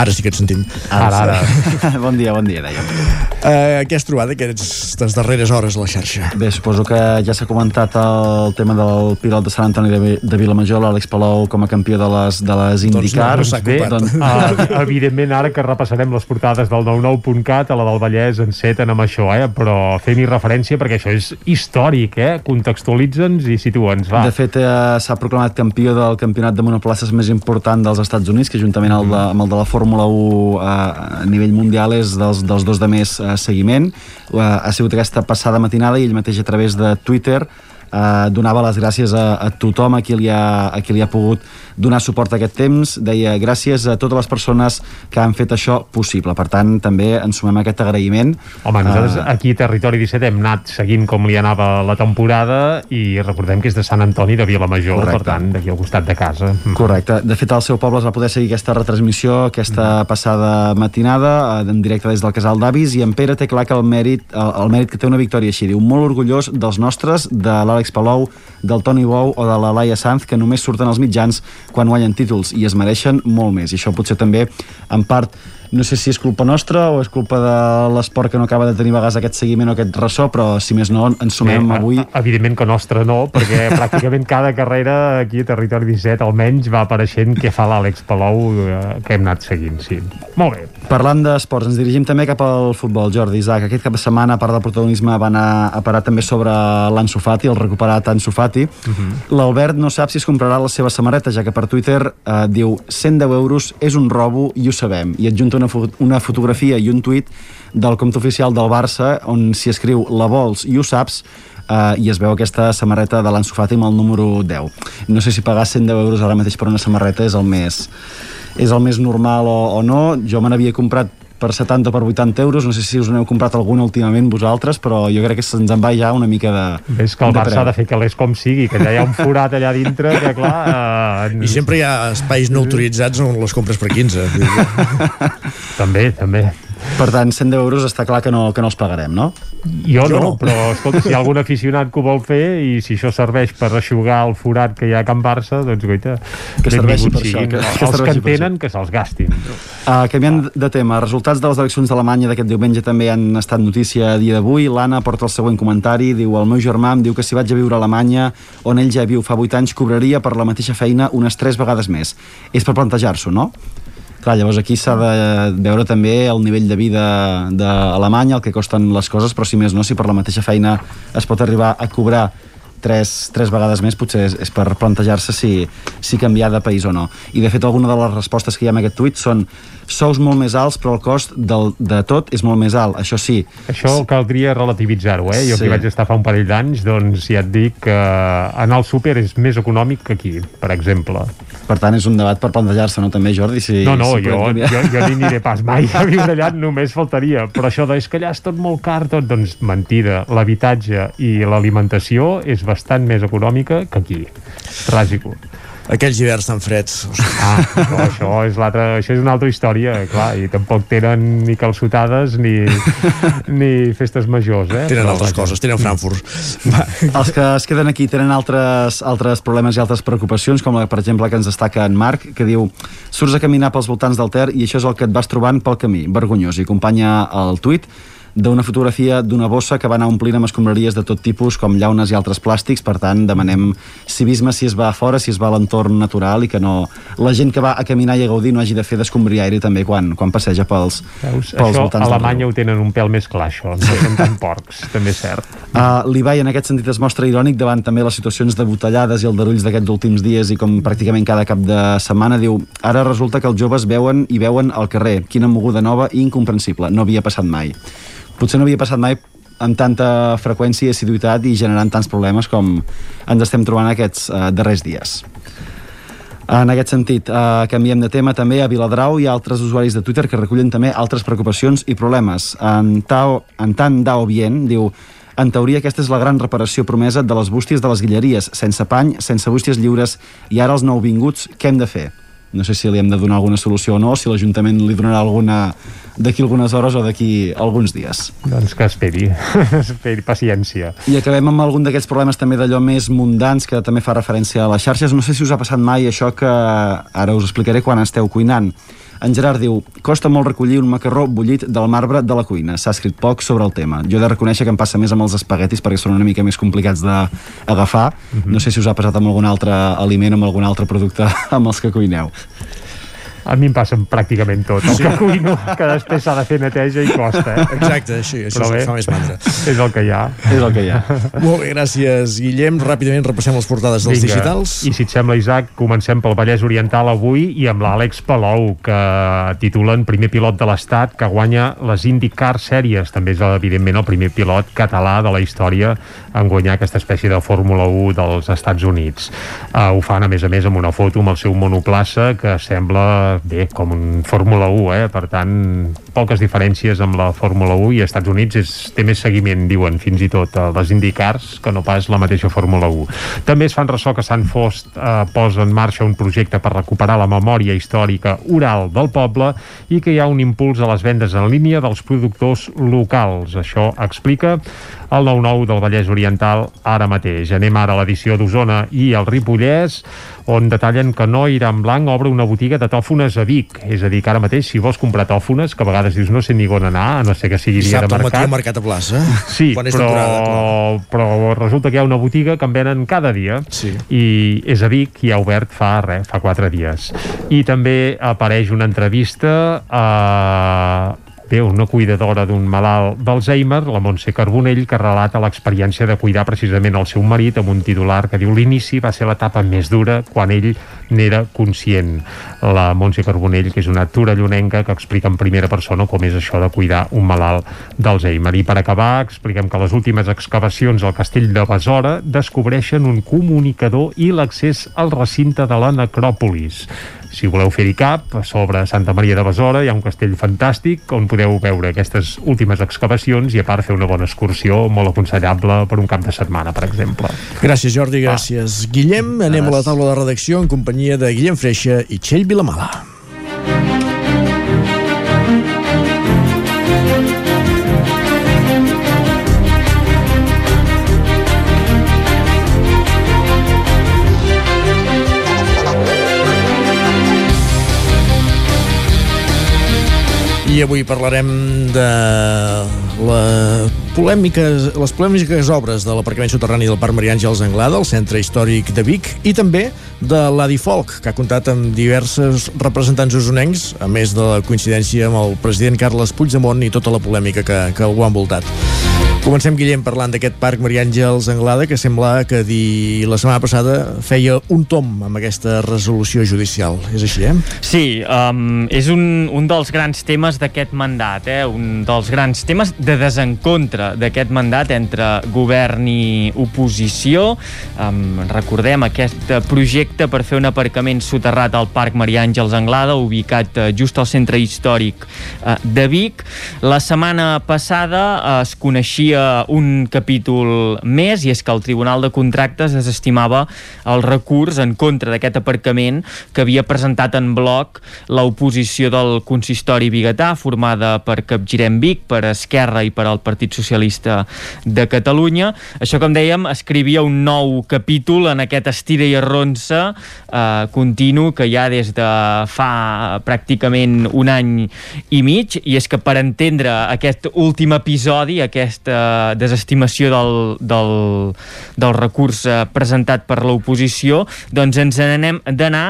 Speaker 1: Ara sí que et sentim.
Speaker 38: Ara, ara. (laughs) bon dia, bon dia, dèiem.
Speaker 1: Uh, què has trobat aquestes darreres hores a la xarxa?
Speaker 38: Bé, suposo que ja s'ha comentat el tema del pilot de Sant Antoni de, de Vilamajor, l'Àlex Palou, com a campió de les, de les IndyCar.
Speaker 3: Doncs no, no bé, doncs, uh, evidentment ara que repassarem les portades del 99.cat a la del Vallès enceten amb això, eh? però fem-hi referència perquè això és històric, eh? contextualitza'ns i situa'ns, va.
Speaker 38: De fet, eh, s'ha proclamat campió del campionat de monoplaces més important dels Estats Units, que juntament el de, amb el de la Fórmula 1 eh, a nivell mundial és dels, dels dos de més eh, seguiment. Ha sigut aquesta passada matinada i ell mateix a través de Twitter eh, donava les gràcies a, a tothom a qui, li ha, a qui li ha pogut donar suport a aquest temps. Deia gràcies a totes les persones que han fet això possible. Per tant, també ens sumem a aquest agraïment.
Speaker 3: Home, nosaltres
Speaker 38: Eh,
Speaker 3: aquí a Territori 17 hem anat seguint com li anava la temporada i recordem que és de Sant Antoni de Vilamajor,
Speaker 38: Correcte.
Speaker 3: per tant, d'aquí al costat de casa. (laughs)
Speaker 38: Correcte. De fet, al seu poble es va poder seguir aquesta retransmissió, aquesta passada matinada, eh, en directe des del Casal d'Avis, i en Pere té clar que el mèrit, el, el mèrit que té una victòria així. Diu, molt orgullós dels nostres, de l'Àlex Palou, del Toni Bou o de la Laia Sanz, que només surten als mitjans quan guanyen títols, i es mereixen molt més. I això potser també, en part, no sé si és culpa nostra o és culpa de l'esport que no acaba de tenir vegades aquest seguiment o aquest ressò, però si més no, ens sumem
Speaker 3: Bé,
Speaker 38: avui
Speaker 3: Evidentment que nostre no, perquè (laughs) pràcticament cada carrera aquí a Territori 17 almenys va apareixent què fa l'Àlex Palou eh, que hem anat seguint, sí. Molt bé.
Speaker 38: Parlant d'esports, ens dirigim també cap al futbol, Jordi Isaac. Aquest cap de setmana, a part del protagonisme, va anar a parar també sobre l'Ansu Fati, el recuperat Ansu Fati. L'Albert no sap si es comprarà la seva samarreta, ja que per Twitter eh, diu 110 euros és un robo i ho sabem. I adjunta una, fo una fotografia i un tuit del compte oficial del Barça on s'hi escriu la vols i ho saps Uh, i es veu aquesta samarreta de l'Ansu Fati amb el número 10. No sé si pagar 110 euros ara mateix per una samarreta és el més, és el més normal o, o no. Jo me n'havia comprat per 70 o per 80 euros, no sé si us n'heu comprat alguna últimament vosaltres, però jo crec que se'ns en va ja una mica de
Speaker 3: Ves que el Barça ha de fer que l'és com sigui, que allà hi ha un forat allà dintre, que clar... Eh,
Speaker 1: I sempre hi ha espais no autoritzats on les compres per 15.
Speaker 3: també, també.
Speaker 38: Per tant, 110 euros està clar que no, que no els pagarem, no?
Speaker 3: Jo, jo no, no, però escolta, si hi ha algun aficionat que ho vol fer i si això serveix per aixugar el forat que hi ha a Can Barça, doncs goita,
Speaker 38: Que serveixi per això,
Speaker 3: siguin.
Speaker 38: que- que
Speaker 3: Els que en tenen, que se'ls gastin.
Speaker 38: Uh, canviant de tema, resultats de les eleccions d'Alemanya d'aquest diumenge també han estat notícia a dia d'avui. L'Anna porta el següent comentari, diu el meu germà em diu que si vaig a viure a Alemanya, on ell ja viu fa 8 anys, cobraria per la mateixa feina unes 3 vegades més. És per plantejar-s'ho, no? Clar, llavors aquí s'ha de veure també el nivell de vida d'Alemanya, el que costen les coses, però si més no, si per la mateixa feina es pot arribar a cobrar tres, tres vegades més potser és, és per plantejar-se si, si canviar de país o no. I de fet alguna de les respostes que hi ha en aquest tuit són sous molt més alts però el cost del, de tot és molt més alt, això sí.
Speaker 3: Això caldria relativitzar-ho, eh? Jo
Speaker 38: Sí.
Speaker 3: que vaig estar fa un parell d'anys, doncs ja et dic que anar al súper és més econòmic que aquí, per exemple.
Speaker 38: Per tant, és un debat per plantejar-se, no també, Jordi? Si,
Speaker 3: No, no,
Speaker 38: si
Speaker 3: jo, jo, jo ni aniré pas mai a viure allà, (laughs) només faltaria. Però això de és que allà és tot molt car, tot, doncs mentida. L'habitatge i l'alimentació és bastant més econòmica que aquí. Tràgico.
Speaker 1: Aquells hiverns tan freds.
Speaker 3: Ah, però (laughs) això és, l'altra, això és una altra història, clar, i tampoc tenen ni calçotades ni, (laughs) ni festes majors, eh?
Speaker 1: Tenen
Speaker 3: Però,
Speaker 1: altres
Speaker 3: vaja.
Speaker 1: coses, tenen Frankfurt. (laughs)
Speaker 38: Els que es queden aquí tenen altres, altres problemes i altres preocupacions, com la, per exemple que ens destaca en Marc, que diu surts a caminar pels voltants del Ter i això és el que et vas trobant pel camí, vergonyós, i acompanya el tuit d'una fotografia d'una bossa que va anar omplint amb escombraries de tot tipus, com llaunes i altres plàstics, per tant, demanem civisme si es va a fora, si es va a l'entorn natural i que no la gent que va a caminar i a gaudir no hagi de fer d'escombriaire també quan, quan passeja pels,
Speaker 3: Veus?
Speaker 38: pels
Speaker 3: Això
Speaker 38: voltants
Speaker 3: a
Speaker 38: del
Speaker 3: Alemanya ho tenen un pèl més clar, això. No són tan porcs, (laughs) també és cert.
Speaker 38: Uh, L'Ibai en aquest sentit es mostra irònic davant també les situacions de botellades i aldarulls d'aquests últims dies i com pràcticament cada cap de setmana diu ara resulta que els joves veuen i veuen al carrer quina moguda nova i incomprensible no havia passat mai potser no havia passat mai amb tanta freqüència i assiduïtat i generant tants problemes com ens estem trobant aquests uh, darrers dies en aquest sentit, eh, canviem de tema també a Viladrau ha altres usuaris de Twitter que recullen també altres preocupacions i problemes. En, Tao, en Tan Dao Bien diu en teoria aquesta és la gran reparació promesa de les bústies de les guilleries, sense pany, sense bústies lliures i ara els nouvinguts, què hem de fer? No sé si li hem de donar alguna solució o no, si l'Ajuntament li donarà alguna d'aquí algunes hores o d'aquí alguns dies.
Speaker 3: Doncs que esperi, (laughs) esperi paciència.
Speaker 38: I acabem amb algun d'aquests problemes també d'allò més mundans que també fa referència a les xarxes. No sé si us ha passat mai això que ara us explicaré quan esteu cuinant. En Gerard diu, costa molt recollir un macarró bullit del marbre de la cuina. S'ha escrit poc sobre el tema. Jo he de reconèixer que em passa més amb els espaguetis perquè són una mica més complicats d'agafar. Mm -hmm. No sé si us ha passat amb algun altre aliment o amb algun altre producte (laughs) amb els que cuineu.
Speaker 3: A mi em passa pràcticament tot. El
Speaker 1: Sí.
Speaker 3: que cuino, que després s'ha de fer neteja i costa. Eh?
Speaker 1: Exacte, així, això
Speaker 3: Però bé,
Speaker 1: fa més mandra.
Speaker 3: És el que hi ha.
Speaker 38: És el que hi ha.
Speaker 1: Molt bé, gràcies, Guillem. Ràpidament repassem les portades dels
Speaker 3: Vinga.
Speaker 1: digitals.
Speaker 3: I si et sembla, Isaac, comencem pel Vallès Oriental avui i amb l'Àlex Palou, que titulen primer pilot de l'Estat que guanya les IndyCar Sèries. També és, evidentment, el primer pilot català de la història en guanyar aquesta espècie de Fórmula 1 dels Estats Units. Uh, ho fan, a més a més, amb una foto amb el seu monoplaça que sembla, bé, com un Fórmula 1, eh? Per tant, poques diferències amb la Fórmula 1 i als Estats Units és, té més seguiment, diuen, fins i tot a les IndyCars que no pas la mateixa Fórmula 1. També es fan ressò que Sant Fost eh, posa en marxa un projecte per recuperar la memòria històrica oral del poble i que hi ha un impuls a les vendes en línia dels productors locals. Això explica el 9-9 del Vallès Oriental ara mateix. Anem ara a l'edició d'Osona i el Ripollès, on detallen que Noir en Blanc obre una botiga de tòfones a Vic. És a dir, que ara mateix, si vols comprar tòfones, que a vegades dius no sé ni on anar, a no sé que sigui dia de
Speaker 1: Dissabte al
Speaker 3: mercat.
Speaker 1: al Mercat a Plaça.
Speaker 3: Sí,
Speaker 1: quan és
Speaker 3: però,
Speaker 1: temporada, clar.
Speaker 3: però resulta que hi ha una botiga que en venen cada dia
Speaker 1: sí.
Speaker 3: i és a Vic i ha obert fa res, fa quatre dies. I també apareix una entrevista a bé, una cuidadora d'un malalt d'Alzheimer, la Montse Carbonell, que relata l'experiència de cuidar precisament el seu marit amb un titular que diu l'inici va ser l'etapa més dura quan ell n'era conscient. La Montse Carbonell, que és una torellonenca que explica en primera persona com és això de cuidar un malalt d'Alzheimer. I per acabar, expliquem que les últimes excavacions al castell de Besora descobreixen un comunicador i l'accés al recinte de la necròpolis. Si voleu fer-hi cap, a sobre Santa Maria de Besora hi ha un castell fantàstic on podeu veure aquestes últimes excavacions i a part fer una bona excursió molt aconsellable per un cap de setmana, per exemple.
Speaker 1: Gràcies, Jordi, gràcies. Guillem, anem a la taula de redacció en companyia de Guillem Freixa i Txell Vilamala. I avui parlarem de la polèmica, les polèmiques obres de l'aparcament soterrani del Parc Maria Àngels Anglada, al centre històric de Vic, i també de l'Adi Folk, que ha comptat amb diverses representants usonencs, a més de la coincidència amb el president Carles Puigdemont i tota la polèmica que, que ho ha envoltat. Comencem, Guillem, parlant d'aquest Parc Maria Àngels Anglada, que sembla que di... la setmana passada feia un tom amb aquesta resolució judicial. És així, eh?
Speaker 39: Sí, um, és un, un dels grans temes d'aquest mandat, eh? un dels grans temes de desencontre d'aquest mandat entre govern i oposició. Um, recordem aquest projecte per fer un aparcament soterrat al Parc Maria Àngels Anglada, ubicat uh, just al centre històric uh, de Vic. La setmana passada es coneixia
Speaker 40: havia un capítol més i és que el Tribunal de Contractes desestimava el recurs en contra d'aquest aparcament que havia presentat en bloc l'oposició del consistori biguetà formada per Capgirem Vic, per Esquerra i per al Partit Socialista de Catalunya. Això, com dèiem, escrivia un nou capítol en aquest estira i arronsa eh, continu que ja des de fa pràcticament un any i mig i és que per entendre aquest últim episodi, aquesta desestimació del, del, del recurs eh, presentat per l'oposició, doncs ens n'anem d'anar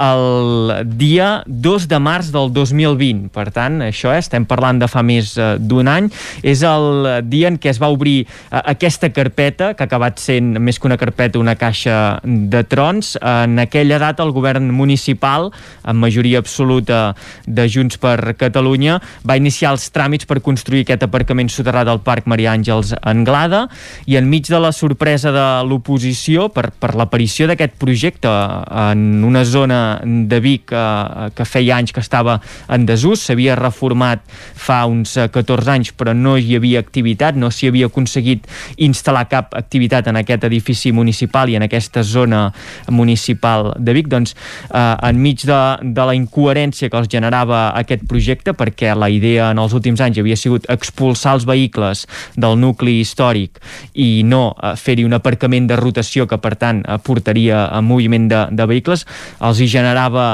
Speaker 40: el dia 2 de març del 2020. Per tant, això eh, estem parlant de fa més eh, d'un any. És el dia en què es va obrir eh, aquesta carpeta, que ha acabat sent més que una carpeta, una caixa de trons. En aquella data el govern municipal, amb majoria absoluta de Junts per Catalunya, va iniciar els tràmits per construir aquest aparcament soterrat del Parc Maria Àngels Anglada i enmig de la sorpresa de l'oposició per, per l'aparició d'aquest projecte en una zona de Vic eh, que feia anys que estava en desús, s'havia reformat fa uns 14 eh, anys però no hi havia activitat, no s'hi havia aconseguit instal·lar cap activitat en aquest edifici municipal i en aquesta zona municipal de Vic, doncs eh, enmig de, de la incoherència que els generava aquest projecte, perquè la idea en els últims anys havia sigut expulsar els vehicles del nucli històric i no eh, fer-hi un aparcament de rotació que per tant eh, portaria a moviment de, de vehicles, els hi generava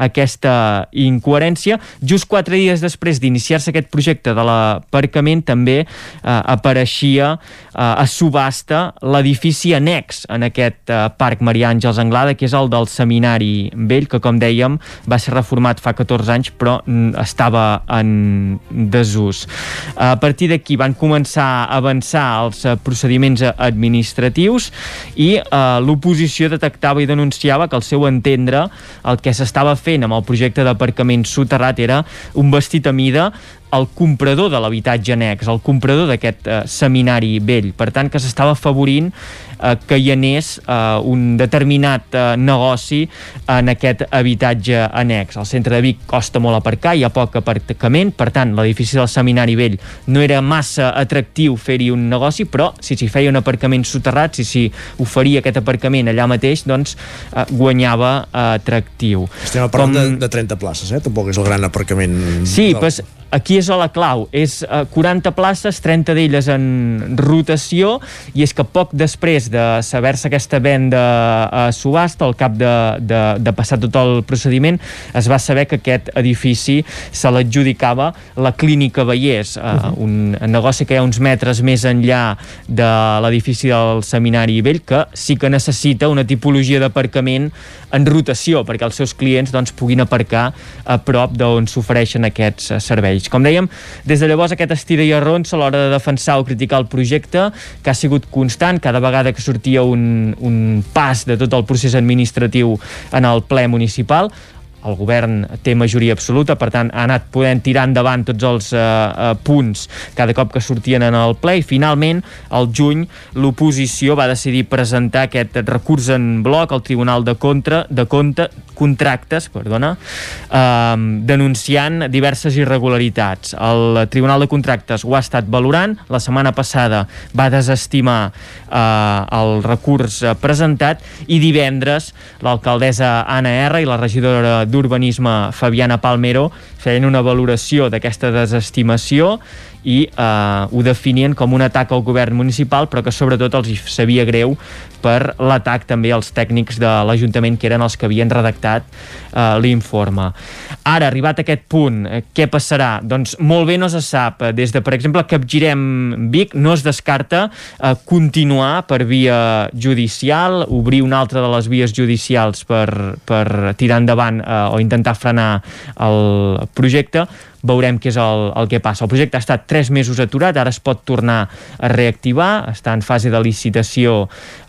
Speaker 40: aquesta incoherència. Just quatre dies després d'iniciar-se aquest projecte de l'aparcament també eh, apareixia eh, a subhasta l'edifici annex en aquest eh, Parc Maria Àngels Anglada, que és el del Seminari Vell, que com dèiem va ser reformat fa 14 anys però estava en desús. A partir d'aquí van començar a avançar els eh, procediments administratius i eh, l'oposició detectava i denunciava que al seu entendre el que s'estava fent amb el projecte d'aparcament soterrat era un vestit a mida el comprador de l'habitatge annex, el comprador d'aquest eh, seminari vell. Per tant, que s'estava afavorint eh, que hi anés eh, un determinat eh, negoci en aquest habitatge annex. Al centre de Vic costa molt aparcar, hi ha poc aparcament, per tant, l'edifici del seminari vell no era massa atractiu fer-hi un negoci, però si s'hi feia un aparcament soterrat, si s'hi oferia aquest aparcament allà mateix, doncs eh, guanyava eh, atractiu.
Speaker 1: Estem parlant Com... de, de 30 places, eh? Tampoc és el gran aparcament...
Speaker 40: Sí, del... pues, aquí és la clau, és eh, 40 places, 30 d'elles en rotació, i és que poc després de saber-se aquesta venda a subhasta, al cap de, de, de passar tot el procediment, es va saber que aquest edifici se l'adjudicava la Clínica Vallès, eh, uh -huh. un negoci que hi ha uns metres més enllà de l'edifici del Seminari Vell, que sí que necessita una tipologia d'aparcament en rotació, perquè els seus clients doncs, puguin aparcar a prop d'on s'ofereixen aquests eh, serveis polítics. Com dèiem, des de llavors aquest estira i arronsa a l'hora de defensar o criticar el projecte, que ha sigut constant, cada vegada que sortia un, un pas de tot el procés administratiu en el ple municipal, el govern té majoria absoluta, per tant ha anat podent tirar endavant tots els eh, eh, punts cada cop que sortien en el ple i finalment al juny l'oposició va decidir presentar aquest recurs en bloc al Tribunal de Contra de Compte contractes, perdona, eh, denunciant diverses irregularitats. El Tribunal de Contractes ho ha estat valorant, la setmana passada va desestimar eh, el recurs presentat i divendres l'alcaldessa Anna R i la regidora d'Urbanisme Fabiana Palmero feien una valoració d'aquesta desestimació i eh, ho definien com un atac al govern municipal però que sobretot els sabia greu per l'atac també als tècnics de l'Ajuntament que eren els que havien redactat eh, l'informe. Ara, arribat a aquest punt, eh, què passarà? Doncs molt bé no se sap. Des de, per exemple, Capgirem Vic no es descarta eh, continuar per via judicial, obrir una altra de les vies judicials per, per tirar endavant eh, o intentar frenar el projecte, veurem què és el, el que passa. El projecte ha estat tres mesos aturat, ara es pot tornar a reactivar, està en fase de licitació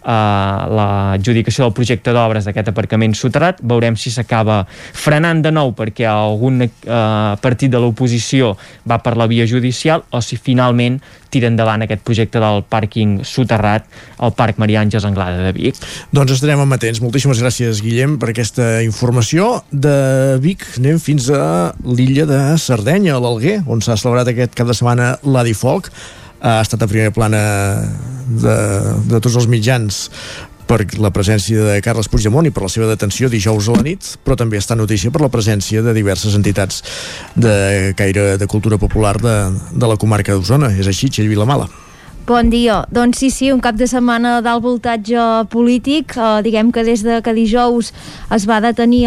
Speaker 40: l'adjudicació del projecte d'obres d'aquest aparcament soterrat, veurem si s'acaba frenant de nou perquè algun eh, partit de l'oposició va per la via judicial o si finalment tira endavant aquest projecte del pàrquing soterrat al Parc Maria Àngels Anglada de Vic.
Speaker 1: Doncs estarem amatents. Moltíssimes gràcies, Guillem, per aquesta informació. De Vic anem fins a l'illa de Sardenya, a l'Alguer, on s'ha celebrat aquest cap de setmana l'Adifolk. Ha estat a primera plana de, de tots els mitjans per la presència de Carles Puigdemont i per la seva detenció dijous a la nit, però també està notícia per la presència de diverses entitats de caire de cultura popular de, de la comarca d'Osona. És així, Txell Vilamala.
Speaker 41: Bon dia. Doncs sí, sí, un cap de setmana d'alt voltatge polític. Eh, diguem que des de que dijous es va detenir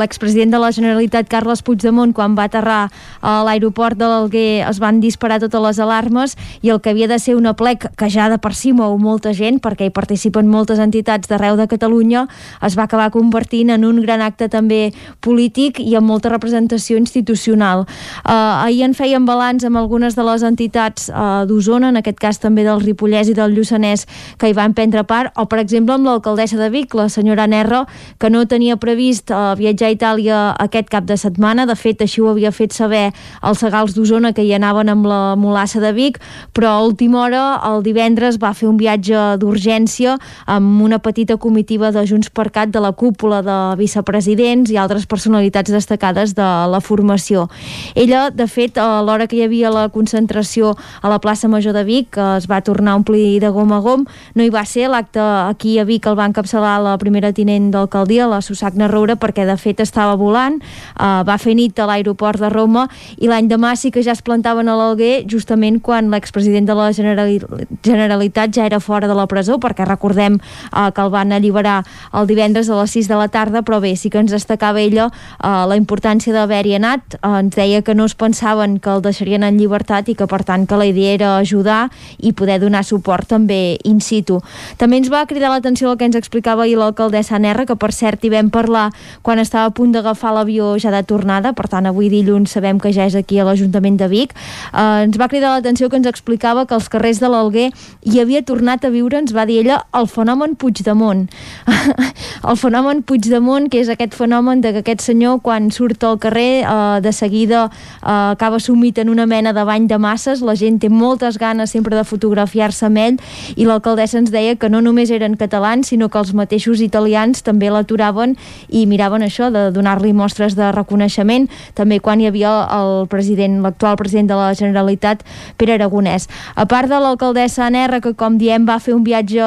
Speaker 41: l'expresident de la Generalitat, Carles Puigdemont, quan va aterrar a l'aeroport de l'Alguer, es van disparar totes les alarmes i el que havia de ser una plec que ja de per si mou molta gent, perquè hi participen moltes entitats d'arreu de Catalunya, es va acabar convertint en un gran acte també polític i amb molta representació institucional. Eh, ahir en feien balanç amb algunes de les entitats eh, d'Osona, en aquest cas també també del Ripollès i del Lluçanès que hi van prendre part, o per exemple amb l'alcaldessa de Vic, la senyora Nerro, que no tenia previst uh, viatjar a Itàlia aquest cap de setmana, de fet així ho havia fet saber els segals d'Osona que hi anaven amb la mulassa de Vic, però a última hora, el divendres, va fer un viatge d'urgència amb una petita comitiva de Junts per Cat de la cúpula de vicepresidents i altres personalitats destacades de la formació. Ella, de fet, a l'hora que hi havia la concentració a la plaça Major de Vic, que es va tornar a omplir de gom a gom. No hi va ser, l'acte aquí a Vic el va encapçalar la primera tinent d'alcaldia, la Susagna Roura, perquè de fet estava volant, uh, va fer nit a l'aeroport de Roma i l'any demà sí que ja es plantaven a l'Alguer justament quan l'expresident de la Generalitat ja era fora de la presó, perquè recordem uh, que el van alliberar el divendres a les 6 de la tarda, però bé, sí que ens destacava ella uh, la importància d'haver-hi anat, uh, ens deia que no es pensaven que el deixarien en llibertat i que per tant que la idea era ajudar i poder donar suport també in situ. També ens va cridar l'atenció el que ens explicava ahir l'alcaldessa Nerra, que per cert hi vam parlar quan estava a punt d'agafar l'avió ja de tornada, per tant avui dilluns sabem que ja és aquí a l'Ajuntament de Vic. Eh, ens va cridar l'atenció que ens explicava que als carrers de l'Alguer hi havia tornat a viure, ens va dir ella, el fenomen Puigdemont. (laughs) el fenomen Puigdemont, que és aquest fenomen de que aquest senyor quan surt al carrer eh, de seguida eh, acaba sumit en una mena de bany de masses, la gent té moltes ganes sempre de fotografiar-se amb ell i l'alcaldessa ens deia que no només eren catalans sinó que els mateixos italians també l'aturaven i miraven això de donar-li mostres de reconeixement també quan hi havia el president, l'actual president de la Generalitat, Pere Aragonès. A part de l'alcaldessa Anerra, que com diem va fer un viatge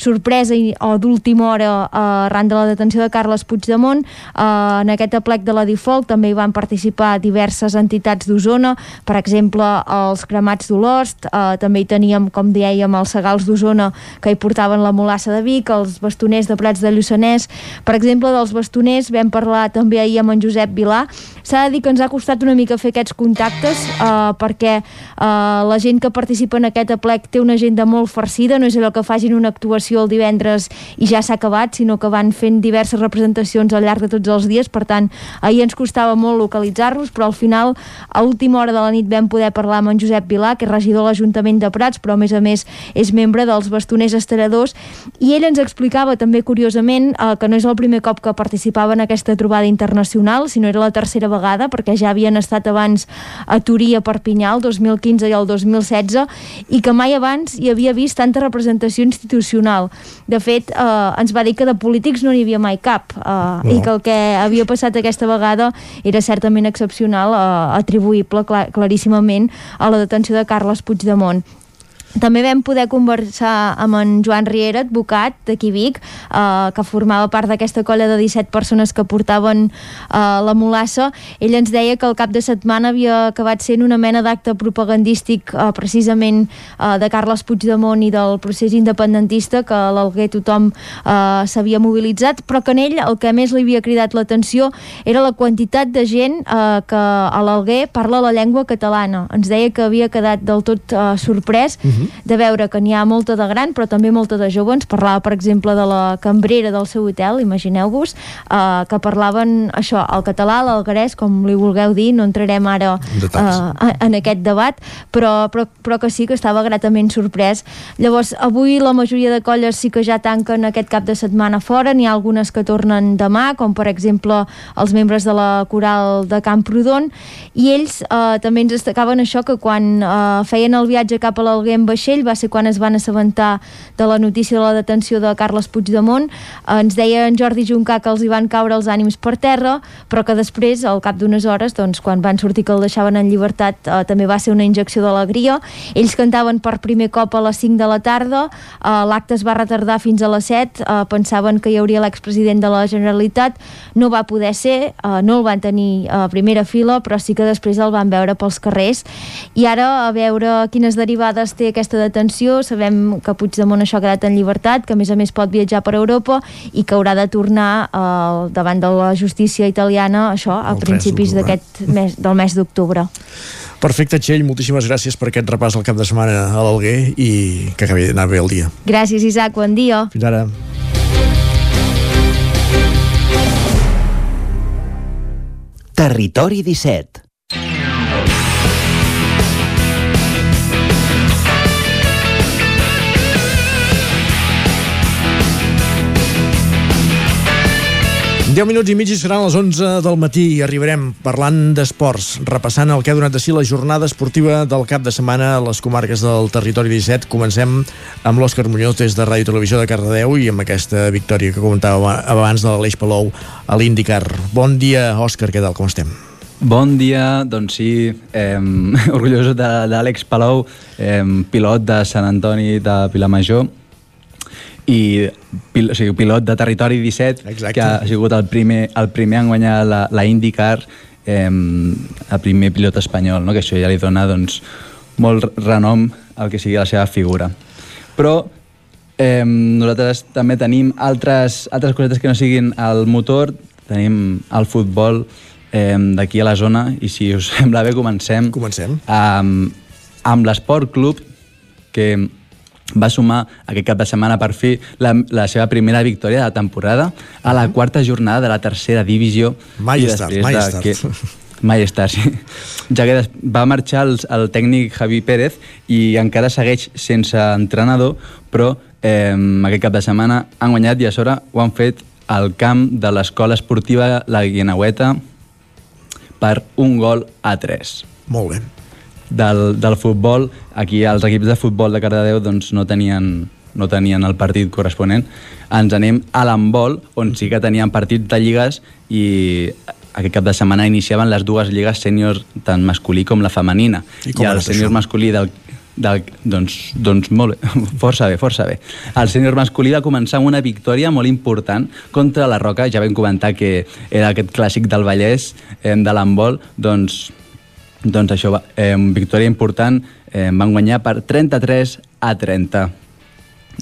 Speaker 41: sorpresa i, o d'última hora arran de la detenció de Carles Puigdemont, eh, en aquest aplec de la Difolc també hi van participar diverses entitats d'Osona, per exemple els cremats d'Olost, eh, també hi teníem, com dèiem, els segals d'Osona que hi portaven la molassa de Vic, els bastoners de Prats de Lluçanès. Per exemple, dels bastoners vam parlar també ahir amb en Josep Vilà. S'ha de dir que ens ha costat una mica fer aquests contactes eh, perquè eh, la gent que participa en aquest aplec té una agenda molt farcida, no és allò que facin una actuació el divendres i ja s'ha acabat, sinó que van fent diverses representacions al llarg de tots els dies, per tant, ahir ens costava molt localitzar-los, però al final, a última hora de la nit vam poder parlar amb en Josep Vilà, que és regidor de l'Ajuntament de Prats, però a més a més és membre dels bastoners estaradors i ell ens explicava també curiosament eh, que no és el primer cop que participava en aquesta trobada internacional, sinó era la tercera vegada perquè ja havien estat abans a Turí a Perpinyà el 2015 i el 2016 i que mai abans hi havia vist tanta representació institucional. De fet, eh, ens va dir que de polítics no n'hi havia mai cap eh, no. i que el que havia passat aquesta vegada era certament excepcional, eh, atribuïble clar, claríssimament a la detenció de Carles Puigdemont. També vam poder conversar amb en Joan Riera, advocat d'aquí Vic, eh, que formava part d'aquesta colla de 17 persones que portaven eh, la molassa. Ell ens deia que el cap de setmana havia acabat sent una mena d'acte propagandístic eh, precisament eh, de Carles Puigdemont i del procés independentista, que l'Alguer tothom eh, s'havia mobilitzat, però que en ell el que més li havia cridat l'atenció era la quantitat de gent eh, que a l'Alguer parla la llengua catalana. Ens deia que havia quedat del tot eh, sorprès uh mhm. -huh de veure que n'hi ha molta de gran però també molta de jove. Ens parlava, per exemple, de la cambrera del seu hotel, imagineu-vos, eh, que parlaven això, el català, l'algarès, com li vulgueu dir, no entrarem ara eh, en aquest debat, però, però, però que sí que estava gratament sorprès. Llavors, avui la majoria de colles sí que ja tanquen aquest cap de setmana fora, n'hi ha algunes que tornen demà, com per exemple els membres de la coral de Camprodon, i ells eh, també ens destacaven això que quan eh, feien el viatge cap a l'Alguer amb vaixell, va ser quan es van assabentar de la notícia de la detenció de Carles Puigdemont. Ens deia en Jordi Juncà que els hi van caure els ànims per terra, però que després, al cap d'unes hores, doncs, quan van sortir que el deixaven en llibertat, eh, també va ser una injecció d'alegria. Ells cantaven per primer cop a les 5 de la tarda, eh, l'acte es va retardar fins a les 7, eh, pensaven que hi hauria l'expresident de la Generalitat, no va poder ser, eh, no el van tenir a primera fila, però sí que després el van veure pels carrers. I ara, a veure quines derivades té aquesta detenció, sabem que Puigdemont això ha quedat en llibertat, que a més a més pot viatjar per Europa i que haurà de tornar eh, davant de la justícia italiana, això, a
Speaker 1: El 3
Speaker 41: principis d'aquest mes, del mes d'octubre.
Speaker 1: Perfecte, Txell, moltíssimes gràcies per aquest repàs al cap de setmana a l'Alguer i que acabi d'anar bé el dia.
Speaker 41: Gràcies, Isaac, bon dia.
Speaker 1: Fins ara.
Speaker 13: Territori 17
Speaker 1: 10 minuts i mig i seran les 11 del matí i arribarem parlant d'esports, repassant el que ha donat de si la jornada esportiva del cap de setmana a les comarques del territori 17. Comencem amb l'Òscar Muñoz des de Ràdio Televisió de Cardedeu i amb aquesta victòria que comentava abans de l'Aleix Palou a l'IndyCar. Bon dia, Òscar, què tal, com estem?
Speaker 42: Bon dia, doncs sí, eh, (laughs) orgullosos d'Àlex Palou, eh, pilot de Sant Antoni de Vilamajor i pil, o sigui, pilot de Territori 17,
Speaker 1: Exacte.
Speaker 42: que ha sigut el primer, el primer en guanyar la, la IndyCar, eh, el primer pilot espanyol, no? que això ja li dona doncs, molt renom al que sigui la seva figura. Però eh, nosaltres també tenim altres, altres cosetes que no siguin el motor, tenim el futbol eh, d'aquí a la zona i si us (laughs) sembla bé comencem,
Speaker 1: comencem.
Speaker 42: amb, amb l'Esport Club que va sumar aquest cap de setmana per fi la, la seva primera victòria de la temporada a la quarta jornada de la tercera divisió
Speaker 1: Mai és tard, mai és tard.
Speaker 42: Mai és tard, sí. Ja que va marxar el, el tècnic Javi Pérez i encara segueix sense entrenador, però eh, aquest cap de setmana han guanyat i a sobre ho han fet al camp de l'escola esportiva La Guinaueta per un gol a 3
Speaker 1: Molt bé.
Speaker 42: Del, del futbol, aquí els equips de futbol de Cardedeu doncs, no tenien no tenien el partit corresponent. Ens anem a l'handbol, on sí que tenien partits de lligues i aquest cap de setmana iniciaven les dues lligues sèniors, tant masculí com la femenina.
Speaker 1: I com
Speaker 42: I el sènior masculí del, del, doncs, doncs molt bé, (laughs) força bé, força bé. El sènior masculí va començar amb una victòria molt important contra la Roca, ja vam comentar que era aquest clàssic del Vallès eh, de l'handbol, doncs doncs això, eh, victòria important, eh, van guanyar per 33 a 30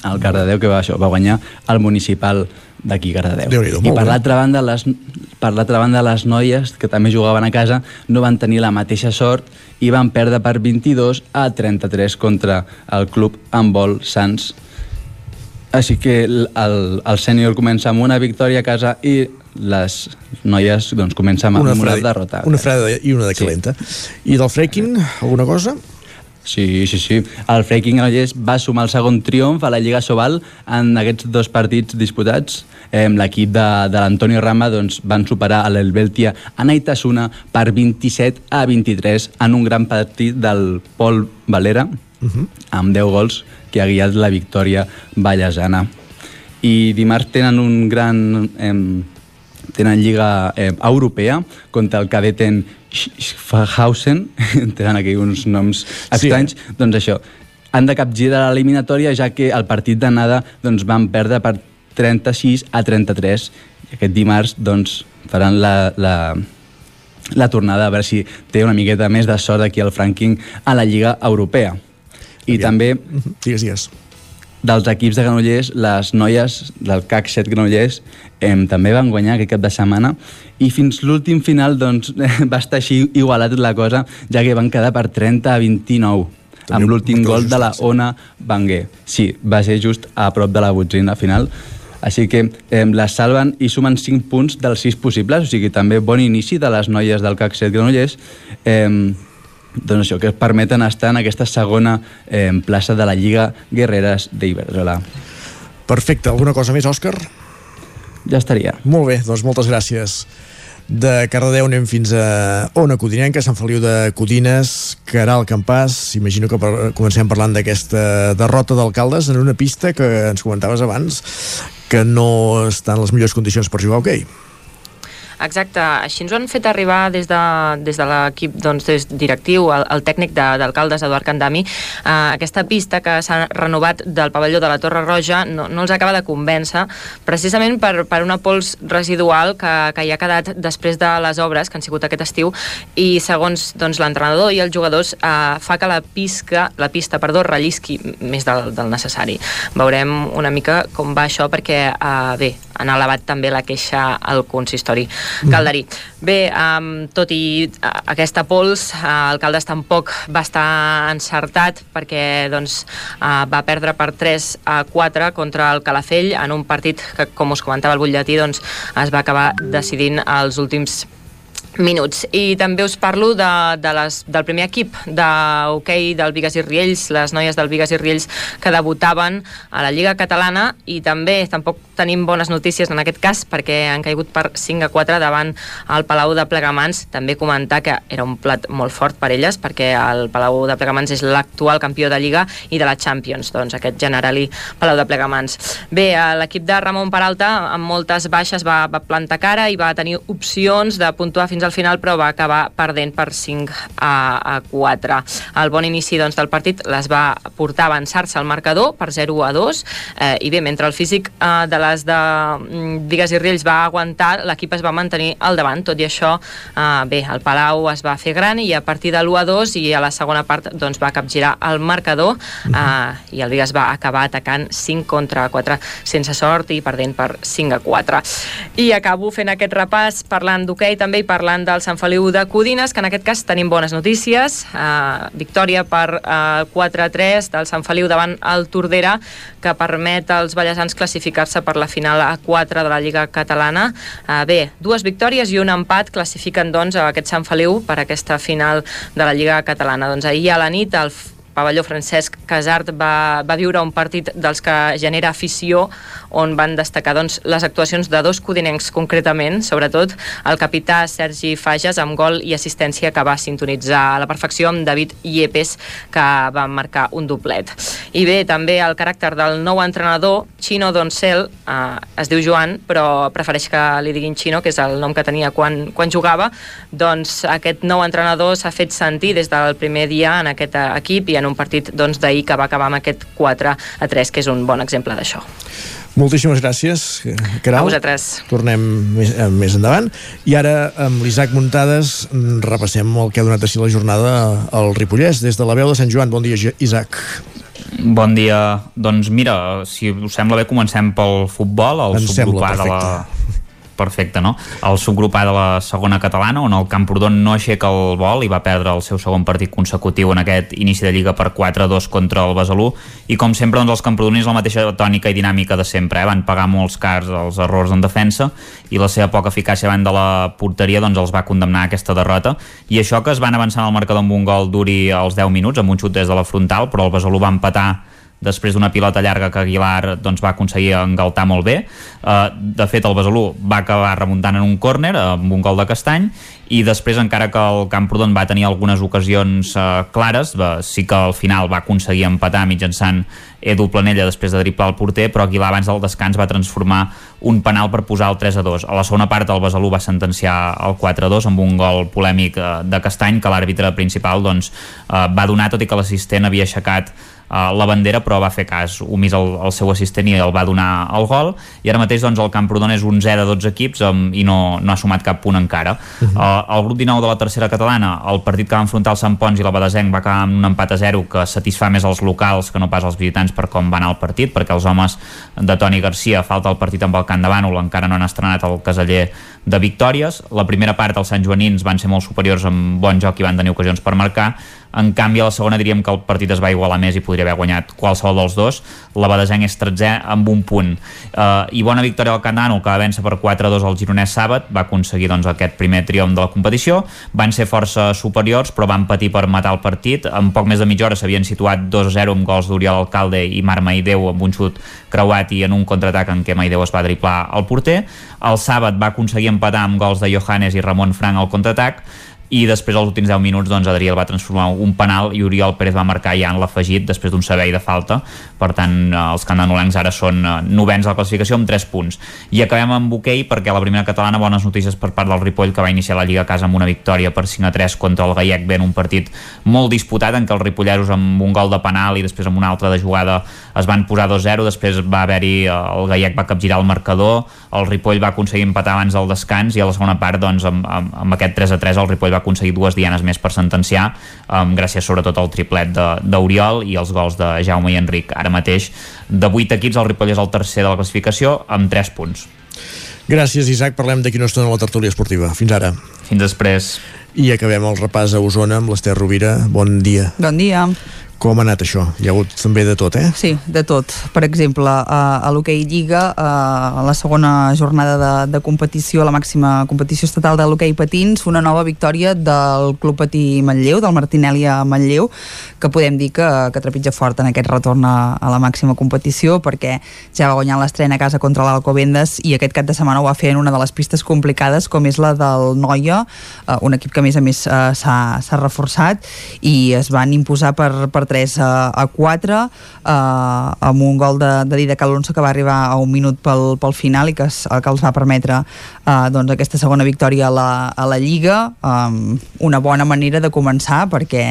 Speaker 42: el Cardedeu, que va, això, va guanyar el municipal d'aquí, Cardedeu. I per l'altra banda, les, per l'altra banda, les noies, que també jugaven a casa, no van tenir la mateixa sort i van perdre per 22 a 33 contra el club handbol Sants. Així que el, el sènior comença amb una victòria a casa i les noies doncs, comencen amb una,
Speaker 1: freda-
Speaker 42: derrota.
Speaker 1: Una freda i una de calenta. I del freaking, alguna cosa?
Speaker 42: Sí, sí, sí. El Freaking Granollers va sumar el segon triomf a la Lliga Sobal en aquests dos partits disputats. Eh, L'equip de, de l'Antonio Rama doncs, van superar a l'Helveltia a Naitasuna per 27 a 23 en un gran partit del Pol Valera amb 10 gols que ha guiat la victòria ballesana. I dimarts tenen un gran... Eh, tenen lliga eh, europea contra el cadeten Schaffhausen, (laughs) tenen aquí uns noms estranys, sí. doncs això, han de capgirar l'eliminatòria ja que el partit d'anada doncs, van perdre per 36 a 33 i aquest dimarts doncs, faran la, la, la tornada a veure si té una miqueta més de sort aquí al Franking a la Lliga Europea. I
Speaker 1: Aviam.
Speaker 42: també
Speaker 1: Digues, digues.
Speaker 42: Dels equips de Granollers, les noies del CAC 7 Granollers eh, també van guanyar aquest cap de setmana i fins l'últim final doncs, (laughs) va estar així igualat la cosa, ja que van quedar per 30 a 29 amb l'últim gol de la Ona Banguer. Sí, va ser just a prop de la botzina final. Així que eh, les salven i sumen 5 punts dels 6 possibles, o sigui, també bon inici de les noies del CAC 7 Granollers. Eh, doncs això, que es permeten estar en aquesta segona eh, plaça de la Lliga Guerreres d'Iberdrola.
Speaker 1: Perfecte. Alguna cosa més, Òscar?
Speaker 42: Ja estaria.
Speaker 1: Molt bé, doncs moltes gràcies. De Cardedeu anem fins a Ona Codinenca, Sant Feliu de Codines, Caral Campàs. Imagino que per, comencem parlant d'aquesta derrota d'alcaldes en una pista que ens comentaves abans que no està en les millors condicions per jugar a hoquei.
Speaker 14: Exacte, així ens ho han fet arribar des de, des de l'equip doncs, des directiu, el, el tècnic d'alcaldes Eduard Candami. Eh, aquesta pista que s'ha renovat del pavelló de la Torre Roja no, no els acaba de convèncer, precisament per, per una pols residual que, que hi ha quedat després de les obres que han sigut aquest estiu i segons doncs, l'entrenador i els jugadors eh, fa que la, pisca, la pista perdó, rellisqui més del, del necessari. Veurem una mica com va això perquè, eh, bé, han elevat també la queixa al consistori calderí. Bé, um, tot i aquesta pols, uh, Caldes tampoc va estar encertat perquè doncs, uh, va perdre per 3 a 4 contra el Calafell en un partit que, com us comentava el butlletí, doncs, es va acabar decidint els últims minuts. I també us parlo de, de les, del primer equip d'hoquei del Vigas i Riells, les noies del Vigas i Riells que debutaven a la Lliga Catalana i també tampoc tenim bones notícies en aquest cas perquè han caigut per 5 a 4 davant el Palau de Plegamans. També comentar que era un plat molt fort per elles perquè el Palau de Plegamans és l'actual campió de Lliga i de la Champions, doncs aquest generali Palau de Plegamans. Bé, l'equip de Ramon Peralta amb moltes baixes va, va plantar cara i va tenir opcions de puntuar fins al final però va acabar perdent per 5 a, a 4. El bon inici doncs, del partit les va portar a avançar-se al marcador per 0 a 2 eh, i bé, mentre el físic eh, de les de Digues mm, i Riells va aguantar, l'equip es va mantenir al davant, tot i això eh, bé, el Palau es va fer gran i a partir de l'1 a 2 i a la segona part doncs, va capgirar el marcador eh, i el Digues va acabar atacant 5 contra 4 sense sort i perdent per 5 a 4. I acabo fent aquest repàs parlant d'hoquei també i parlant del Sant Feliu de Codines, que en aquest cas tenim bones notícies. Eh, victòria per eh, 4-3 del Sant Feliu davant el Tordera, que permet als ballesans classificar-se per la final a 4 de la Lliga Catalana. Eh, bé, dues victòries i un empat classifiquen doncs aquest Sant Feliu per aquesta final de la Lliga Catalana. Doncs ahir a la nit el pavelló Francesc Casart va, va viure un partit dels que genera afició on van destacar doncs, les actuacions de dos codinencs concretament, sobretot el capità Sergi Fages amb gol i assistència que va sintonitzar a la perfecció amb David Iepes que va marcar un doblet. I bé, també el caràcter del nou entrenador, Chino Doncel, eh, es diu Joan, però prefereix que li diguin Chino, que és el nom que tenia quan, quan jugava, doncs aquest nou entrenador s'ha fet sentir des del primer dia en aquest equip i en un partit doncs, d'ahir que va acabar amb aquest 4 a 3, que és un bon exemple d'això.
Speaker 1: Moltíssimes gràcies, Caral.
Speaker 14: A vosaltres.
Speaker 1: Tornem més, eh, més endavant. I ara, amb l'Isaac Muntades, repassem el que ha donat així la jornada al Ripollès. Des de la veu de Sant Joan. Bon dia, Isaac.
Speaker 9: Bon dia. Doncs mira, si us sembla bé, comencem pel futbol, el subgrup de la perfecte, no? El subgrup A de la segona catalana, on el Camprodon no aixeca el vol i va perdre el seu segon partit consecutiu en aquest inici de Lliga per 4-2 contra el Besalú, i com sempre doncs, els camprodonis la mateixa tònica i dinàmica de sempre, eh? van pagar molts cars els errors en defensa i la seva poca eficàcia davant de la porteria doncs, els va condemnar a aquesta derrota, i això que es van avançar en el marcador amb un gol duri als 10 minuts, amb un xut des de la frontal, però el Besalú va empatar després d'una pilota llarga que Aguilar doncs, va aconseguir engaltar molt bé. Uh, de fet, el Besalú va acabar remuntant en un córner amb un gol de Castany i després, encara que el Camprodon va tenir algunes ocasions uh, clares, va, sí que al final va aconseguir empatar mitjançant Edu Planella després de driplar el porter, però Aguilar abans del descans va transformar un penal per posar el 3 a 2. A la segona part el Besalú va sentenciar el 4 a 2 amb un gol polèmic uh, de Castany que l'àrbitre principal doncs, uh, va donar, tot i que l'assistent havia aixecat uh, la bandera però va fer cas omís el, el seu assistent i el va donar el gol i ara mateix doncs, el Camprodon és un 0 a 12 equips um, i no, no ha sumat cap punt encara uh -huh. El grup 19 de la tercera catalana el partit que va enfrontar el Sant Pons i la Badesenc va acabar amb un empat a 0 que satisfà més els locals que no pas els visitants per com va anar el partit perquè els homes de Toni Garcia falta el partit amb el Camp de Bànol encara no han estrenat el caseller de victòries. La primera part els Sant Joanins van ser molt superiors amb bon joc i van tenir ocasions per marcar en canvi a la segona diríem que el partit es va igualar més i podria haver guanyat qualsevol dels dos. La Badesenc és 13 amb un punt. Uh, i bona victòria al Candano que va vèncer per 4-2 al Gironès Sàbat. Va aconseguir doncs, aquest primer triomf de la competició. Van ser força superiors però van patir per matar el partit. En poc més de mitja hora s'havien situat 2-0 amb gols d'Oriol Alcalde i Marc Maideu amb un xut creuat i en un contraatac en què Maideu es va driplar al porter. El Sàbat va aconseguir empatar amb gols de Johannes i Ramon Frank al contraatac i després als últims 10 minuts doncs, Adrià el va transformar un penal i Oriol Pérez va marcar ja en l'afegit després d'un servei de falta. Per tant eh, els candanolencs ara són eh, novens a la classificació amb 3 punts. I acabem amb hoquei perquè la primera catalana bones notícies per part del Ripoll que va iniciar la Lliga a casa amb una victòria per 5 a 3 contra el Gaiec ben un partit molt disputat en què els ripolleros amb un gol de penal i després amb una altra de jugada es van posar 2-0 després va haver-hi eh, el Gaiec va capgirar el marcador el Ripoll va aconseguir empatar abans del descans i a la segona part doncs, amb, amb, amb aquest 3 a 3 el Ripoll va aconseguir dues dianes més per sentenciar um, gràcies sobretot al triplet d'Oriol i els gols de Jaume i Enric ara mateix. De 8 equips el Ripoll és el tercer de la classificació amb 3 punts.
Speaker 1: Gràcies Isaac, parlem d'aquí una estona a la tertúlia esportiva. Fins ara.
Speaker 9: Fins després.
Speaker 1: I acabem el repàs a Osona amb l'Ester Rovira. Bon dia.
Speaker 2: Bon dia
Speaker 1: com ha anat això? Hi ha hagut també de tot, eh?
Speaker 2: Sí, de tot. Per exemple, a, a l'hoquei Lliga, a la segona jornada de, de competició, la màxima competició estatal de l'hoquei patins, una nova victòria del Club Patí Manlleu, del Martinelli a Manlleu, que podem dir que, que trepitja fort en aquest retorn a, a la màxima competició, perquè ja va guanyar l'estrena a casa contra l'Alcobendes i aquest cap de setmana ho va fer en una de les pistes complicades, com és la del Noia, un equip que a més a més s'ha reforçat i es van imposar per, per 3 a, a 4 eh, amb un gol de, de Didac Alonso que va arribar a un minut pel, pel final i que, es, que els va permetre eh, doncs aquesta segona victòria a la, a la Lliga eh, una bona manera de començar perquè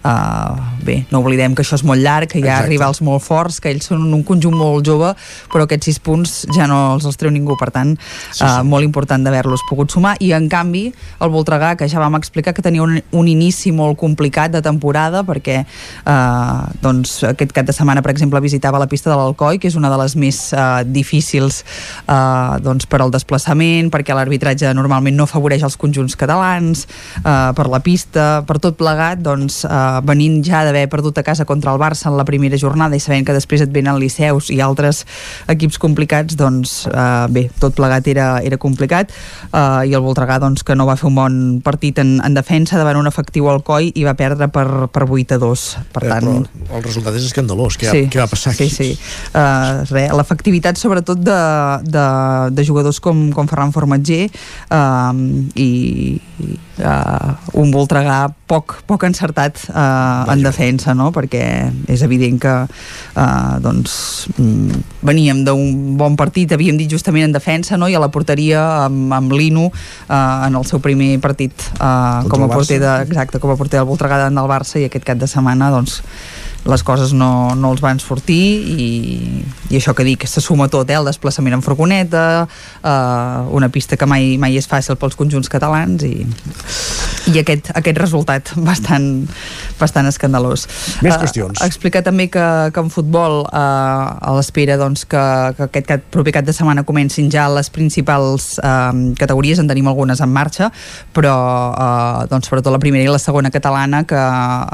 Speaker 2: Uh, bé, no oblidem que això és molt llarg, que hi ha Exacte. rivals molt forts, que ells són un conjunt molt jove, però aquests sis punts ja no els, els treu ningú, per tant, sí, sí. Uh, molt important d'haver-los pogut sumar. I, en canvi, el Voltregà, que ja vam explicar que tenia un, un inici molt complicat de temporada, perquè uh, doncs, aquest cap de setmana, per exemple, visitava la pista de l'Alcoi, que és una de les més uh, difícils uh, doncs, per al desplaçament, perquè l'arbitratge normalment no afavoreix els conjunts catalans, uh, per la pista, per tot plegat, doncs, uh, venint ja d'haver perdut a casa contra el Barça en la primera jornada i sabent que després et venen Liceus i altres equips complicats, doncs eh, bé, tot plegat era, era complicat. Eh, i el Voltregà doncs, que no va fer un bon partit en, en defensa davant un efectiu al coi i va perdre per, per 8 a 2 per
Speaker 1: eh,
Speaker 2: tant...
Speaker 1: Però el resultat és escandalós, què,
Speaker 2: sí,
Speaker 1: ha, què va passar aquí?
Speaker 2: Sí, sí, uh, l'efectivitat sobretot de, de, de jugadors com, com Ferran Formatger uh, i, uh, un Voltregà poc, poc encertat uh, en defensa, no? perquè és evident que uh, doncs, mm, veníem d'un bon partit, havíem dit justament en defensa, no? i a la porteria amb, amb l'Ino uh, en el seu primer partit uh, com a porter de, exacte, com a porter del Voltregà del Barça i aquest cap de setmana doncs, les coses no, no els van sortir i, i això que dic, se suma tot, eh? el desplaçament en furgoneta, eh, una pista que mai, mai és fàcil pels conjunts catalans i, i aquest, aquest resultat bastant, bastant escandalós.
Speaker 1: Més eh, qüestions.
Speaker 2: Uh, explicar també que, que en futbol, uh, a l'espera doncs, que, que aquest cap, proper cap de setmana comencin ja les principals uh, categories, en tenim algunes en marxa, però uh, doncs, sobretot la primera i la segona catalana, que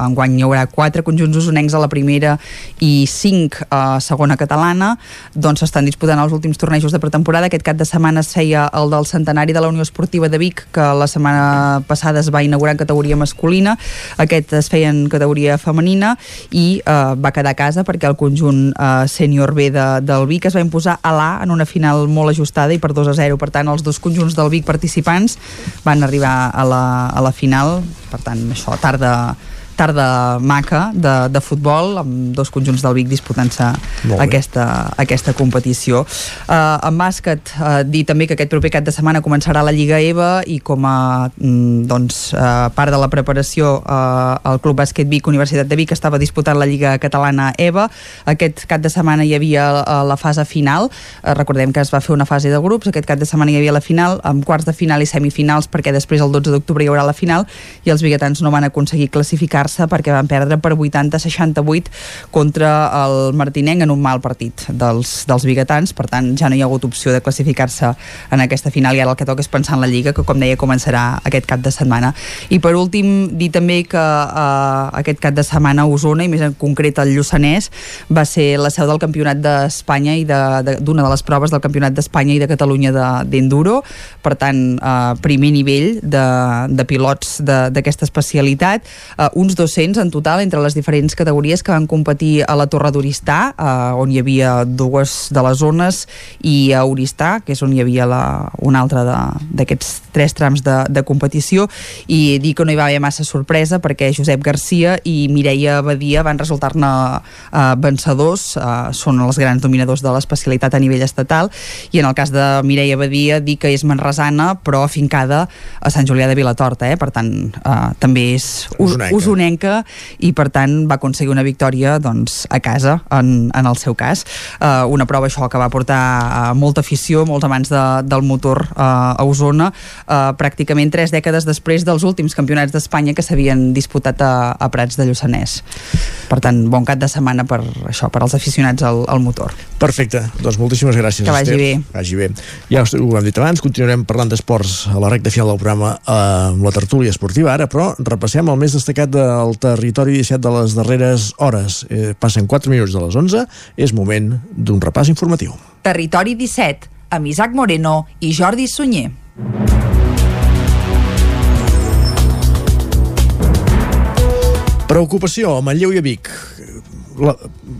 Speaker 2: enguany hi haurà quatre conjunts usonencs a la primera i 5 a segona catalana doncs estan disputant els últims tornejos de pretemporada. Aquest cap de setmana es feia el del centenari de la Unió Esportiva de Vic que la setmana passada es va inaugurar en categoria masculina. Aquest es feia en categoria femenina i eh, va quedar a casa perquè el conjunt eh, sènior B de, del Vic es va imposar a l'A en una final molt ajustada i per 2 a 0 per tant els dos conjunts del Vic participants van arribar a la, a la final. Per tant això tarda tarda maca de, de futbol amb dos conjunts del Vic disputant-se aquesta, aquesta competició. Uh, en bàsquet uh, dir també que aquest proper cap de setmana començarà la Lliga EVA i com a mm, doncs, uh, part de la preparació uh, el Club Bàsquet Vic, Universitat de Vic estava disputant la Lliga Catalana EVA aquest cap de setmana hi havia uh, la fase final. Uh, recordem que es va fer una fase de grups. Aquest cap de setmana hi havia la final amb quarts de final i semifinals perquè després el 12 d'octubre hi haurà la final i els biguetans no van aconseguir classificar classificar-se perquè van perdre per 80-68 contra el Martinenc en un mal partit dels, dels biguetans, per tant ja no hi ha hagut opció de classificar-se en aquesta final. I ara el que toca és pensar en la Lliga que com deia començarà aquest cap de setmana. I per últim dir també que eh, aquest cap de setmana a Osona i més en concret el Lluçanès va ser la seu del Campionat d'Espanya i d'una de, de, de les proves del Campionat d'Espanya i de Catalunya d'enduro, per tant eh, primer nivell de, de pilots d'aquesta especialitat, eh, uns 200 en total entre les diferents categories que van competir a la Torre d'Oristà, eh, on hi havia dues de les zones, i a Oristà, que és on hi havia la, una altra d'aquests tres trams de, de competició, i dir que no hi va haver massa sorpresa perquè Josep Garcia i Mireia Badia van resultar-ne eh, vencedors, eh, són els grans dominadors de l'especialitat a nivell estatal, i en el cas de Mireia Badia dir que és manresana però afincada a Sant Julià de Vilatorta, eh? per tant eh, també és usonenca. usonenca i per tant va aconseguir una victòria doncs, a casa en, en el seu cas. Eh, una prova això que va portar eh, molta afició, molts amants de, del motor eh, a Osona, eh, pràcticament tres dècades després dels últims campionats d'Espanya que s'havien disputat a, a Prats de Lluçanès. Per tant, bon cap de setmana per això, per als aficionats al, al motor.
Speaker 1: Perfecte, doncs moltíssimes gràcies.
Speaker 2: Que vagi
Speaker 1: Esther.
Speaker 2: bé.
Speaker 1: Vagi bé. Ja ho hem dit abans, continuarem parlant d'esports a la recta final del programa eh, amb la tertúlia esportiva ara, però repassem el més destacat del territori 17 de les darreres hores. Eh, passen 4 minuts de les 11, és moment d'un repàs informatiu.
Speaker 43: Territori 17, amb Isaac Moreno i Jordi Sunyer.
Speaker 1: Preocupació a Manlleu i a Vic. La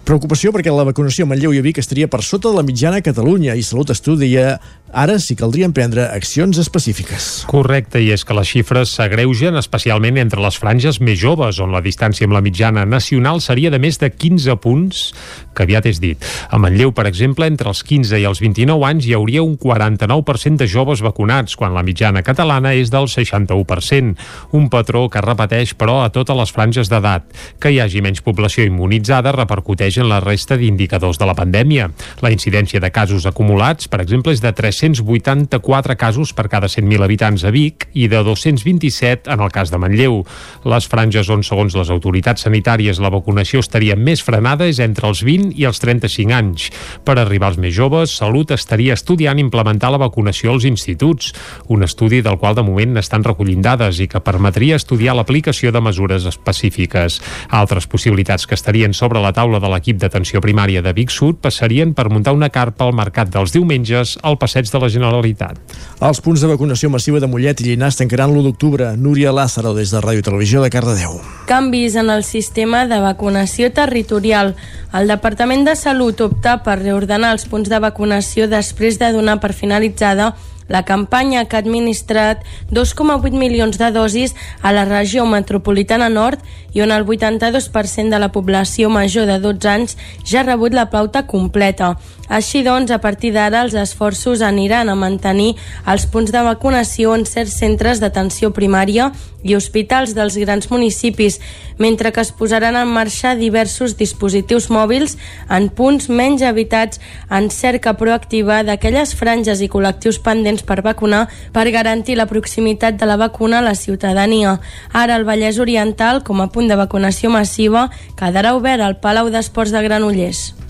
Speaker 1: preocupació perquè la vacunació a Manlleu i a Vic estaria per sota de la mitjana a Catalunya i Salut estudia ara sí caldrien prendre accions específiques.
Speaker 3: Correcte, i és que les xifres s'agreugen especialment entre les franges més joves, on la distància amb la mitjana nacional seria de més de 15 punts, que aviat és dit. A Manlleu, per exemple, entre els 15 i els 29 anys hi hauria un 49% de joves vacunats, quan la mitjana catalana és del 61%, un patró que repeteix, però, a totes les franges d'edat. Que hi hagi menys població immunitzada repercuteix en la resta d'indicadors de la pandèmia. La incidència de casos acumulats, per exemple, és de 384 casos per cada 100.000 habitants a Vic i de 227 en el cas de Manlleu. Les franges on, segons les autoritats sanitàries, la vacunació estaria més frenada és entre els 20 i els 35 anys. Per arribar als més joves, Salut estaria estudiant implementar la vacunació als instituts, un estudi del qual de moment n'estan recollint dades i que permetria estudiar l'aplicació de mesures específiques. Altres possibilitats que estarien sobre la taula de l'equip d'atenció primària de Vic Sud passarien per muntar una carpa al mercat dels diumenges al passeig de la Generalitat.
Speaker 1: Els punts de vacunació massiva de Mollet i Llinars tancaran l'1 d'octubre. Núria Lázaro, des de Ràdio Televisió de Cardedeu.
Speaker 8: Canvis en el sistema de vacunació territorial. El Departament de Salut opta per reordenar els punts de vacunació després de donar per finalitzada la campanya que ha administrat 2,8 milions de dosis a la regió metropolitana nord i on el 82% de la població major de 12 anys ja ha rebut la pauta completa. Així doncs, a partir d'ara, els esforços aniran a mantenir els punts de vacunació en certs centres d'atenció primària i hospitals dels grans municipis, mentre que es posaran en marxa diversos dispositius mòbils en punts menys habitats en cerca proactiva d'aquelles franges i col·lectius pendents per vacunar per garantir la proximitat de la vacuna a la ciutadania. Ara el Vallès Oriental, com a punt de vacunació massiva, quedarà obert al Palau d'Esports de Granollers.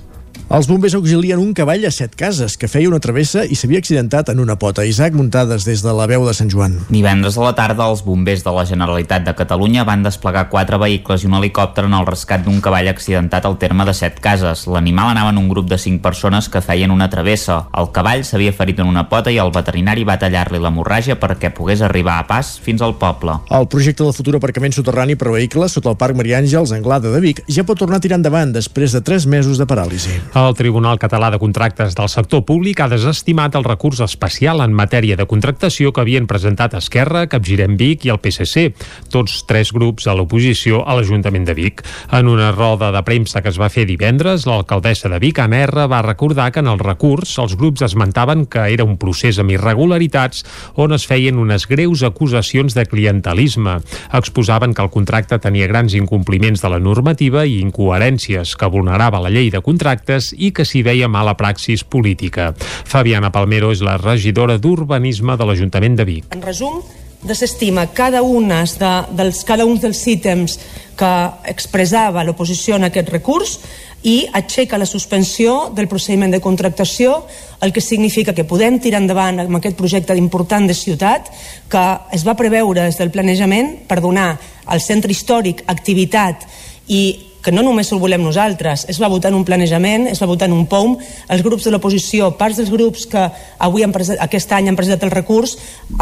Speaker 1: Els bombers auxilien un cavall a set cases que feia una travessa i s'havia accidentat en una pota. Isaac Muntades des de la veu de Sant Joan.
Speaker 9: Divendres a la tarda, els bombers de la Generalitat de Catalunya van desplegar quatre vehicles i un helicòpter en el rescat d'un cavall accidentat al terme de set cases. L'animal anava en un grup de cinc persones que feien una travessa. El cavall s'havia ferit en una pota i el veterinari va tallar-li l'hemorràgia perquè pogués arribar a pas fins al poble.
Speaker 1: El projecte del futur aparcament soterrani per vehicles sota el Parc Maria Àngels, Anglada de Vic, ja pot tornar a tirar endavant després de tres mesos de paràlisi.
Speaker 3: El Tribunal Català de Contractes del Sector Públic ha desestimat el recurs especial en matèria de contractació que havien presentat Esquerra, Capgirem Vic i el PSC, tots tres grups a l'oposició a l'Ajuntament de Vic. En una roda de premsa que es va fer divendres, l'alcaldessa de Vic, R, va recordar que en el recurs els grups esmentaven que era un procés amb irregularitats on es feien unes greus acusacions de clientelisme. Exposaven que el contracte tenia grans incompliments de la normativa i incoherències, que vulnerava la llei de contractes i que s'hi veia mala praxis política. Fabiana Palmero és la regidora d'Urbanisme de l'Ajuntament de Vic.
Speaker 4: En resum, desestima cada, unes de, dels, cada un dels ítems que expressava l'oposició en aquest recurs i aixeca la suspensió del procediment de contractació, el que significa que podem tirar endavant amb aquest projecte important de ciutat que es va preveure des del planejament per donar al centre històric activitat i que no només ho volem nosaltres, es va votar en un planejament, es va votar en un POUM, els grups de l'oposició, parts dels grups que avui han presentat, aquest any han presentat el recurs,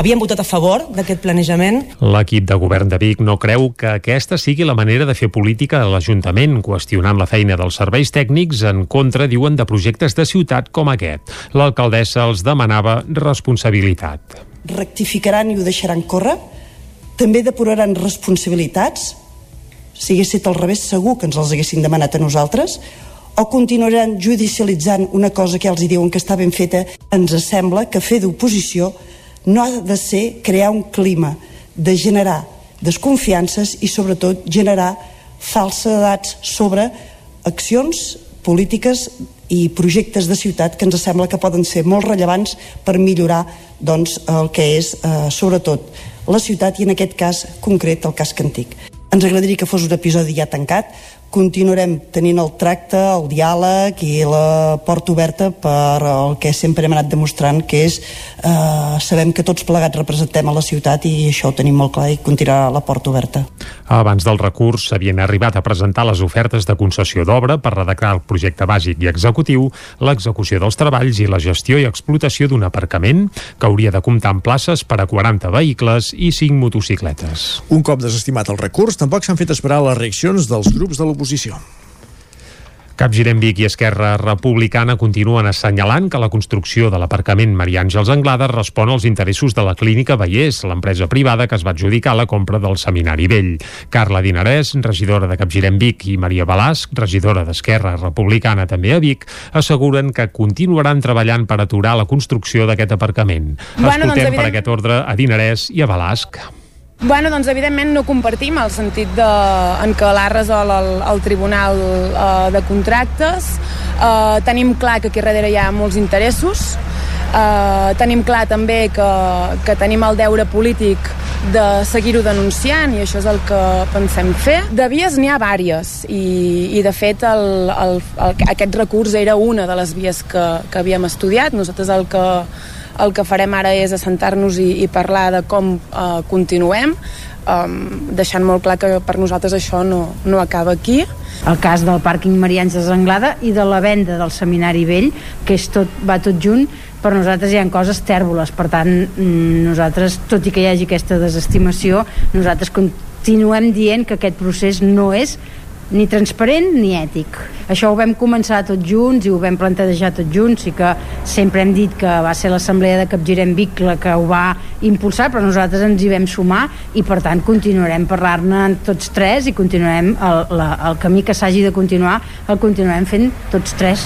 Speaker 4: havien votat a favor d'aquest planejament.
Speaker 3: L'equip de govern de Vic no creu que aquesta sigui la manera de fer política a l'Ajuntament, qüestionant la feina dels serveis tècnics en contra, diuen, de projectes de ciutat com aquest. L'alcaldessa els demanava responsabilitat.
Speaker 5: Rectificaran i ho deixaran córrer? També depuraran responsabilitats? Si hagués estat al revés segur que ens els haguessin demanat a nosaltres o continuaran judicialitzant una cosa que ja els diuen que està ben feta ens sembla que fer d'oposició no ha de ser crear un clima de generar desconfiances i sobretot generar falsedats sobre accions polítiques i projectes de ciutat que ens sembla que poden ser molt rellevants per millorar doncs, el que és eh, sobretot la ciutat i en aquest cas concret el casc antic. Ens agradaria que fos un episodi ja tancat. Continuarem tenint el tracte, el diàleg i la porta oberta per el que sempre hem anat demostrant, que és eh, sabem que tots plegats representem a la ciutat i això ho tenim molt clar i continuarà la porta oberta.
Speaker 3: Abans del recurs s'havien arribat a presentar les ofertes de concessió d'obra per redactar el projecte bàsic i executiu, l'execució dels treballs i la gestió i explotació d'un aparcament que hauria de comptar amb places per a 40 vehicles i 5 motocicletes.
Speaker 1: Un cop desestimat el recurs, tampoc s'han fet esperar les reaccions dels grups de l'oposició.
Speaker 3: Capgirem Vic i Esquerra Republicana continuen assenyalant que la construcció de l'aparcament Maria Àngels Anglada respon als interessos de la clínica Vallès, l'empresa privada que es va adjudicar la compra del Seminari Vell. Carla Dinarès, regidora de Capgirem Vic, i Maria Balasc, regidora d'Esquerra Republicana també a Vic, asseguren que continuaran treballant per aturar la construcció d'aquest aparcament.
Speaker 6: Bueno, doncs,
Speaker 3: Escoltem
Speaker 6: evident-
Speaker 3: per aquest ordre a Dinarès i a Balasc.
Speaker 6: Bueno, doncs evidentment no compartim el sentit de, en què l'ha resol el, el Tribunal eh, de Contractes. Eh, tenim clar que aquí darrere hi ha molts interessos. Eh, tenim clar també que, que tenim el deure polític de seguir-ho denunciant i això és el que pensem fer. De vies n'hi ha vàries i, i de fet el, el, el, aquest recurs era una de les vies que, que havíem estudiat. Nosaltres el que, el que farem ara és assentar-nos i, i parlar de com eh, continuem, um, deixant molt clar que per nosaltres això no, no acaba aquí.
Speaker 7: el cas del pàrquing Marians de Zanglada i de la venda del Seminari Vell, que és tot, va tot junt, per nosaltres hi ha coses tèrboles, per tant mm, nosaltres, tot i que hi hagi aquesta desestimació, nosaltres continuem dient que aquest procés no és ni transparent ni ètic. Això ho vam començar tots junts i ho vam plantejar tots junts i que sempre hem dit que va ser l'Assemblea de Capgirem Vic la que ho va impulsar, però nosaltres ens hi vam sumar i per tant continuarem parlar-ne tots tres i continuarem el, la, el camí que s'hagi de continuar el continuarem fent tots tres.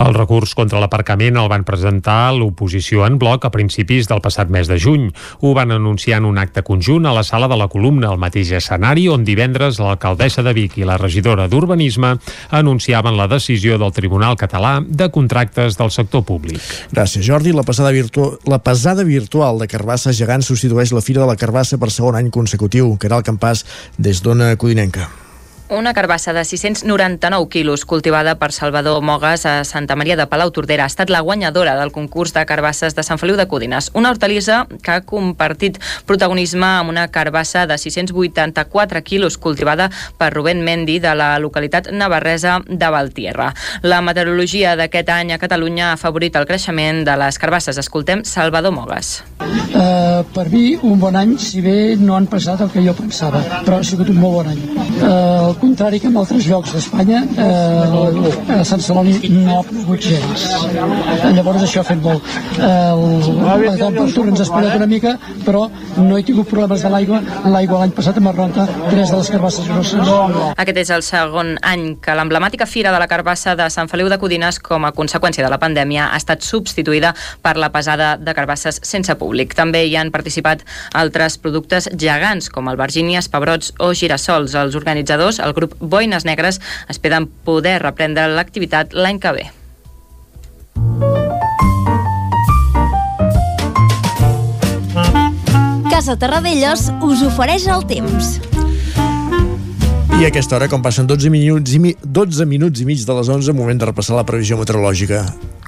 Speaker 3: El recurs contra l'aparcament el van presentar l'oposició en bloc a principis del passat mes de juny. Ho van anunciar en un acte conjunt a la sala de la columna, al mateix escenari on divendres l'alcaldessa de Vic i la regidora d'Urbanisme anunciaven la decisió del Tribunal Català de Contractes del Sector Públic.
Speaker 1: Gràcies, Jordi. La pesada, virtu... la pesada virtual de Carbassa Gegant substitueix la Fira de la Carbassa per segon any consecutiu. Caral Campàs, des d'Ona Codinenca.
Speaker 14: Una carbassa de 699 quilos cultivada per Salvador Mogas a Santa Maria de Palau Tordera ha estat la guanyadora del concurs de carbasses de Sant Feliu de Codines. Una hortalissa que ha compartit protagonisme amb una carbassa de 684 quilos cultivada per Rubén Mendi de la localitat navarresa de Valtierra. La meteorologia d'aquest any a Catalunya ha favorit el creixement de les carbasses. Escoltem Salvador Mogas.
Speaker 44: Uh, per mi un bon any, si bé no han passat el que jo pensava, però ha sigut un molt bon any. Uh, al contrari que en altres llocs d'Espanya, uh, a Sant Celoni no ha plogut gens. Uh, llavors això ha fet molt. Uh, la temperatura ens ha esperat una mica, però no he tingut problemes de l'aigua. L'aigua l'any passat em va tres de les carbasses grosses.
Speaker 14: Aquest és el segon any que l'emblemàtica Fira de la Carbassa de Sant Feliu de Codines, com a conseqüència de la pandèmia, ha estat substituïda per la pesada de carbasses sense públic. També hi han participat altres productes gegants, com albergínies, pebrots o girassols. Els organitzadors, el grup Boines Negres, esperen poder reprendre l'activitat l'any que ve.
Speaker 41: Casa Terradellos us ofereix el temps.
Speaker 1: I a aquesta hora, com passen 12 minuts, i mi, 12 minuts i mig de les 11, moment de repassar la previsió meteorològica.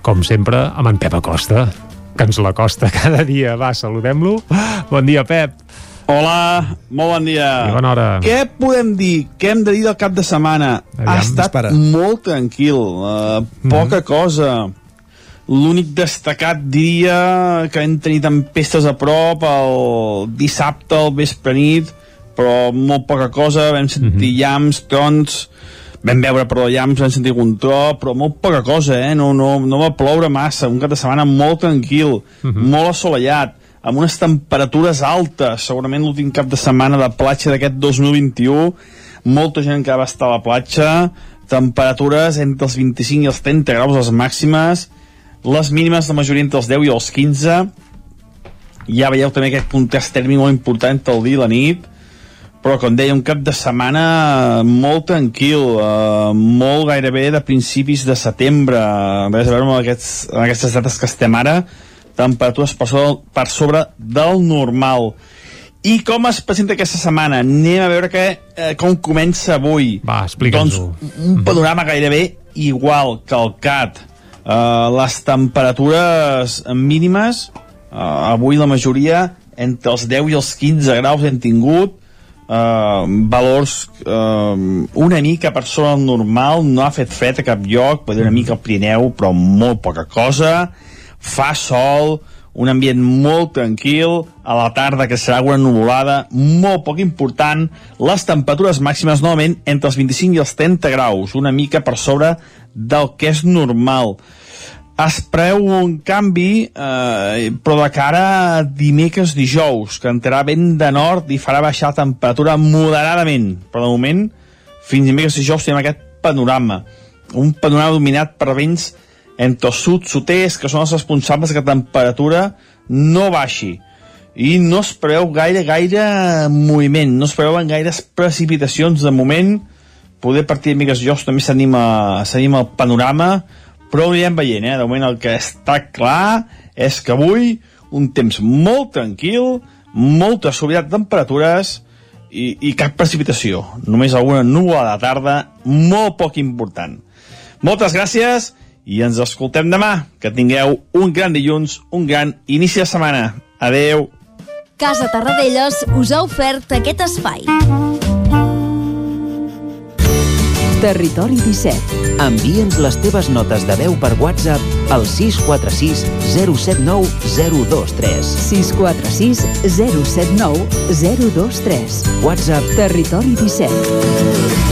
Speaker 3: Com sempre, amb en Pep Acosta, que ens l'acosta (laughs) cada dia. Va, saludem-lo. Bon dia, Pep.
Speaker 17: Hola, molt bon dia.
Speaker 3: I bona hora.
Speaker 17: Què podem dir? Què hem de dir del cap de setmana?
Speaker 3: Aviam,
Speaker 17: ha estat
Speaker 3: dispara.
Speaker 17: molt tranquil, uh, poca cosa. L'únic destacat diria que hem tenit tempestes a prop el dissabte al vespre nit, però molt poca cosa, vam sentir llams, trons, vam veure, perdó, llams, vam sentir algun tro, però molt poca cosa, eh? No, no, no va ploure massa, un cap de setmana molt tranquil, molt assolellat, amb unes temperatures altes, segurament l'últim cap de setmana de platja d'aquest 2021, molta gent que va estar a la platja, temperatures entre els 25 i els 30 graus les màximes, les mínimes de majoria entre els 10 i els 15, ja veieu també aquest contrast tèrmic molt important entre el dia i la nit, però com deia, un cap de setmana molt tranquil, eh, molt gairebé de principis de setembre, a veure amb, aquests, amb aquestes dates que estem ara, temperatures per sobre, per sobre del normal. I com es presenta aquesta setmana? Anem a veure que, eh, com comença avui.
Speaker 3: Va, explica'ns-ho.
Speaker 17: Doncs un panorama gairebé igual que el CAT. Uh, les temperatures mínimes, uh, avui la majoria entre els 10 i els 15 graus hem tingut, uh, valors uh, una mica per sobre normal, no ha fet fred a cap lloc, una mica al Pirineu, però molt poca cosa, fa sol, un ambient molt tranquil, a la tarda que serà una nuvolada molt poc important, les temperatures màximes novament entre els 25 i els 30 graus, una mica per sobre del que és normal. Es preu un canvi, eh, però de cara a dimecres dijous, que entrarà vent de nord i farà baixar la temperatura moderadament. Però de moment, fins dimecres dijous tenim aquest panorama. Un panorama dominat per vents entre el sud, sud-est, que són els responsables que la temperatura no baixi. I no es preveu gaire, gaire moviment, no es preveuen gaires precipitacions de moment, poder partir de migues jocs també s'anima el panorama, però ho anirem veient, eh? De moment el que està clar és que avui un temps molt tranquil, molta suavitat de temperatures i, i cap precipitació. Només alguna nua a tarda, molt poc important. Moltes gràcies i ens escoltem demà. Que tingueu un gran dilluns, un gran inici de setmana. Adeu.
Speaker 41: Casa Tarradellas us ha ofert aquest espai.
Speaker 13: Territori 17. Envia'ns les teves notes de veu per WhatsApp al 646 079 023.
Speaker 24: 646 079 023.
Speaker 13: WhatsApp
Speaker 24: Territori 17.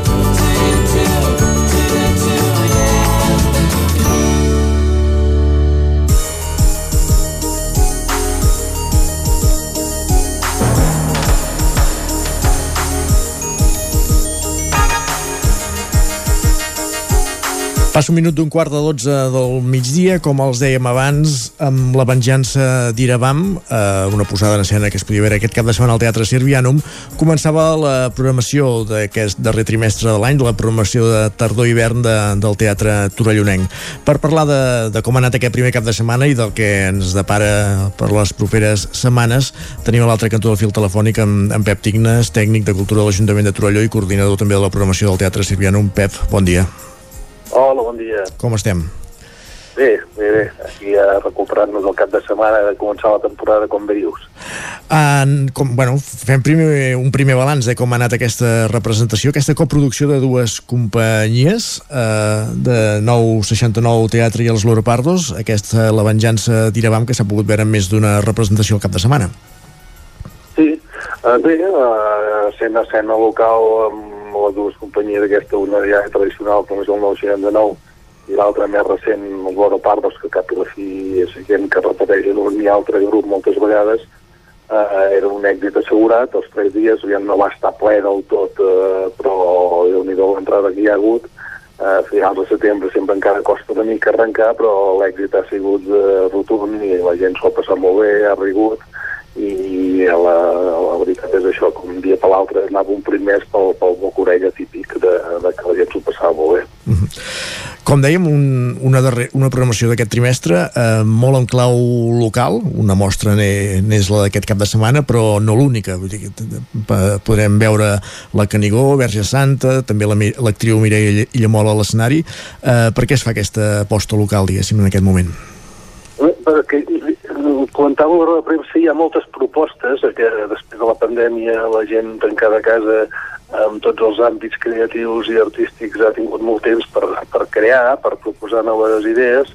Speaker 1: Passa un minut d'un quart de 12 del migdia, com els dèiem abans, amb la venjança d'Iravam, eh, una posada en escena que es podia veure aquest cap de setmana al Teatre Sirvianum, començava la programació d'aquest darrer trimestre de l'any, la programació de tardor-hivern de, del Teatre Torellonenc. Per parlar de, de com ha anat aquest primer cap de setmana i del que ens depara per les properes setmanes, tenim a l'altre cantó del fil telefònic amb, amb Pep Tignes, tècnic de Cultura de l'Ajuntament de Torelló i coordinador també de la programació del Teatre Sirvianum. Pep, bon dia.
Speaker 30: Hola, bon dia.
Speaker 1: Com estem?
Speaker 30: Bé, bé, bé. Aquí ja recuperant-nos el cap de setmana de començar la temporada, com bé dius.
Speaker 1: En, com, bueno, fem primer, un primer balanç de com ha anat aquesta representació, aquesta coproducció de dues companyies, eh, de 969 Teatre i els Loropardos, aquesta La venjança d'Iravam, que s'ha pogut veure en més d'una representació al cap de setmana.
Speaker 30: Sí, uh, bé, uh, sent escena local amb les dues companyies d'aquesta, una ja tradicional, com és el 969, i l'altra més recent, els Loro Pardos, que cap i la fi és gent que repeteix en un i altre grup moltes vegades, uh, era un èxit assegurat, els tres dies ja no va estar ple del tot, uh, però déu nhi l'entrada que hi ha hagut, a uh, finals de setembre sempre encara costa una mica arrencar, però l'èxit ha sigut uh, rotund i la gent s'ho ha passat molt bé, ha rigut, i la, la veritat és això, com un dia per l'altre anava un primers pel, pel boc orella típic de, de que la gent s'ho passava molt bé.
Speaker 1: Mm -hmm. Com dèiem, un, una, darrer, una programació d'aquest trimestre eh, molt en clau local, una mostra n'és la d'aquest cap de setmana, però no l'única. Podrem veure la Canigó, Verge Santa, també l'actriu la, Mireia Illamola a l'escenari. Eh, per què es fa aquesta aposta local, diguéssim, en aquest moment?
Speaker 30: Perquè comentava la premsa, hi ha moltes propostes que després de la pandèmia la gent tancada a casa amb tots els àmbits creatius i artístics ha tingut molt temps per, per crear, per proposar noves idees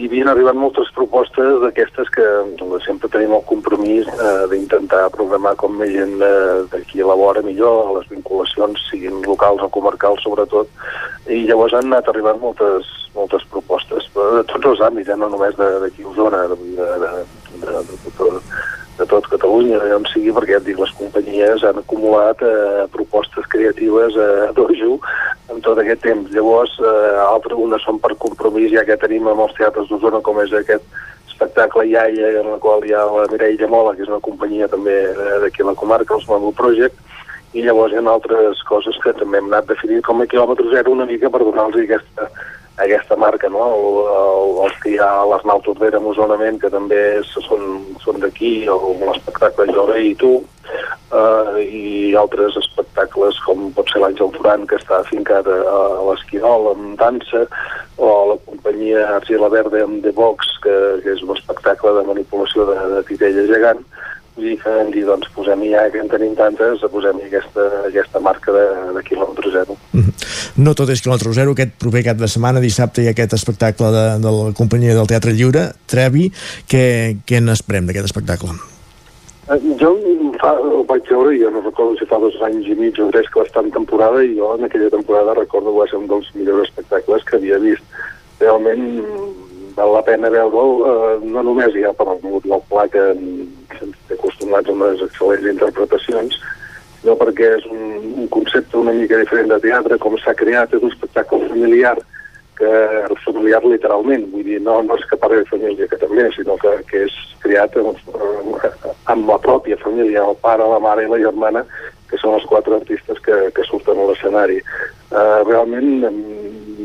Speaker 30: i havien arribat moltes propostes d'aquestes que doncs, sempre tenim el compromís eh, d'intentar programar com més gent eh, d'aquí a la vora millor, les vinculacions siguin locals o comarcals sobretot, i llavors han anat arribant moltes, moltes propostes, de tots els àmbits, eh, no només d'aquí a Osona, de, de, de, de, de, de, de tot Catalunya, on sigui, perquè ja et dic, les companyies han acumulat eh, propostes creatives eh, a (laughs) dojo en tot aquest temps. Llavors, eh, altres unes són per compromís, ja que tenim amb els teatres d'Osona, com és aquest espectacle Iaia, en el qual hi ha la Mireia Mola, que és una companyia també eh, d'aquí a la comarca, els Mambo Project, i llavors hi ha altres coses que també hem anat definint com a quilòmetre zero una mica per donar-los aquesta aquesta marca, no? El, el, els que hi ha a l'Arnau Tordera Mosonament, que també són, són d'aquí, l'espectacle Jove i tu, uh, i altres espectacles com pot ser l'Àngel Duran, que està afincat a, a l'Esquirol amb dansa, o la companyia Argila Verde amb The Box, que, que és un espectacle de manipulació de, de titella gegant, i que hem dit, doncs, posem-hi ja, que en tenim tantes, posem-hi aquesta, aquesta marca de, de quilòmetre zero. Mm -hmm.
Speaker 1: No tot és quilòmetre zero, aquest proper cap de setmana, dissabte, hi ha aquest espectacle de, de la companyia del Teatre Lliure, Trevi, què, què n'esperem d'aquest espectacle?
Speaker 30: Eh, jo fa, ho vaig veure, jo no recordo si fa dos anys i mig o tres que va estar en temporada, i jo en aquella temporada recordo que va ser un dels millors espectacles que havia vist. Realment val la pena veure'l, eh, no només ja per el, pla que, ens té acostumats amb les excel·lents interpretacions, sinó perquè és un, un concepte una mica diferent de teatre, com s'ha creat, és un espectacle familiar, que familiar literalment, vull dir, no, no és que parli de família, que també, sinó que, que és creat amb, amb la pròpia família, el pare, la mare i la germana, que són els quatre artistes que, que surten a l'escenari. Uh, realment,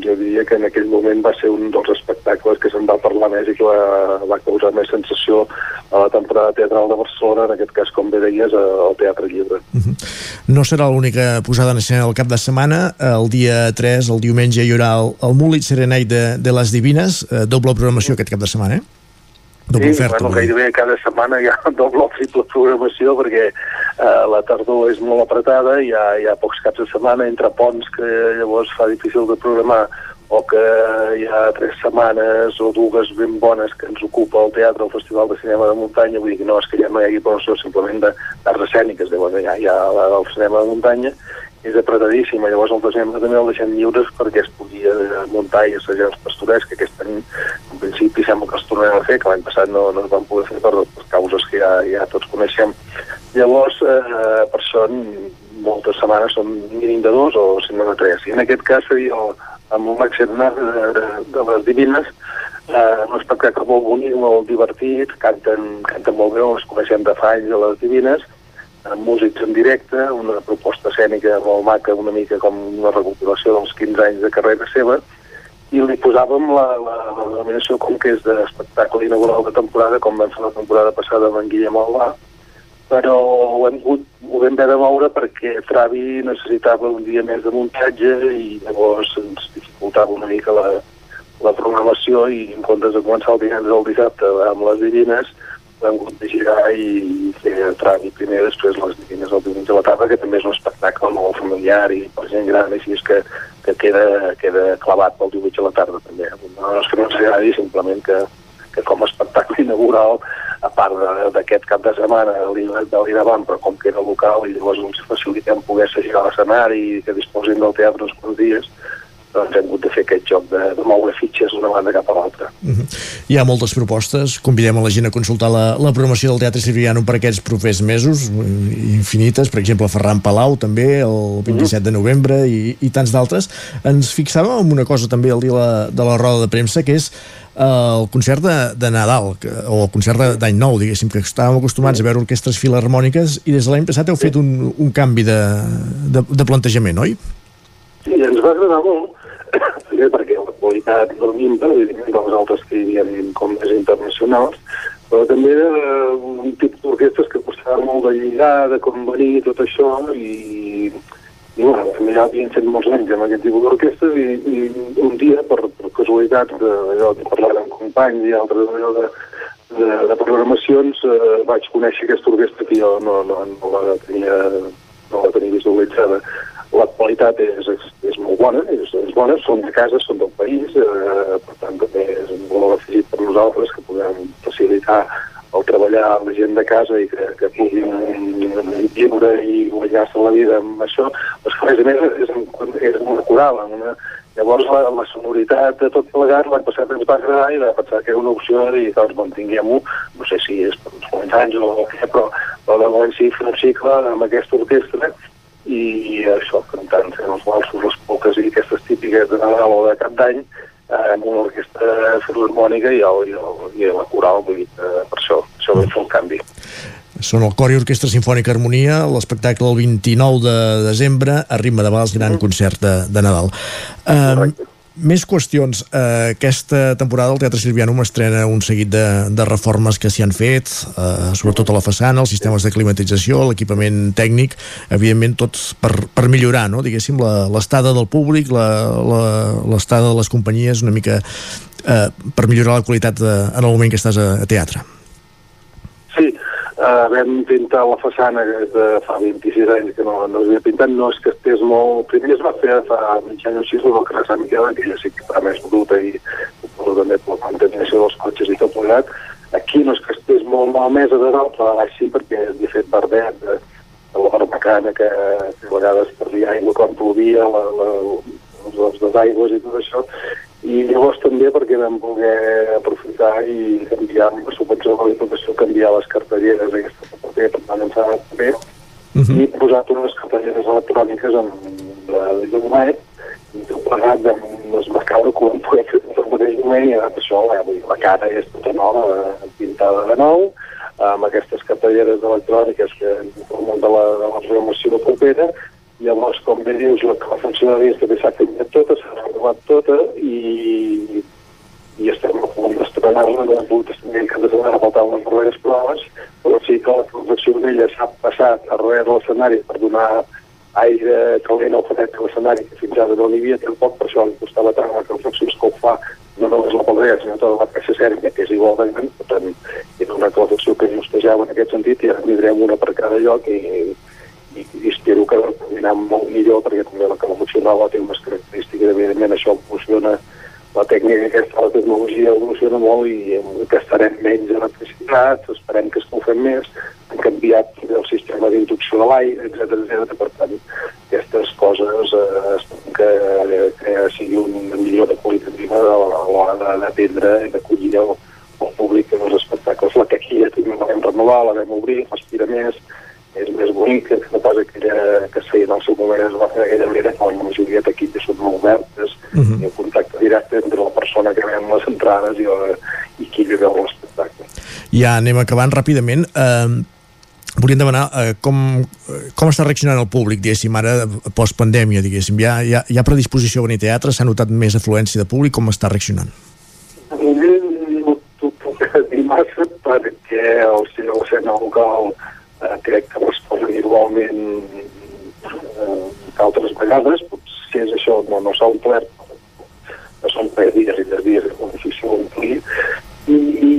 Speaker 30: jo diria que en aquell moment va ser un dels espectacles que se'n va parlar més i que va, va causar més sensació a la temporada teatral de Barcelona, en aquest cas, com bé deies, al Teatre Llibre. Uh
Speaker 1: -huh. No serà l'única posada en escena del cap de setmana. El dia 3, el diumenge, hi haurà el, el Múlit Serenay de, de les Divines, eh, doble programació aquest cap de setmana, eh?
Speaker 30: Doble sí, oferta, bueno, gairebé cada setmana hi ha (laughs) doble o triple programació perquè eh, la tardor és molt apretada, hi ha, hi ha pocs caps de setmana entre ponts que llavors fa difícil de programar o que hi ha tres setmanes o dues ben bones que ens ocupa el teatre, el Festival de Cinema de Muntanya, vull dir que no és que ja no hi hagi programació simplement d'arts escèniques, llavors ja hi ha el cinema de muntanya, és apretadíssima, llavors el desembre també el deixem lliures perquè es podia muntar i assajar els pastorets, que aquest any en principi sembla que els tornem a fer, que l'any passat no, no es van poder fer per, per causes que ja, ja tots coneixem. Llavors, eh, per això moltes setmanes són mínim de dos o si no de tres. I en aquest cas seria el, amb un accent de, de, de les divines, eh, un espectacle molt bonic, molt divertit, canten, canten molt bé, els coneixem de fa anys a les divines, amb músics en directe, una proposta escènica molt maca, una mica com una recopilació dels 15 anys de carrera seva, i li posàvem la, la, la denominació com que és d'espectacle inaugural de temporada, com vam fer la temporada passada amb en Guillem Albà, però ho hem, ho vam haver de moure perquè Travi necessitava un dia més de muntatge i llavors ens dificultava una mica la, la programació i en comptes de començar el divendres al dissabte amb les divines hem hagut de girar i fer Travi primer, després les divines el diumenge a la tarda, que també és un espectacle molt familiar i per gent gran, així és que, que queda, queda clavat pel diumenge a la tarda també. No és que no ens agradi, simplement que, que com a espectacle inaugural a part d'aquest cap de setmana de l'Iravan, però com que era local i llavors ens facilitem poder assagir a l'escenari i que disposin del teatre uns dies, doncs hem hagut de fer aquest joc de, de moure fitxes d'una banda cap a l'altra.
Speaker 1: Uh -huh. Hi ha moltes propostes, convidem a la gent a consultar la, la programació del Teatre Siriano per aquests propers mesos, eh, infinites, per exemple Ferran Palau també, el 27 uh -huh. de novembre i, i tants d'altres. Ens fixàvem en una cosa també el dia de la, de la roda de premsa, que és eh, el concert de, de Nadal, que, o el concert d'any nou, diguéssim, que estàvem acostumats a veure orquestres filarmòniques i des de l'any passat heu fet un, un canvi de, de, de plantejament, oi?
Speaker 30: Sí, ens va agradar molt, qualitat del MIMPA, evidentment dels altres que hi havia com més internacionals, però també era un tipus d'orquestres que costava molt de lligar, de convenir, tot això, i, i bueno, també ja havien fet molts anys amb aquest tipus d'orquestres i, i un dia, per, per casualitat, de, allò de parlar amb companys i altres allò de, de, de programacions, eh, vaig conèixer aquesta orquestra que jo no, no, no la tenia no la tenia visualitzada la qualitat és, és, és molt bona, és, és bona, són de casa, són del país, eh, per tant també és un valor afegit per nosaltres que podem facilitar el treballar la gent de casa i que, que puguin viure i guanyar-se la vida amb això, però que a més a més és, és una coral, una, llavors la, la sonoritat de tot plegat l'any passat ens va agradar i va pensar que era una opció de dir, doncs mantinguem-ho, no sé si és per uns quants anys o què, però, però de moment sí, fer un cicle amb aquesta orquestra i, això, cantant fent els valsos, les polques i aquestes típiques de Nadal o de Cap d'Any eh, amb una orquestra filharmònica i, el, i, el, i la coral, vull dir, eh, per això, això vam fer el canvi.
Speaker 1: Són el Cor i Orquestra Sinfònica Harmonia, l'espectacle el 29 de desembre, a ritme de vals, gran concert de, de Nadal. Um, més qüestions. Uh, aquesta temporada el Teatre Silviano estrena un seguit de, de reformes que s'hi han fet, uh, sobretot a la façana, els sistemes de climatització, l'equipament tècnic, evidentment tots per, per millorar, no? diguéssim, l'estada del públic, l'estada de les companyies, una mica uh, per millorar la qualitat de, en el moment que estàs a, a teatre.
Speaker 30: Uh, vam pintar la façana de fa 26 anys que no, no s'havia pintat, no és que estés molt... Primer es va fer fa mig any o així el Sant Miquel, que ja sí que està més bruta i també per la contaminació dels cotxes i tot plegat. Aquí no és que estés molt malmesa de dalt, però baix sí, perquè havia fet verdet de, de la barbacana que, que a vegades perdia aigua quan plovia, la, la, els desaigües i tot això, i llavors també perquè vam voler aprofitar i canviar amb la subvenció de la Diputació, canviar les cartelleres aquestes de paper, per tant ens ha anat bé, uh -huh. i posat unes cartelleres electròniques amb la de llum i tot plegat macabres que ho hem poder fer el mateix moment i ha anat això, eh, vull dir, la cara és tota nova, eh, pintada de nou, amb aquestes cartelleres electròniques que formen de la, de la programació propera, Llavors, com bé dius, la, la funcionaria també s'ha canviat tota, s'ha renovat tota i, i estem a punt d'estrenar-la, no hem pogut estrenar que de setmana faltaven les darreres proves, però sí que la confecció d'ella s'ha passat a darrere de l'escenari per donar aire calent al fredet de l'escenari, que fins ara no n'hi havia tampoc, per això li costava tant la confecció que ho fa no només la pedrera, sinó tota la caixa sèrbia, que és igual de gran, per tant, és una confecció que justejava en aquest sentit i ara tindrem una per cada lloc i, i espero que anar molt millor perquè també la calefacció nova té unes característiques, evidentment això funciona la tècnica aquesta, la tecnologia evoluciona molt i gastarem menys electricitat, esperem que escalfem més, han canviat el sistema d'inducció de l'aire, etc etc. Per tant, aquestes coses eh, que, que sigui una millora qualitativa a l'hora d'atendre i d'acollir el, el públic en els espectacles. La caquilla també la vam renovar, la vam obrir, respira més, és més bonic que no pas aquella que es feia en el seu moment es va fer d'aquella manera quan la majoria taquilles són molt obertes uh -huh. i el contacte directe entre la persona que ven les entrades i, la, i qui li veu l'espectacle.
Speaker 1: Ja anem acabant ràpidament. Eh, volíem demanar eh, com, com està reaccionant el públic, diguéssim, ara post-pandèmia, diguéssim. Hi ha, hi, ha, hi ha predisposició a venir a teatre? S'ha notat més afluència de públic? Com està reaccionant?
Speaker 30: No t'ho puc (laughs) dir massa perquè el cinema escena local eh, crec que respon igualment eh, altres vegades, potser és això, no, no s'ha omplert, no són tres dies i tres dies de construcció omplir, i, i,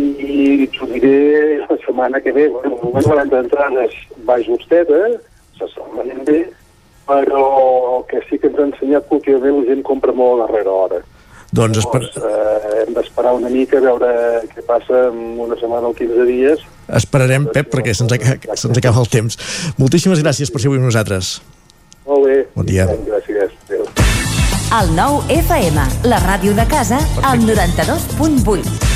Speaker 30: i t'ho diré la setmana que ve, bueno, el moment d'entrades va justeta, se se'n bé, però el que sí que ens ha ensenyat que últimament la gent compra molt a darrera hora.
Speaker 1: Doncs esper...
Speaker 30: eh, hem d'esperar una mica a veure què passa en una setmana o 15 dies.
Speaker 1: Esperarem, Pep, perquè se'ns acaba, se acaba el temps. Moltíssimes gràcies per ser avui amb nosaltres.
Speaker 30: Molt bé.
Speaker 1: Bon dia.
Speaker 30: Gràcies. Adéu.
Speaker 45: El 9 FM, la ràdio de casa, al 92.8.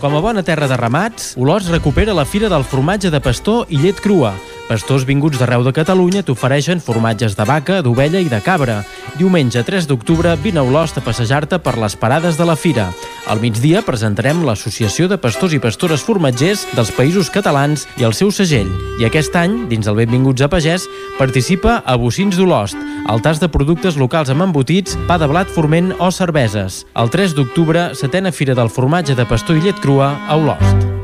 Speaker 18: Com a bona terra de ramats, Olors recupera la Fira del Formatge de Pastor i Llet Crua. Pastors vinguts d'arreu de Catalunya t'ofereixen formatges de vaca, d'ovella i de cabra. Diumenge 3 d'octubre vine a Olost a passejar-te per les parades de la fira. Al migdia presentarem l'Associació de Pastors i Pastores Formatgers dels Països Catalans i el seu segell. I aquest any, dins el Benvinguts a Pagès, participa a Bocins d'Olost, el tas de productes locals amb embotits, pa de blat forment o cerveses. El 3 d'octubre, setena Fira del Formatge de Pastor i Llet Crua a Olost.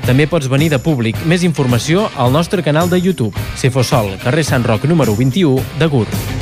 Speaker 18: També pots venir de públic. Més informació al nostre canal de YouTube. Cefosol, carrer Sant Roc número 21 de Gurb.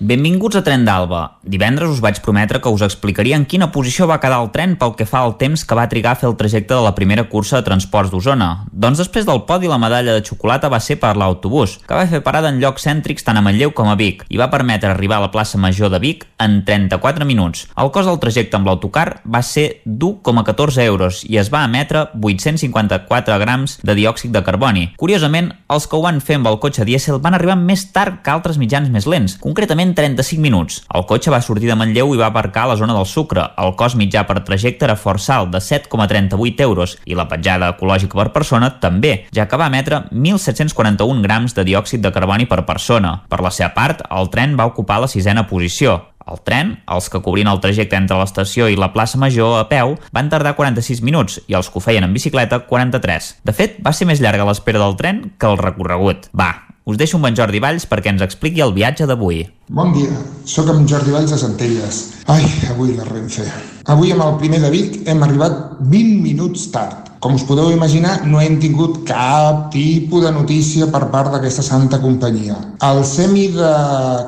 Speaker 9: Benvinguts a Tren d'Alba. Divendres us vaig prometre que us explicaria en quina posició va quedar el tren pel que fa al temps que va trigar a fer el trajecte de la primera cursa de transports d'Osona. Doncs després del podi la medalla de xocolata va ser per l'autobús, que va fer parada en llocs cèntrics tant a Manlleu com a Vic i va permetre arribar a la plaça Major de Vic en 34 minuts. El cost del trajecte amb l'autocar va ser d'1,14 euros i es va emetre 854 grams de diòxid de carboni. Curiosament, els que ho van fer amb el cotxe dièsel van arribar més tard que altres mitjans més lents, concretament 35 minuts. El cotxe va sortir de Manlleu i va aparcar a la zona del Sucre. El cost mitjà per trajecte era força alt, de 7,38 euros, i la petjada ecològica per persona també, ja que va emetre 1.741 grams de diòxid de carboni per persona. Per la seva part, el tren va ocupar la sisena posició. El tren, els que cobrien el trajecte entre l'estació i la plaça Major a peu, van tardar 46 minuts i els que ho feien en bicicleta 43. De fet, va ser més llarga l'espera del tren que el recorregut. Va, us deixo amb en Jordi Valls perquè ens expliqui el viatge d'avui.
Speaker 46: Bon dia, sóc en Jordi Valls de Centelles. Ai, avui la Renfe. Avui amb el primer de Vic hem arribat 20 minuts tard. Com us podeu imaginar, no hem tingut cap tipus de notícia per part d'aquesta santa companyia. El semi de...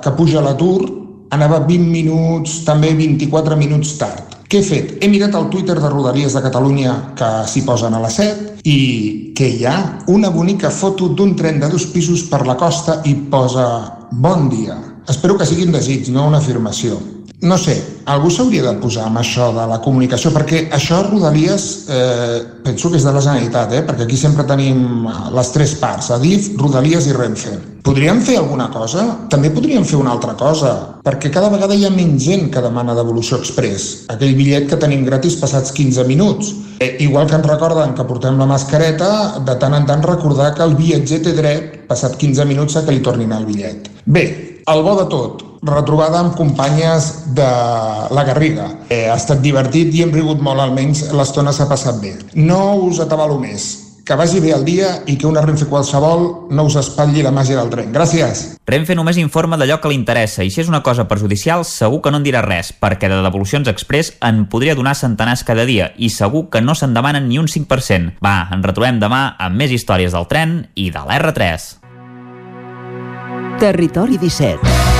Speaker 46: que puja a l'atur anava 20 minuts, també 24 minuts tard. Què he fet? He mirat el Twitter de Rodalies de Catalunya, que s'hi posen a les 7, i què hi ha? Una bonica foto d'un tren de dos pisos per la costa i posa bon dia. Espero que sigui un desig, no una afirmació. No sé, algú s'hauria de posar amb això de la comunicació, perquè això Rodalies eh, penso que és de la Generalitat, eh, perquè aquí sempre tenim les tres parts, Adif, Rodalies i Renfe. Podríem fer alguna cosa? També podríem fer una altra cosa, perquè cada vegada hi ha menys gent que demana devolució express. Aquell bitllet que tenim gratis passats 15 minuts. Eh, igual que ens recorden que portem la mascareta, de tant en tant recordar que el viatger té dret, passat 15 minuts, a que li tornin el bitllet. Bé, el bo de tot, retrobada amb companyes de la Garriga. Eh, ha estat divertit i hem rigut molt, almenys l'estona s'ha passat bé. No us atabalo més. Que vagi bé el dia i que una Renfe qualsevol no us espatlli la màgia del tren. Gràcies.
Speaker 9: Renfe només informa d'allò que li interessa i si és una cosa perjudicial segur que no en dirà res, perquè de devolucions express en podria donar centenars cada dia i segur que no se'n demanen ni un 5%. Va, ens retrobem demà amb més històries del tren i de l'R3.
Speaker 13: Territori 17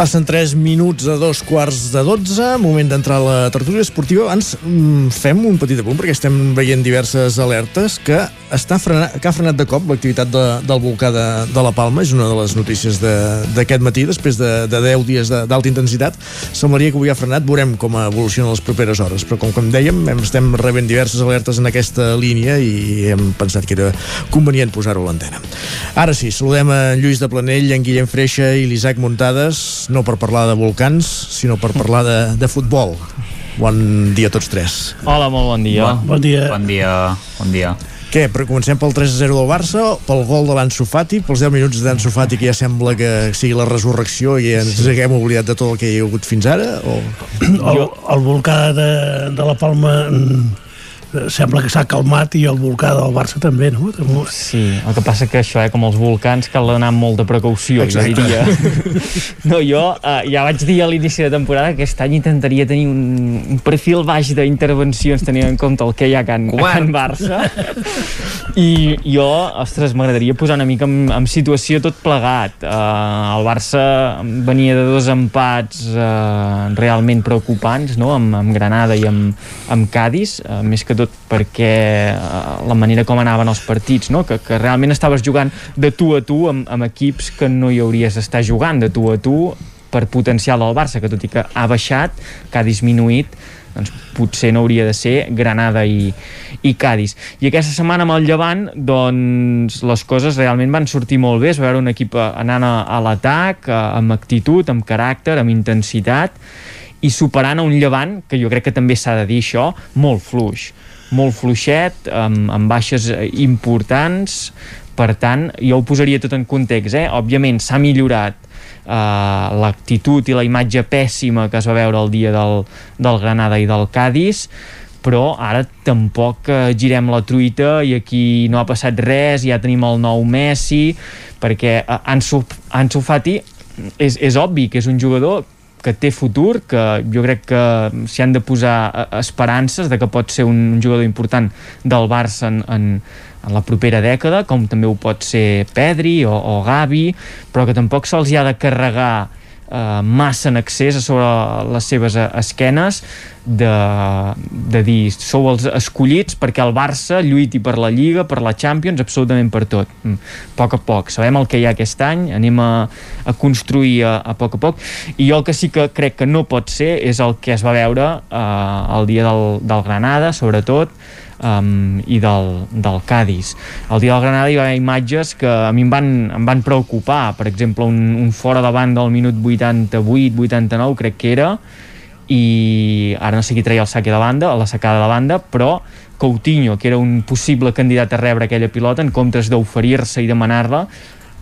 Speaker 1: Passen 3 minuts a dos quarts de 12, moment d'entrar a la tertúlia esportiva. Abans mm, fem un petit apunt, perquè estem veient diverses alertes que, està frenat, que ha frenat de cop l'activitat de, del volcà de, de la Palma. És una de les notícies d'aquest matí, després de, de 10 dies d'alta intensitat. Semblaria que avui ha frenat, veurem com evoluciona les properes hores. Però com, com dèiem, hem, estem rebent diverses alertes en aquesta línia i hem pensat que era convenient posar-ho a l'antena. Ara sí, saludem a Lluís de Planell, en Guillem Freixa i l'Isaac Muntades no per parlar de volcans, sinó per parlar de, de futbol. Bon dia a tots tres.
Speaker 40: Hola, molt bon dia.
Speaker 9: Bon,
Speaker 40: bon dia.
Speaker 9: Bon dia. Bon dia.
Speaker 1: Què, però comencem pel 3-0 del Barça, pel gol de l'Anso Fati, pels 10 minuts d'Anso Fati que ja sembla que sigui la resurrecció i ens sí. haguem oblidat de tot el que hi ha hagut fins ara? O...
Speaker 47: El, el volcà de, de la Palma sembla que s'ha calmat i el volcà del Barça també, no?
Speaker 40: Sí, el que passa que això, eh, com els volcans, cal anar amb molt de precaució, Exacte. jo diria. (laughs) No, jo uh, ja vaig dir a l'inici de temporada que aquest any intentaria tenir un, un perfil baix d'intervencions tenint en compte el que hi ha a Can, a Can Barça. I jo, ostres, m'agradaria posar una mica en, en situació tot plegat. Uh, el Barça venia de dos empats uh, realment preocupants, no?, amb, amb Granada i amb, amb Cádiz, uh, més que tot perquè uh, la manera com anaven els partits, no? que, que realment estaves jugant de tu a tu amb, amb equips que no hi hauries d'estar jugant de tu a tu per potencial del Barça, que tot i que ha baixat, que ha disminuït, doncs potser no hauria de ser Granada i, i Cádiz. I aquesta setmana amb el Llevant, doncs les coses realment van sortir molt bé, es va veure un equip anant a, a l'atac, amb actitud, amb caràcter, amb intensitat, i superant a un llevant, que jo crec que també s'ha de dir això, molt fluix molt fluixet, amb, amb baixes eh, importants, per tant, jo ho posaria tot en context, eh? òbviament s'ha millorat uh, l'actitud i la imatge pèssima que es va veure el dia del, del Granada i del Cádiz, però ara tampoc uh, girem la truita i aquí no ha passat res, ja tenim el nou Messi, perquè Ansu, Ansu Fati és, és obvi que és un jugador que té futur, que jo crec que s'hi han de posar eh, esperances de que pot ser un jugador important del Barça en, en, en la propera dècada, com també ho pot ser Pedri o, o Gavi, però que tampoc se'ls ha de carregar eh, massa en accés a sobre les seves eh, esquenes de, de dir sou els escollits perquè el Barça lluiti per la Lliga, per la Champions, absolutament per tot. Mm. A poc a poc. Sabem el que hi ha aquest any, anem a, a construir a, a poc a poc, i jo el que sí que crec que no pot ser és el que es va veure eh, el dia del, del Granada, sobretot, um, i del, del Cádiz. El dia del Granada hi va haver imatges que a mi em van, em van preocupar, per exemple un, un fora davant del minut 88-89 crec que era i ara no sé qui treia el saque de banda, la sacada de banda, però Coutinho, que era un possible candidat a rebre aquella pilota, en comptes d'oferir-se i demanar-la,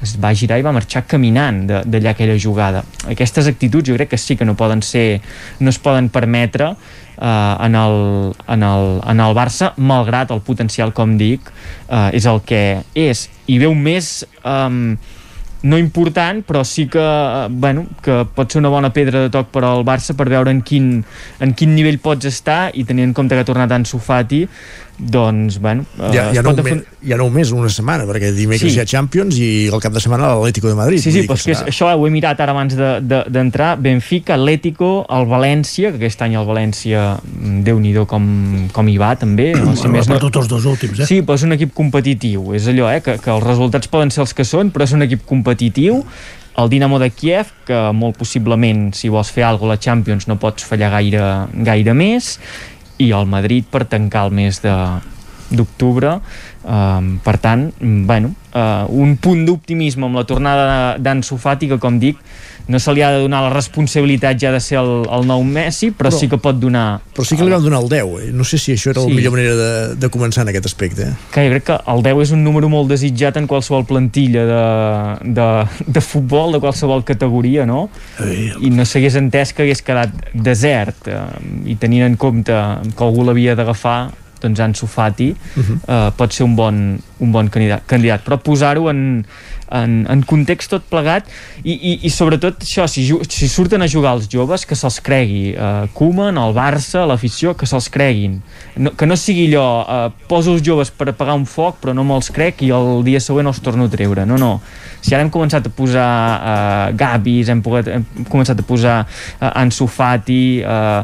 Speaker 40: es va girar i va marxar caminant d'allà aquella jugada. Aquestes actituds jo crec que sí que no poden ser, no es poden permetre eh, en, el, en, el, en el Barça, malgrat el potencial, com dic, eh, és el que és. I veu més... Eh, no important, però sí que, eh, bueno, que pot ser una bona pedra de toc per al Barça per veure en quin, en quin nivell pots estar i tenint en compte que ha tornat en Sofati doncs, bueno...
Speaker 1: Ja, ja, no defon... ja no més una setmana, perquè dimecres sí. hi ha Champions i el cap de setmana l'Atlético de Madrid.
Speaker 40: Sí, sí, però és que serà... això ho he mirat ara abans d'entrar. De, de, Benfica, Atlético, el València, que aquest any el València, mm, déu nhi com, com hi va, també. (clears throat)
Speaker 30: No sé, més, no... tots els dos últims, eh?
Speaker 40: Sí, però és un equip competitiu. És allò, eh, que, que els resultats poden ser els que són, però és un equip competitiu el Dinamo de Kiev, que molt possiblement, si vols fer alguna cosa a la Champions, no pots fallar gaire, gaire més, i el Madrid per tancar el mes de d'octubre um, per tant, bueno uh, un punt d'optimisme amb la tornada d'Ansu Fati que com dic no se li ha de donar la responsabilitat ja de ser el, el nou Messi, però, però sí que pot donar...
Speaker 1: Però sí que li van donar el 10, eh? No sé si això era sí. la millor manera de, de començar en aquest aspecte. Eh?
Speaker 40: Que jo crec que el 10 és un número molt desitjat en qualsevol plantilla de, de, de futbol, de qualsevol categoria, no?
Speaker 30: Sí.
Speaker 40: I no s'hagués entès que hagués quedat desert, eh? i tenint en compte que algú l'havia d'agafar, doncs Ansu Fati uh -huh. eh, pot ser un bon, un bon candidat, candidat. però posar-ho en, en, en context tot plegat i, i, i sobretot això, si, si surten a jugar els joves que se'ls cregui uh, Koeman, el Barça, l'afició que se'ls creguin. No, que no sigui allò uh, poso els joves per apagar un foc però no me'ls crec i el dia següent els torno a treure. No, no, si ara hem començat a posar uh, Gabis, hem, pogut, hem començat a posar uh, Ansu Fati uh,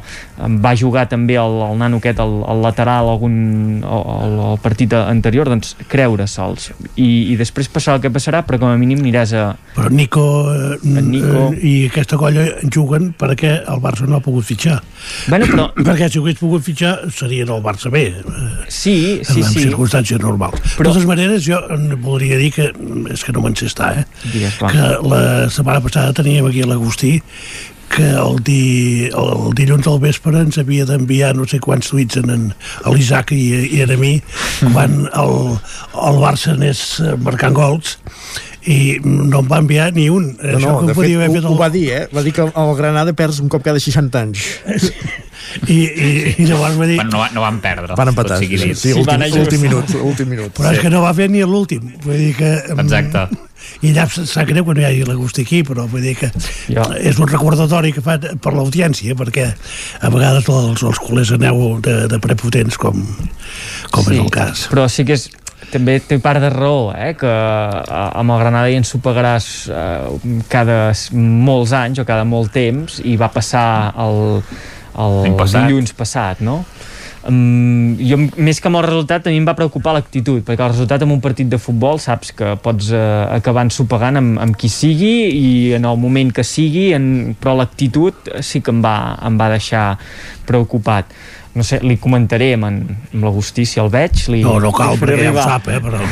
Speaker 40: va jugar també el, el nano aquest, el lateral algun, el, el partit anterior doncs creure-se'ls I, i després passarà el que passarà però com a mínim aniràs a...
Speaker 30: Però Nico, eh, Nico... Eh, i aquesta colla juguen perquè el Barça no ha pogut fitxar.
Speaker 40: Bueno, però... (clears throat)
Speaker 30: perquè si ho hagués pogut fitxar serien el Barça B.
Speaker 40: Eh, sí, sí,
Speaker 30: en,
Speaker 40: sí.
Speaker 30: Circumstàncies normals. Però... De totes maneres, jo voldria dir que, és que no me'n sé estar, eh? Digues, que la setmana passada teníem aquí l'Agustí que el, di, el dilluns al vespre ens havia d'enviar no sé quants tuits en, en l'Isaac i, i a mi mm. quan el, el Barça anés marcant gols i no em va enviar ni un.
Speaker 1: No, no, de fet, ho, fet el... ho va dir, eh? Va dir que el Granada perds un cop cada 60 anys. (laughs)
Speaker 30: I, i, i llavors va dir...
Speaker 9: Bueno, no, van, no van perdre.
Speaker 1: Van empatar. Sí, sí, sí, últim, últim minut, últim minut.
Speaker 30: Però sí. és que no va fer ni l'últim. Vull dir que...
Speaker 9: Exacte
Speaker 30: i allà sap greu que no hi hagi l'Agustí aquí però vull dir que ja. és un recordatori que fa per l'audiència perquè a vegades els, els culers aneu de, de prepotents com, com sí, és el cas
Speaker 40: però sí que és també té part de raó, eh? que amb el Granada ja ens ho pagaràs eh, cada molts anys o cada molt temps i va passar el, el passat. dilluns passat, no? um, jo, més que amb el resultat a mi em va preocupar l'actitud perquè el resultat en un partit de futbol saps que pots uh, acabar ensopegant amb, amb qui sigui i en el moment que sigui en, però l'actitud sí que em va, em va deixar preocupat no sé, li comentaré amb, en, amb l'Agustí si el veig li,
Speaker 30: no, no cal, perquè ja ho sap, eh, però (laughs)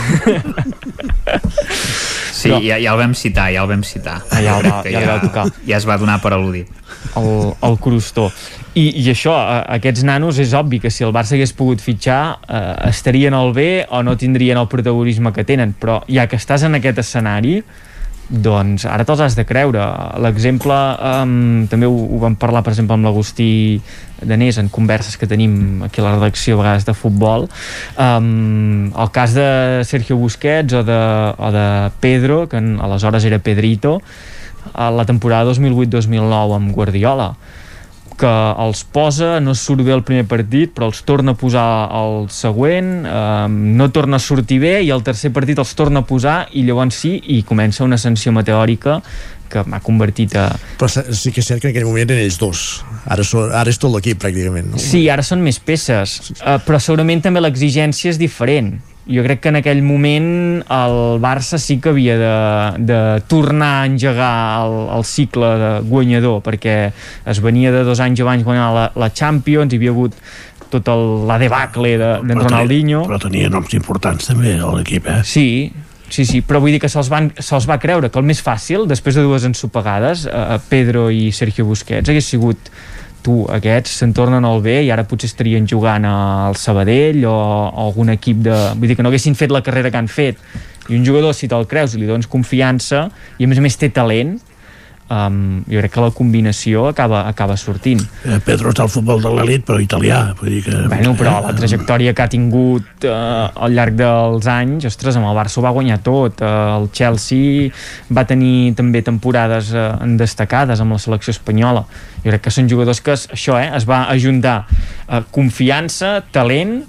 Speaker 9: Sí, però... ja, ja el vam citar, ja el vam citar.
Speaker 40: Ah, ja, el va, ja, ja, tocar.
Speaker 9: ja es va donar per al·ludit.
Speaker 40: El, el crostó. I, I això, aquests nanos, és obvi que si el Barça hagués pogut fitxar, eh, estarien al bé o no tindrien el protagonisme que tenen, però ja que estàs en aquest escenari, doncs ara te'ls has de creure. L'exemple, um, també ho, ho vam parlar, per exemple, amb l'Agustí Danés en converses que tenim aquí a la redacció a vegades de futbol. Um, el cas de Sergio Busquets o de, o de Pedro que en, aleshores era Pedrito a la temporada 2008-2009 amb Guardiola que els posa, no surt bé el primer partit, però els torna a posar el següent, eh, no torna a sortir bé i el tercer partit els torna a posar i llavors sí, i comença una ascensió meteòrica que m'ha convertit a...
Speaker 1: Però sí que és cert que en aquell moment eren ells dos. Ara, so, ara és tot l'equip, pràcticament. No?
Speaker 40: Sí, ara són més peces, uh, però segurament també l'exigència és diferent. Jo crec que en aquell moment el Barça sí que havia de, de tornar a engegar el, el cicle de guanyador, perquè es venia de dos anys abans guanyar la, la Champions, hi havia hagut tot el, la debacle de, de Ronaldinho.
Speaker 30: Però tenia noms importants també l'equip, eh?
Speaker 40: Sí, Sí, sí, però vull dir que se'ls se va creure que el més fàcil, després de dues ensopegades, eh, Pedro i Sergio Busquets, hagués sigut tu, aquests se'n tornen al bé i ara potser estarien jugant al Sabadell o, o algun equip de... Vull dir que no haguessin fet la carrera que han fet. I un jugador, si te'l creus i li dones confiança, i a més a més té talent, um, jo crec que la combinació acaba, acaba sortint.
Speaker 47: Eh, Pedro està al futbol de l'elit, però italià. Vull dir que...
Speaker 40: Bueno, però la trajectòria que ha tingut eh, al llarg dels anys, ostres, amb el Barça ho va guanyar tot. Eh, el Chelsea va tenir també temporades eh, destacades amb la selecció espanyola. Jo crec que són jugadors que això, eh, es va ajuntar eh, confiança, talent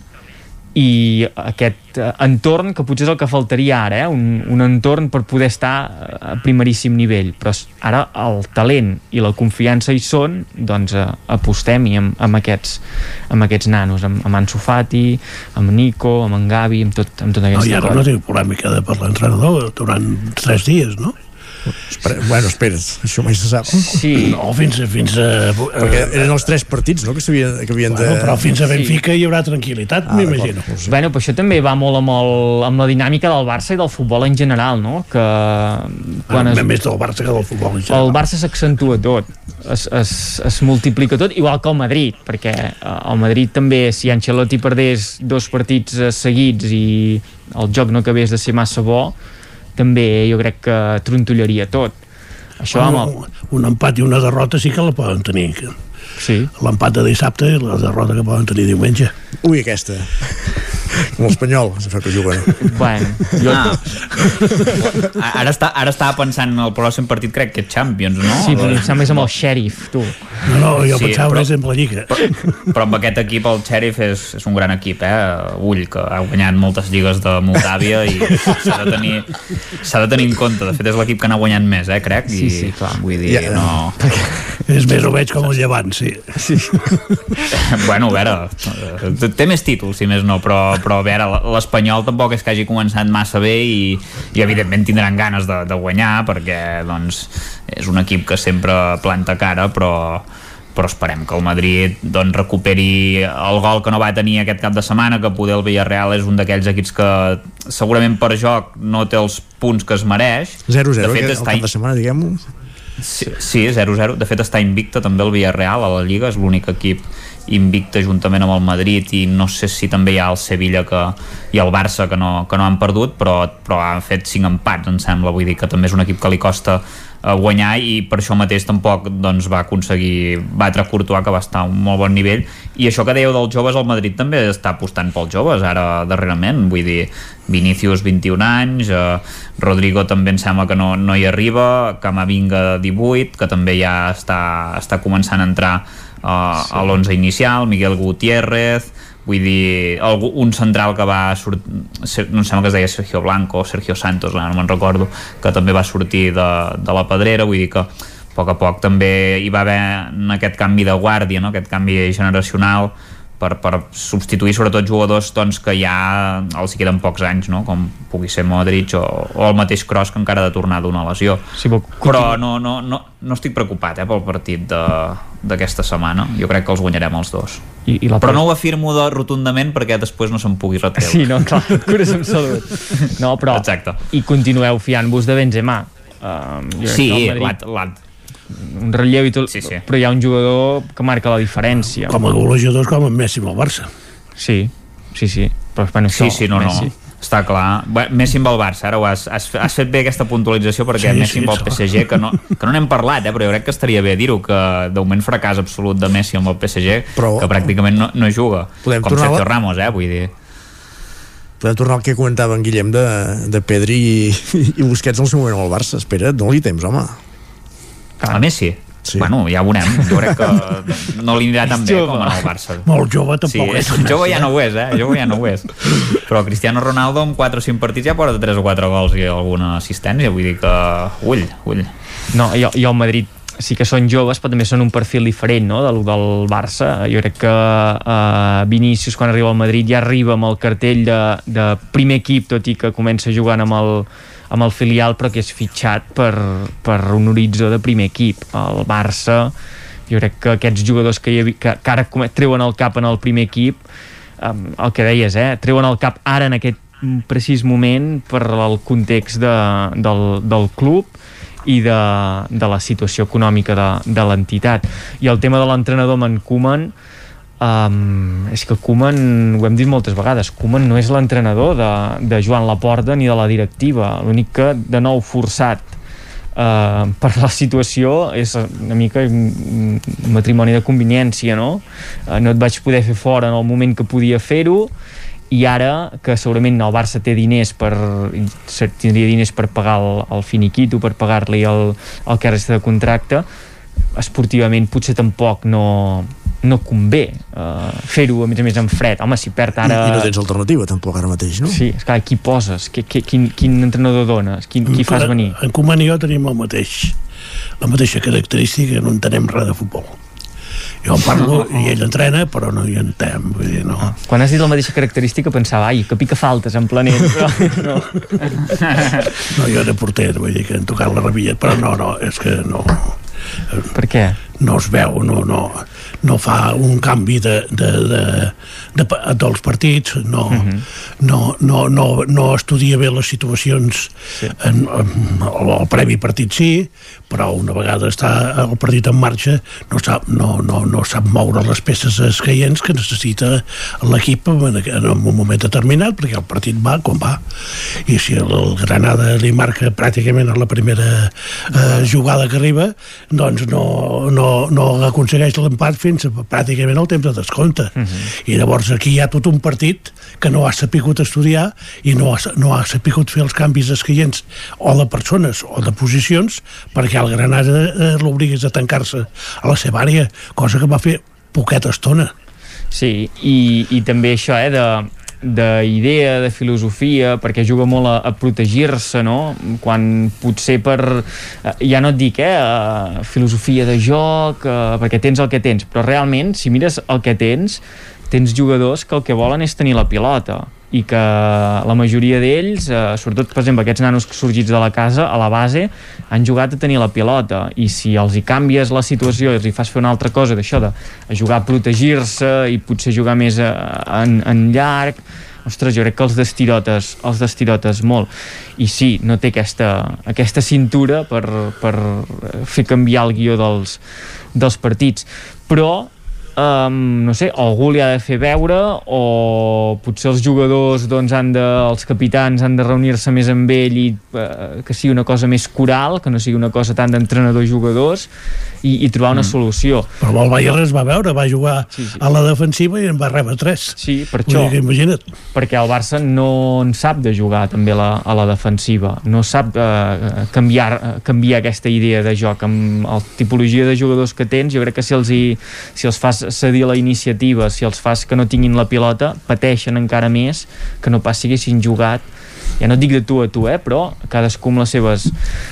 Speaker 40: i aquest eh, entorn que potser és el que faltaria ara, eh? un, un entorn per poder estar a primeríssim nivell però ara el talent i la confiança hi són, doncs eh, apostem-hi amb, amb, aquests, amb aquests nanos amb, amb Ansu Fati, amb Nico amb en Gavi, amb tot, amb tota aquesta
Speaker 47: no, i ara no tinc polèmica de per l'entrenador durant tres dies, no?
Speaker 1: Espera, bueno, espera't, això mai se sap.
Speaker 40: Sí.
Speaker 47: No, fins, a, fins a...
Speaker 1: Perquè eren els tres partits, no?, que, havien, que havien
Speaker 47: bueno,
Speaker 1: de...
Speaker 47: Però fins a Benfica sí. hi haurà tranquil·litat, ah, m'imagino.
Speaker 40: Sí. Bueno, però això també va molt amb, el, amb la dinàmica del Barça i del futbol en general, no? Que
Speaker 47: quan es... Més del Barça que del futbol en general.
Speaker 40: El Barça s'accentua tot, es, es, es multiplica tot, igual que el Madrid, perquè el Madrid també, si Ancelotti perdés dos partits eh, seguits i el joc no acabés de ser massa bo, també jo crec que trontollaria tot. Això
Speaker 47: amb el... Un empat i una derrota sí que la poden tenir.
Speaker 40: Sí.
Speaker 47: L'empat de dissabte i la derrota que poden tenir diumenge.
Speaker 1: Ui, aquesta. Com l'Espanyol, se fa que juguen.
Speaker 40: Bueno, jo...
Speaker 9: Ah. ara, està, ara estava pensant en el pròxim partit, crec que és Champions, no?
Speaker 40: Sí, però em més amb el Sheriff, tu.
Speaker 47: No, no, jo sí, pensava però, més en la Lliga.
Speaker 9: Però, però amb aquest equip, el Sheriff és, és un gran equip, eh? Ull, que ha guanyat moltes lligues de Moldàvia i s'ha de, tenir, de tenir en compte. De fet, és l'equip que n'ha guanyat més, eh, crec? I,
Speaker 40: sí, sí, clar.
Speaker 9: Vull dir, ja, no...
Speaker 47: És més o menys com el llevant, sí.
Speaker 40: Sí. (laughs)
Speaker 9: bueno, a veure, té més títols, si més no, però, però a veure, l'Espanyol tampoc és que hagi començat massa bé i, i evidentment tindran ganes de, de guanyar perquè doncs, és un equip que sempre planta cara, però però esperem que el Madrid doncs, recuperi el gol que no va tenir aquest cap de setmana, que poder el Villarreal és un d'aquells equips que segurament per joc no té els punts que es mereix.
Speaker 1: 0-0 el cap de setmana, diguem-ho.
Speaker 9: Sí, sí 0-0. De fet està invicta també el Villarreal a la Lliga, és l'únic equip invicta juntament amb el Madrid i no sé si també hi ha el Sevilla que, i el Barça que no, que no han perdut però, però han fet 5 empats em sembla, vull dir que també és un equip que li costa uh, guanyar i per això mateix tampoc doncs, va aconseguir batre Courtois que va estar a un molt bon nivell i això que dèieu dels joves, el Madrid també està apostant pels joves ara darrerament vull dir, Vinicius 21 anys uh, Rodrigo també em sembla que no, no hi arriba Camavinga 18 que també ja està, està començant a entrar uh, sí. a l'11 inicial, Miguel Gutiérrez vull dir, algú, un central que va sortir, no em sembla que es deia Sergio Blanco o Sergio Santos, no me'n recordo que també va sortir de, de la pedrera vull dir que a poc a poc també hi va haver en aquest canvi de guàrdia no? aquest canvi generacional per, per substituir sobretot jugadors doncs, que ja els queden pocs anys no? com pugui ser Modric o, o el mateix Kroos que encara ha de tornar d'una lesió.
Speaker 40: Sí, però,
Speaker 9: però no, no, no, no estic preocupat eh, pel partit d'aquesta setmana. Jo crec que els guanyarem els dos.
Speaker 40: I, i la
Speaker 9: però no ho afirmo de, rotundament perquè després no se'n pugui retreure
Speaker 40: sí, no, clar, (laughs) cures amb salut. No, però,
Speaker 9: Exacte.
Speaker 40: i continueu fiant-vos de Benzema. Uh,
Speaker 9: sí, l'ha
Speaker 40: un relleu i tot,
Speaker 9: sí, sí.
Speaker 40: però hi ha un jugador que marca la diferència.
Speaker 47: Com a golejadors com en Messi amb el Barça.
Speaker 40: Sí, sí, sí. Però, bueno,
Speaker 9: sí,
Speaker 40: això,
Speaker 9: sí, no,
Speaker 40: Messi.
Speaker 9: no. Està clar. Bé, Messi amb el Barça, ara ho has, has, has fet bé aquesta puntualització perquè sí, Messi sí, amb el PSG, que no, que no n'hem parlat, eh, però jo crec que estaria bé dir-ho, que d'augment fracàs absolut de Messi amb el PSG, però, que pràcticament no, no juga. Com Sergio la... Ramos, eh, vull dir
Speaker 1: podem tornar al que comentava en Guillem de, de Pedri i, i Busquets en el seu moment al Barça. Espera, dona-li temps, home.
Speaker 9: A Messi? Sí. Bueno, ja ho veurem. Jo crec que no li anirà tan bé com en el Barça. (laughs)
Speaker 47: Molt jove tampoc
Speaker 9: sí, és. Jove ja no ho és, eh? Jove ja no ho és. Però Cristiano Ronaldo amb 4 o 5 partits ja porta 3 o 4 gols i alguna assistència. Vull dir que... Ull, ull.
Speaker 40: No, i, i el Madrid sí que són joves però també són un perfil diferent no? del, del Barça jo crec que uh, Vinícius quan arriba al Madrid ja arriba amb el cartell de, de primer equip tot i que comença jugant amb el, amb el filial però que és fitxat per, per un horitzó de primer equip el Barça jo crec que aquests jugadors que, havia, que, que ara treuen el cap en el primer equip um, el que deies, eh? treuen el cap ara en aquest precís moment per el context de, del, del club i de, de la situació econòmica de, de l'entitat i el tema de l'entrenador en Koeman Um, és que Koeman, ho hem dit moltes vegades, Koeman no és l'entrenador de, de Joan Laporta ni de la directiva, l'únic que de nou forçat Uh, per la situació és una mica un matrimoni de conveniència no? Uh, no et vaig poder fer fora en el moment que podia fer-ho i ara que segurament el Barça té diners per tindria diners per pagar el, el finiquito per pagar-li el, el que resta de contracte esportivament potser tampoc no, no convé uh, fer-ho a més a més en fred home si perd ara...
Speaker 1: I, i no tens alternativa tampoc ara mateix, no?
Speaker 40: Sí, és clar, qui poses? Qui, qui, quin, quin entrenador dones? Quin, qui fas venir?
Speaker 47: En Koeman i jo tenim el mateix la mateixa característica no entenem res de futbol jo en parlo i ell entrena però no hi entenem vull dir, no. Ah,
Speaker 40: quan has dit la mateixa característica pensava ai, que pica faltes en planet però (laughs) no.
Speaker 47: no jo era porter vull dir que hem tocat la rebilla però no, no, és que no
Speaker 40: per què?
Speaker 47: No es veu, no, no, no fa un canvi de, de, de, de, de dels partits, no, uh -huh. no, no, no, no estudia bé les situacions sí. en, en, el, el previ partit sí, però una vegada està el partit en marxa no sap, no, no, no sap moure les peces escaients que necessita l'equip en, en un moment determinat perquè el partit va com va i si el, el Granada li marca pràcticament a la primera eh, jugada que arriba doncs no, no no, aconsegueix l'empat fins a pràcticament el temps de descompte. Uh mhm. -huh. I llavors aquí hi ha tot un partit que no ha sapigut estudiar i no ha, no ha sapigut fer els canvis escaients o de persones o de posicions perquè el Granada eh, l'obligués a tancar-se a la seva àrea, cosa que va fer poqueta estona.
Speaker 40: Sí, i, i també això, eh, de, d'idea, de filosofia, perquè juga molt a, a protegir-se, no? Quan potser per, eh, ja no et dic, eh, filosofia de joc, eh, perquè tens el que tens, però realment, si mires el que tens, tens jugadors que el que volen és tenir la pilota i que la majoria d'ells, eh, sobretot per exemple aquests nanos sorgits de la casa, a la base han jugat a tenir la pilota. I si els hi canvies la situació i els hi fas fer una altra cosa d'això de jugar a protegir-se i potser jugar més a, eh, en, en llarg ostres, jo crec que els destirotes els destirotes molt. I sí, no té aquesta, aquesta cintura per, per fer canviar el guió dels, dels partits. Però um, no sé, algú li ha de fer veure o potser els jugadors doncs han de, els capitans han de reunir-se més amb ell i uh, que sigui una cosa més coral, que no sigui una cosa tant d'entrenador-jugadors i, i trobar una mm. solució.
Speaker 47: Però el Bayern es va veure, va jugar sí, sí. a la defensiva i en va rebre tres.
Speaker 40: Sí, per això.
Speaker 47: Que, imagina't.
Speaker 40: Perquè el Barça no en sap de jugar també la, a la defensiva, no sap uh, canviar, canviar aquesta idea de joc amb la tipologia de jugadors que tens, jo crec que si els, hi, si els fas cedir la iniciativa, si els fas que no tinguin la pilota, pateixen encara més que no pas siguessin jugat ja no et dic de tu a tu, eh, però cadascú amb les seves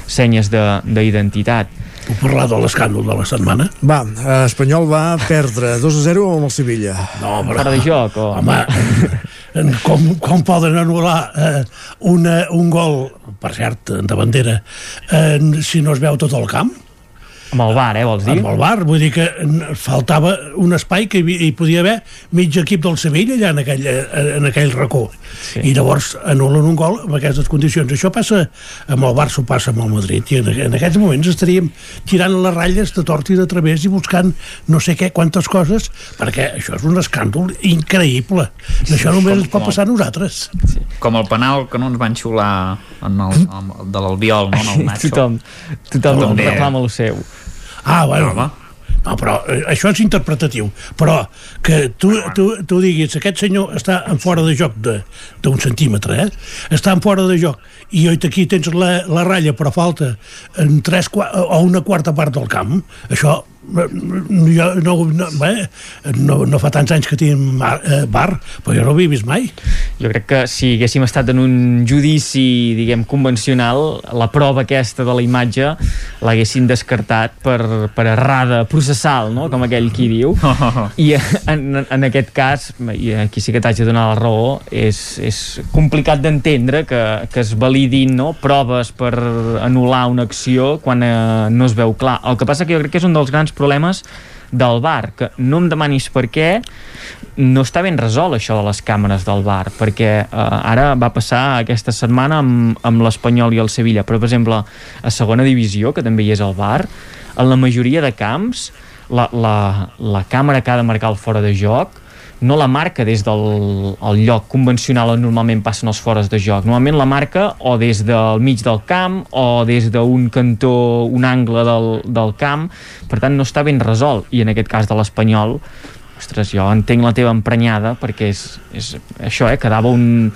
Speaker 40: senyes d'identitat.
Speaker 47: Puc parlar de l'escàndol de la setmana?
Speaker 1: Va, eh, Espanyol va perdre 2 a 0 amb el Sevilla.
Speaker 40: No, però... Fora de joc, o...
Speaker 47: Home, com, com poden anul·lar eh, una, un gol, per cert, de bandera, eh, si no es veu tot el camp?
Speaker 40: Amb el bar, eh, vols dir?
Speaker 47: Amb el bar, vull dir que faltava un espai que hi, hi podia haver mig equip del Sevilla allà en aquell, eh, en aquell racó. Sí. I llavors anulen un gol amb aquestes condicions. Això passa amb el Barça, passa amb el Madrid, i en, en aquests moments estaríem tirant les ratlles de tort i de través i buscant no sé què, quantes coses, perquè això és un escàndol increïble. Sí, això només com, ens pot passar a nosaltres.
Speaker 9: Sí. Com el penal que no ens van xiular en el, en el, de l'Albiol, no? En el (laughs) Nacho.
Speaker 40: tothom, tothom reclama el seu.
Speaker 47: Ah, bueno. No, no, però eh, això és interpretatiu. Però que tu, tu, tu diguis aquest senyor està en fora de joc d'un centímetre, eh? Està en fora de joc i oi aquí tens la, la ratlla però falta en tres, o una quarta part del camp, això jo no, no, bé, no, no fa tants anys que tinc bar, eh, bar, però jo no ho he vist mai.
Speaker 40: Jo crec que si haguéssim estat en un judici, diguem, convencional, la prova aquesta de la imatge l'haguessin descartat per, per errada processal, no?, com aquell qui diu. (laughs) I en, en aquest cas, i aquí sí que t'haig de donar la raó, és, és complicat d'entendre que, que es validin no, proves per anul·lar una acció quan eh, no es veu clar. El que passa que jo crec que és un dels grans problemes del bar, que no em demanis per què no està ben resolt això de les càmeres del bar, perquè eh, ara va passar aquesta setmana amb, amb l'Espanyol i el Sevilla, però per exemple a segona divisió, que també hi és el bar en la majoria de camps la, la, la càmera que ha de marcar el fora de joc no la marca des del el lloc convencional on normalment passen els fores de joc. Normalment la marca o des del mig del camp o des d'un cantó, un angle del, del camp, per tant no està ben resolt. I en aquest cas de l'Espanyol ostres, jo entenc la teva emprenyada perquè és, és això, eh, quedava un,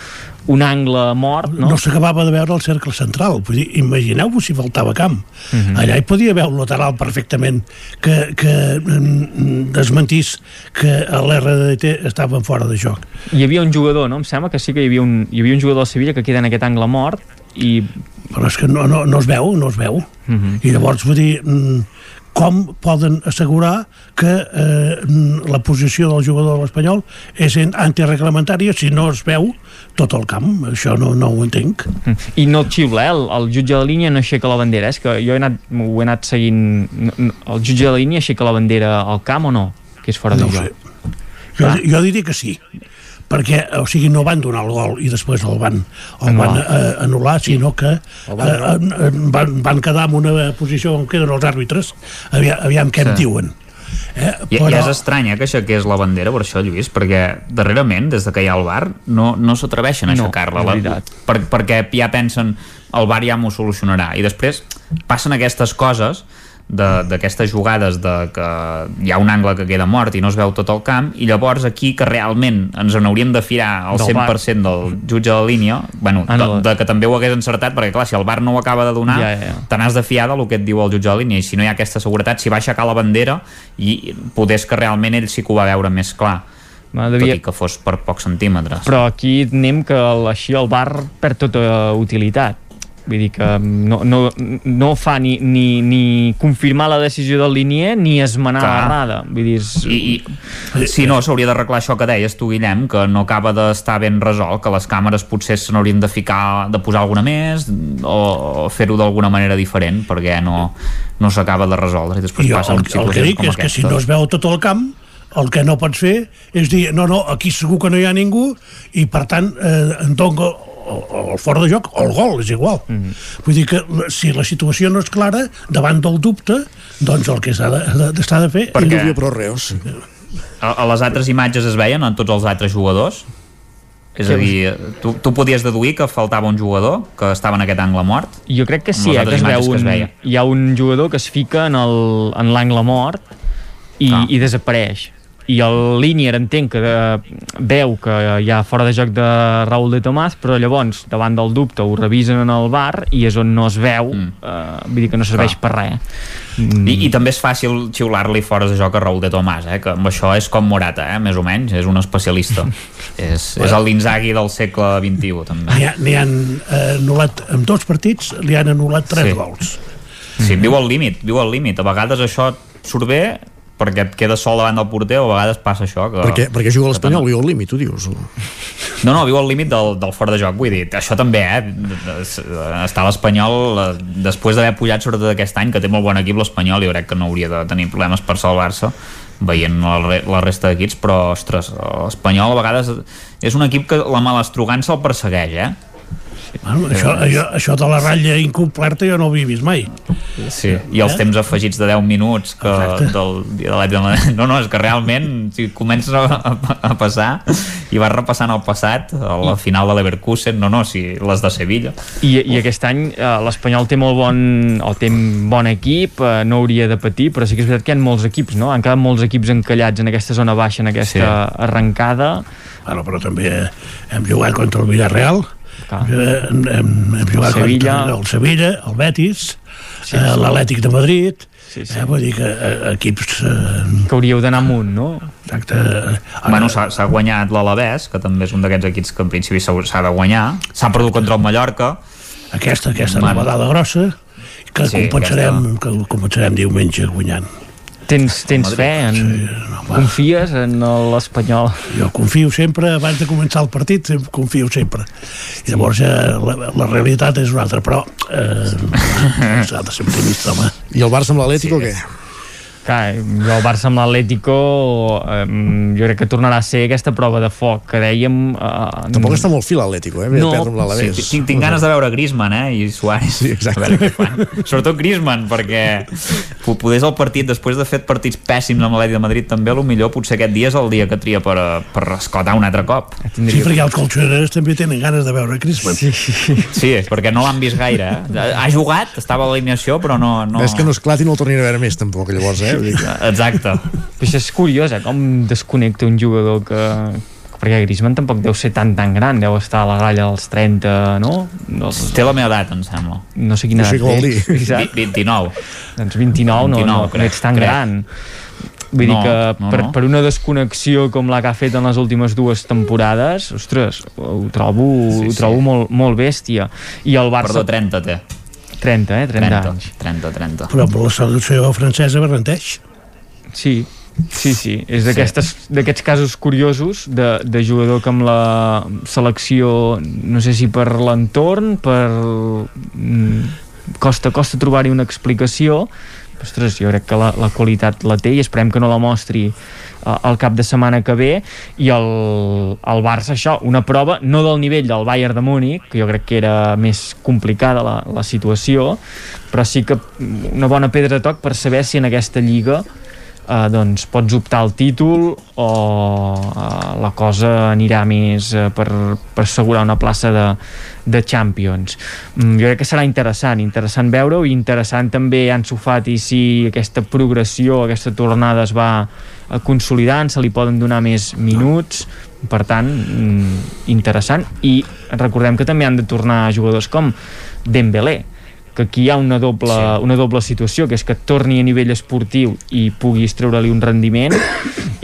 Speaker 40: un angle mort, no?
Speaker 47: No s'acabava de veure el cercle central. Vull dir, imagineu-vos si faltava camp. Uh
Speaker 40: Mhm.
Speaker 47: -huh. Allà hi podia haver un lateral perfectament que, que mm, desmentís que l'RDT estaven fora de joc.
Speaker 40: Hi havia un jugador, no? Em sembla que sí que hi havia un, hi havia un jugador del Sevilla que queda en aquest angle mort i...
Speaker 47: Però és que no, no, no es veu, no es veu.
Speaker 40: Uh -huh.
Speaker 47: I llavors, vull dir, mm, com poden assegurar que eh, la posició del jugador de l'Espanyol és en- antireglamentària si no es veu tot el camp? Això no, no ho entenc.
Speaker 40: I no xiula, eh? El, el jutge de línia no aixeca la bandera, és que jo he anat, ho he anat seguint... El jutge de línia aixeca la bandera al camp o no? Que és fora
Speaker 47: No
Speaker 40: de joc.
Speaker 47: sé. Jo, jo diria que sí perquè, o sigui, no van donar el gol i després el van, el
Speaker 40: Anul·lar.
Speaker 47: van eh, anul·lar, sinó que eh,
Speaker 40: van
Speaker 47: eh, van, van quedar en una posició on queden els àrbitres, aviam, aviam què em
Speaker 9: Sí.
Speaker 47: diuen. Eh?
Speaker 9: I, I és estrany eh, que aixequés la bandera per això, Lluís, perquè darrerament, des de que hi ha el bar, no, no s'atreveixen a
Speaker 40: No,
Speaker 9: aixecar-la.
Speaker 40: és
Speaker 9: La-. Per, perquè ja pensen el bar ja m'ho solucionarà. I després passen aquestes coses d'aquestes jugades de que hi ha un angle que queda mort i no es veu tot el camp i llavors aquí que realment ens n'hauríem de fiar al
Speaker 40: Del VAR.
Speaker 9: 100% del jutge de línia bueno,
Speaker 40: Ah, no.
Speaker 9: de, de que també ho hagués encertat perquè clar, si el bar no ho acaba de donar
Speaker 40: Ja, ja, ja.
Speaker 9: te n'has de fiar del que et diu el jutge de línia i si no hi ha aquesta seguretat, si va aixecar la bandera i podés que realment ell sí que ho va veure més clar tot
Speaker 40: devia...
Speaker 9: i que fos per pocs centímetres
Speaker 40: Però aquí anem que així el bar perd tota utilitat. Vull dir que no, no, no fa ni, ni, ni confirmar la decisió del linier ni esmenar
Speaker 9: Clar.
Speaker 40: l'errada. Vull dir, és...
Speaker 9: I, i si no, s'hauria d'arreglar això que deies tu, Guillem, que no acaba d'estar ben resolt, que les càmeres potser se n'haurien de ficar, de posar alguna més o, o fer-ho d'alguna manera diferent perquè no, no s'acaba de resoldre i després
Speaker 47: I jo,
Speaker 9: passen
Speaker 47: el, el que
Speaker 9: situacions
Speaker 47: dic
Speaker 9: com
Speaker 47: és que si no es veu tot el camp, el que no pots fer és dir, no, no, aquí segur que no hi ha ningú i per tant eh, em dono el, el fora de joc o el gol, és igual. Mm. -hmm. Vull dir que si la situació no és clara, davant del dubte, doncs el que s'ha de- d'estar de, de fer...
Speaker 9: Perquè-
Speaker 47: és-
Speaker 1: Pro reus.
Speaker 9: A, a les altres imatges es veien en tots els altres jugadors? És a dir, tu, tu podies deduir que faltava un jugador que estava en aquest angle mort?
Speaker 40: Jo crec que sí, eh, que es veu
Speaker 9: que es
Speaker 40: un,
Speaker 9: veia.
Speaker 40: hi ha un jugador que es fica en el- en l'angle mort i,
Speaker 9: Ah.
Speaker 40: i desapareix i el Linier entenc que de, veu que hi ha fora de joc de Raúl de Tomàs però llavors davant del dubte ho revisen en el bar i és on no es veu mm. eh, vull dir que no serveix
Speaker 9: Clar.
Speaker 40: per res
Speaker 9: Mm. I, I també és fàcil xiular-li fora de joc a Raúl de Tomàs, eh? que amb això és com Morata, eh? més o menys, és un especialista. (laughs) és, és el l'Inzaghi del segle XXI, també.
Speaker 47: N'hi ha- n'hi han eh, anul·lat, en dos partits li han anul·lat tres
Speaker 9: Sí.
Speaker 47: gols.
Speaker 9: Sí, viu al límit, viu al límit. A vegades això surt bé perquè et quedes sol davant del porter o a vegades passa això. Que,
Speaker 1: Perquè, perquè juga l'Espanyol, viu al límit, tu dius.
Speaker 9: No, no, viu al límit del, del fora de joc, vull dir, això també, eh? Està l'Espanyol, eh, després d'haver pujat sobretot aquest any, que té molt bon equip l'Espanyol, jo crec que no hauria de tenir problemes per salvar-se, veient la, la resta d'equips, però, ostres, l'Espanyol a vegades és un equip que la malastrugança el persegueix, eh?
Speaker 47: Bueno, això, això, això de la ratlla incomplerta jo no ho havia vist mai.
Speaker 9: Sí, i els
Speaker 47: Eh?
Speaker 9: temps afegits de 10 minuts que
Speaker 47: Exacte.
Speaker 9: del dia de l'Atlètic (laughs) no, no, és que realment si comences a, a, a passar i vas repassant el passat a la final de l'Everkusen, no, no, si les de Sevilla
Speaker 40: i, i aquest any eh, l'Espanyol té molt bon o té bon equip, eh, no hauria de patir però sí que és veritat que hi ha molts equips no? han quedat molts equips encallats en aquesta zona baixa en aquesta
Speaker 9: Sí.
Speaker 40: arrencada
Speaker 47: Bueno, però també hem jugat contra el Villarreal,
Speaker 40: Clar.
Speaker 47: eh, hem, hem, jugat
Speaker 40: Sevilla.
Speaker 47: contra el Sevilla, el Betis,
Speaker 40: Sí,
Speaker 47: sí, eh,
Speaker 40: sí.
Speaker 47: l'Atlètic de Madrid,
Speaker 40: sí, sí.
Speaker 47: Eh, vull dir que eh, equips... Eh,
Speaker 40: que hauríeu d'anar amunt no?
Speaker 47: exacte, eh,
Speaker 9: Bueno, s'ha guanyat l'Alavés, que també és un d'aquests equips que en principi s'ha de guanyar. S'ha perdut contra el Mallorca.
Speaker 47: aquesta, aquesta
Speaker 9: Bueno.
Speaker 47: nevadada grossa, que
Speaker 9: Sí,
Speaker 47: compensarem, que compensarem diumenge guanyant.
Speaker 40: Tens, tens
Speaker 9: Madrid.
Speaker 40: fe en...
Speaker 47: Sí, no,
Speaker 40: confies en l'Espanyol
Speaker 47: Jo confio sempre, abans de començar el partit, sempre confio sempre. I llavors ja la, la realitat és una altra, però eh, s'ha de ser optimista, home.
Speaker 1: I el Barça amb l'Atlètic o què?
Speaker 40: Clar, jo el Barça amb l'Atlético eh, jo crec que tornarà a ser aquesta prova de foc que dèiem... Eh,
Speaker 1: Tampoc està molt fi l'Atlético, eh?
Speaker 9: No, sí, tinc, tinc ganes de veure Griezmann eh, i Suárez
Speaker 1: Sí, exacte.
Speaker 9: sobretot Griezmann perquè po- poder és el partit després de fet partits pèssims amb l'Atlètic de Madrid també a lo millor potser aquest dia és el dia que tria per, eh, per esclatar un altre cop
Speaker 47: Sí, perquè els colxoneros també tenen ganes de veure Griezmann. Sí.
Speaker 9: sí, perquè no l'han vist gaire eh? ha jugat, estava a l'alineació però no, no...
Speaker 1: És que no esclati no el tornin a veure més tampoc llavors, eh? Que...
Speaker 9: exacte
Speaker 40: Però això és curiós, eh? com desconnecta un jugador que perquè Griezmann tampoc deu ser tan tan gran deu estar a la gralla dels 30 no? Dels...
Speaker 9: té la meva edat em sembla
Speaker 40: no sé quina
Speaker 1: No sé
Speaker 40: edat. Exacte.
Speaker 9: 29
Speaker 40: doncs 29, no,
Speaker 9: 29,
Speaker 40: no,
Speaker 9: crec,
Speaker 40: no ets tan
Speaker 9: crec.
Speaker 40: gran Vull
Speaker 9: No,
Speaker 40: dir que
Speaker 9: no,
Speaker 40: per,
Speaker 9: no.
Speaker 40: per una desconnexió com la que ha fet en les últimes dues temporades, ostres, ho trobo,
Speaker 9: Sí,
Speaker 40: ho
Speaker 9: sí.
Speaker 40: trobo molt, molt bèstia. I el Barça...
Speaker 9: perdó, 30 té
Speaker 40: 30, eh? 30,
Speaker 9: 30,
Speaker 40: anys.
Speaker 9: 30, 30
Speaker 47: Però per la selecció francesa garanteix.
Speaker 40: Sí, sí, sí. És d'aquestes- d'aquests casos curiosos de, de jugador que amb la selecció, no sé si per l'entorn, per... mm, Costa, costa trobar-hi una explicació, ostres, jo crec que la, la qualitat la té i esperem que no la mostri eh, el cap de setmana que ve. I el, el Barça això, una prova no del nivell del Bayern de Múnich que jo crec que era més complicada la, la situació però sí que una bona pedra de toc per saber si en aquesta lliga eh, doncs pots optar al títol o eh, la cosa anirà més eh, per, per assegurar una plaça de, de Champions. Mm, jo crec que serà interessant, interessant veure-ho i interessant també Ansu Fati si aquesta progressió, aquesta tornada es va eh, consolidant, se li poden donar més minuts, per tant, mm, interessant. I recordem que també han de tornar jugadors com Dembélé, que aquí hi ha una doble, sí. una doble situació, que és que torni a nivell esportiu i puguis treure-li un rendiment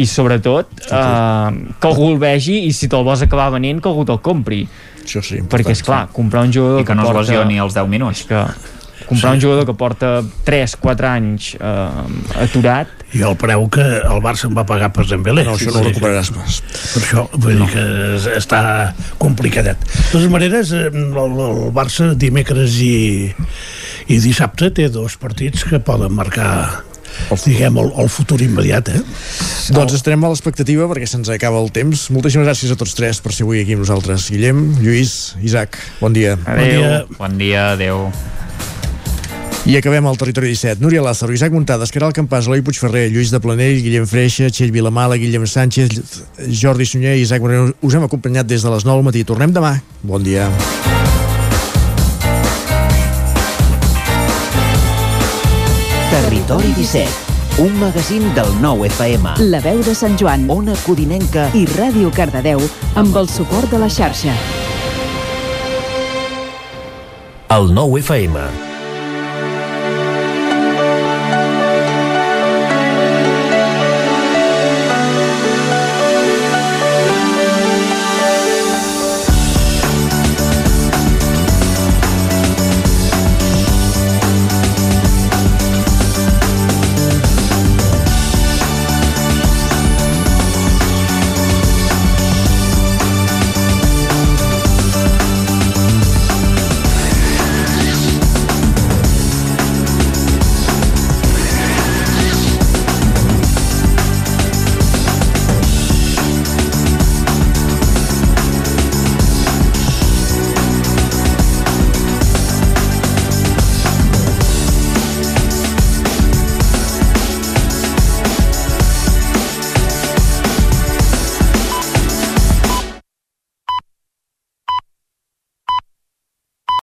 Speaker 40: i sobretot eh, que algú el vegi i si te'l vols acabar venent que algú te'l compri.
Speaker 1: Això sí,
Speaker 40: perquè és clar, comprar un jugador
Speaker 9: i que no es
Speaker 40: porta,
Speaker 9: lesioni als 10 minuts.
Speaker 40: és que comprar un jugador que porta 3-4 anys eh, aturat
Speaker 47: I el preu que el Barça em va pagar per Dembélé.
Speaker 1: No, això no ho recuperaràs pas.
Speaker 47: Per això, vull dir que es- està complicadet. De totes maneres, eh, el, el Barça dimecres i, i dissabte té dos partits que poden marcar diguem, el, el futur immediat, eh?
Speaker 1: Doncs estarem a l'expectativa perquè se'ns acaba el temps. Moltíssimes gràcies a tots tres per ser avui aquí amb nosaltres. Guillem, Lluís, Isaac, bon dia.
Speaker 9: Adéu. Bon dia, adéu.
Speaker 1: I acabem al territori 17. Núria Lázaro, Isaac Muntades, Caral Campàs, Eloi Puigferrer, Lluís de Planell, Guillem Freixa, Txell Vilamala, Guillem Sánchez, Jordi Sunyer i Isaac Moreno. Us hem acompanyat des de les 9 del matí. Tornem demà. Bon dia.
Speaker 13: Territori 17, un magazín del nou FM.
Speaker 24: La veu de Sant Joan
Speaker 13: Ona Codinenca
Speaker 24: i Ràdio Cardedeu amb el suport de la xarxa.
Speaker 48: El nou FM.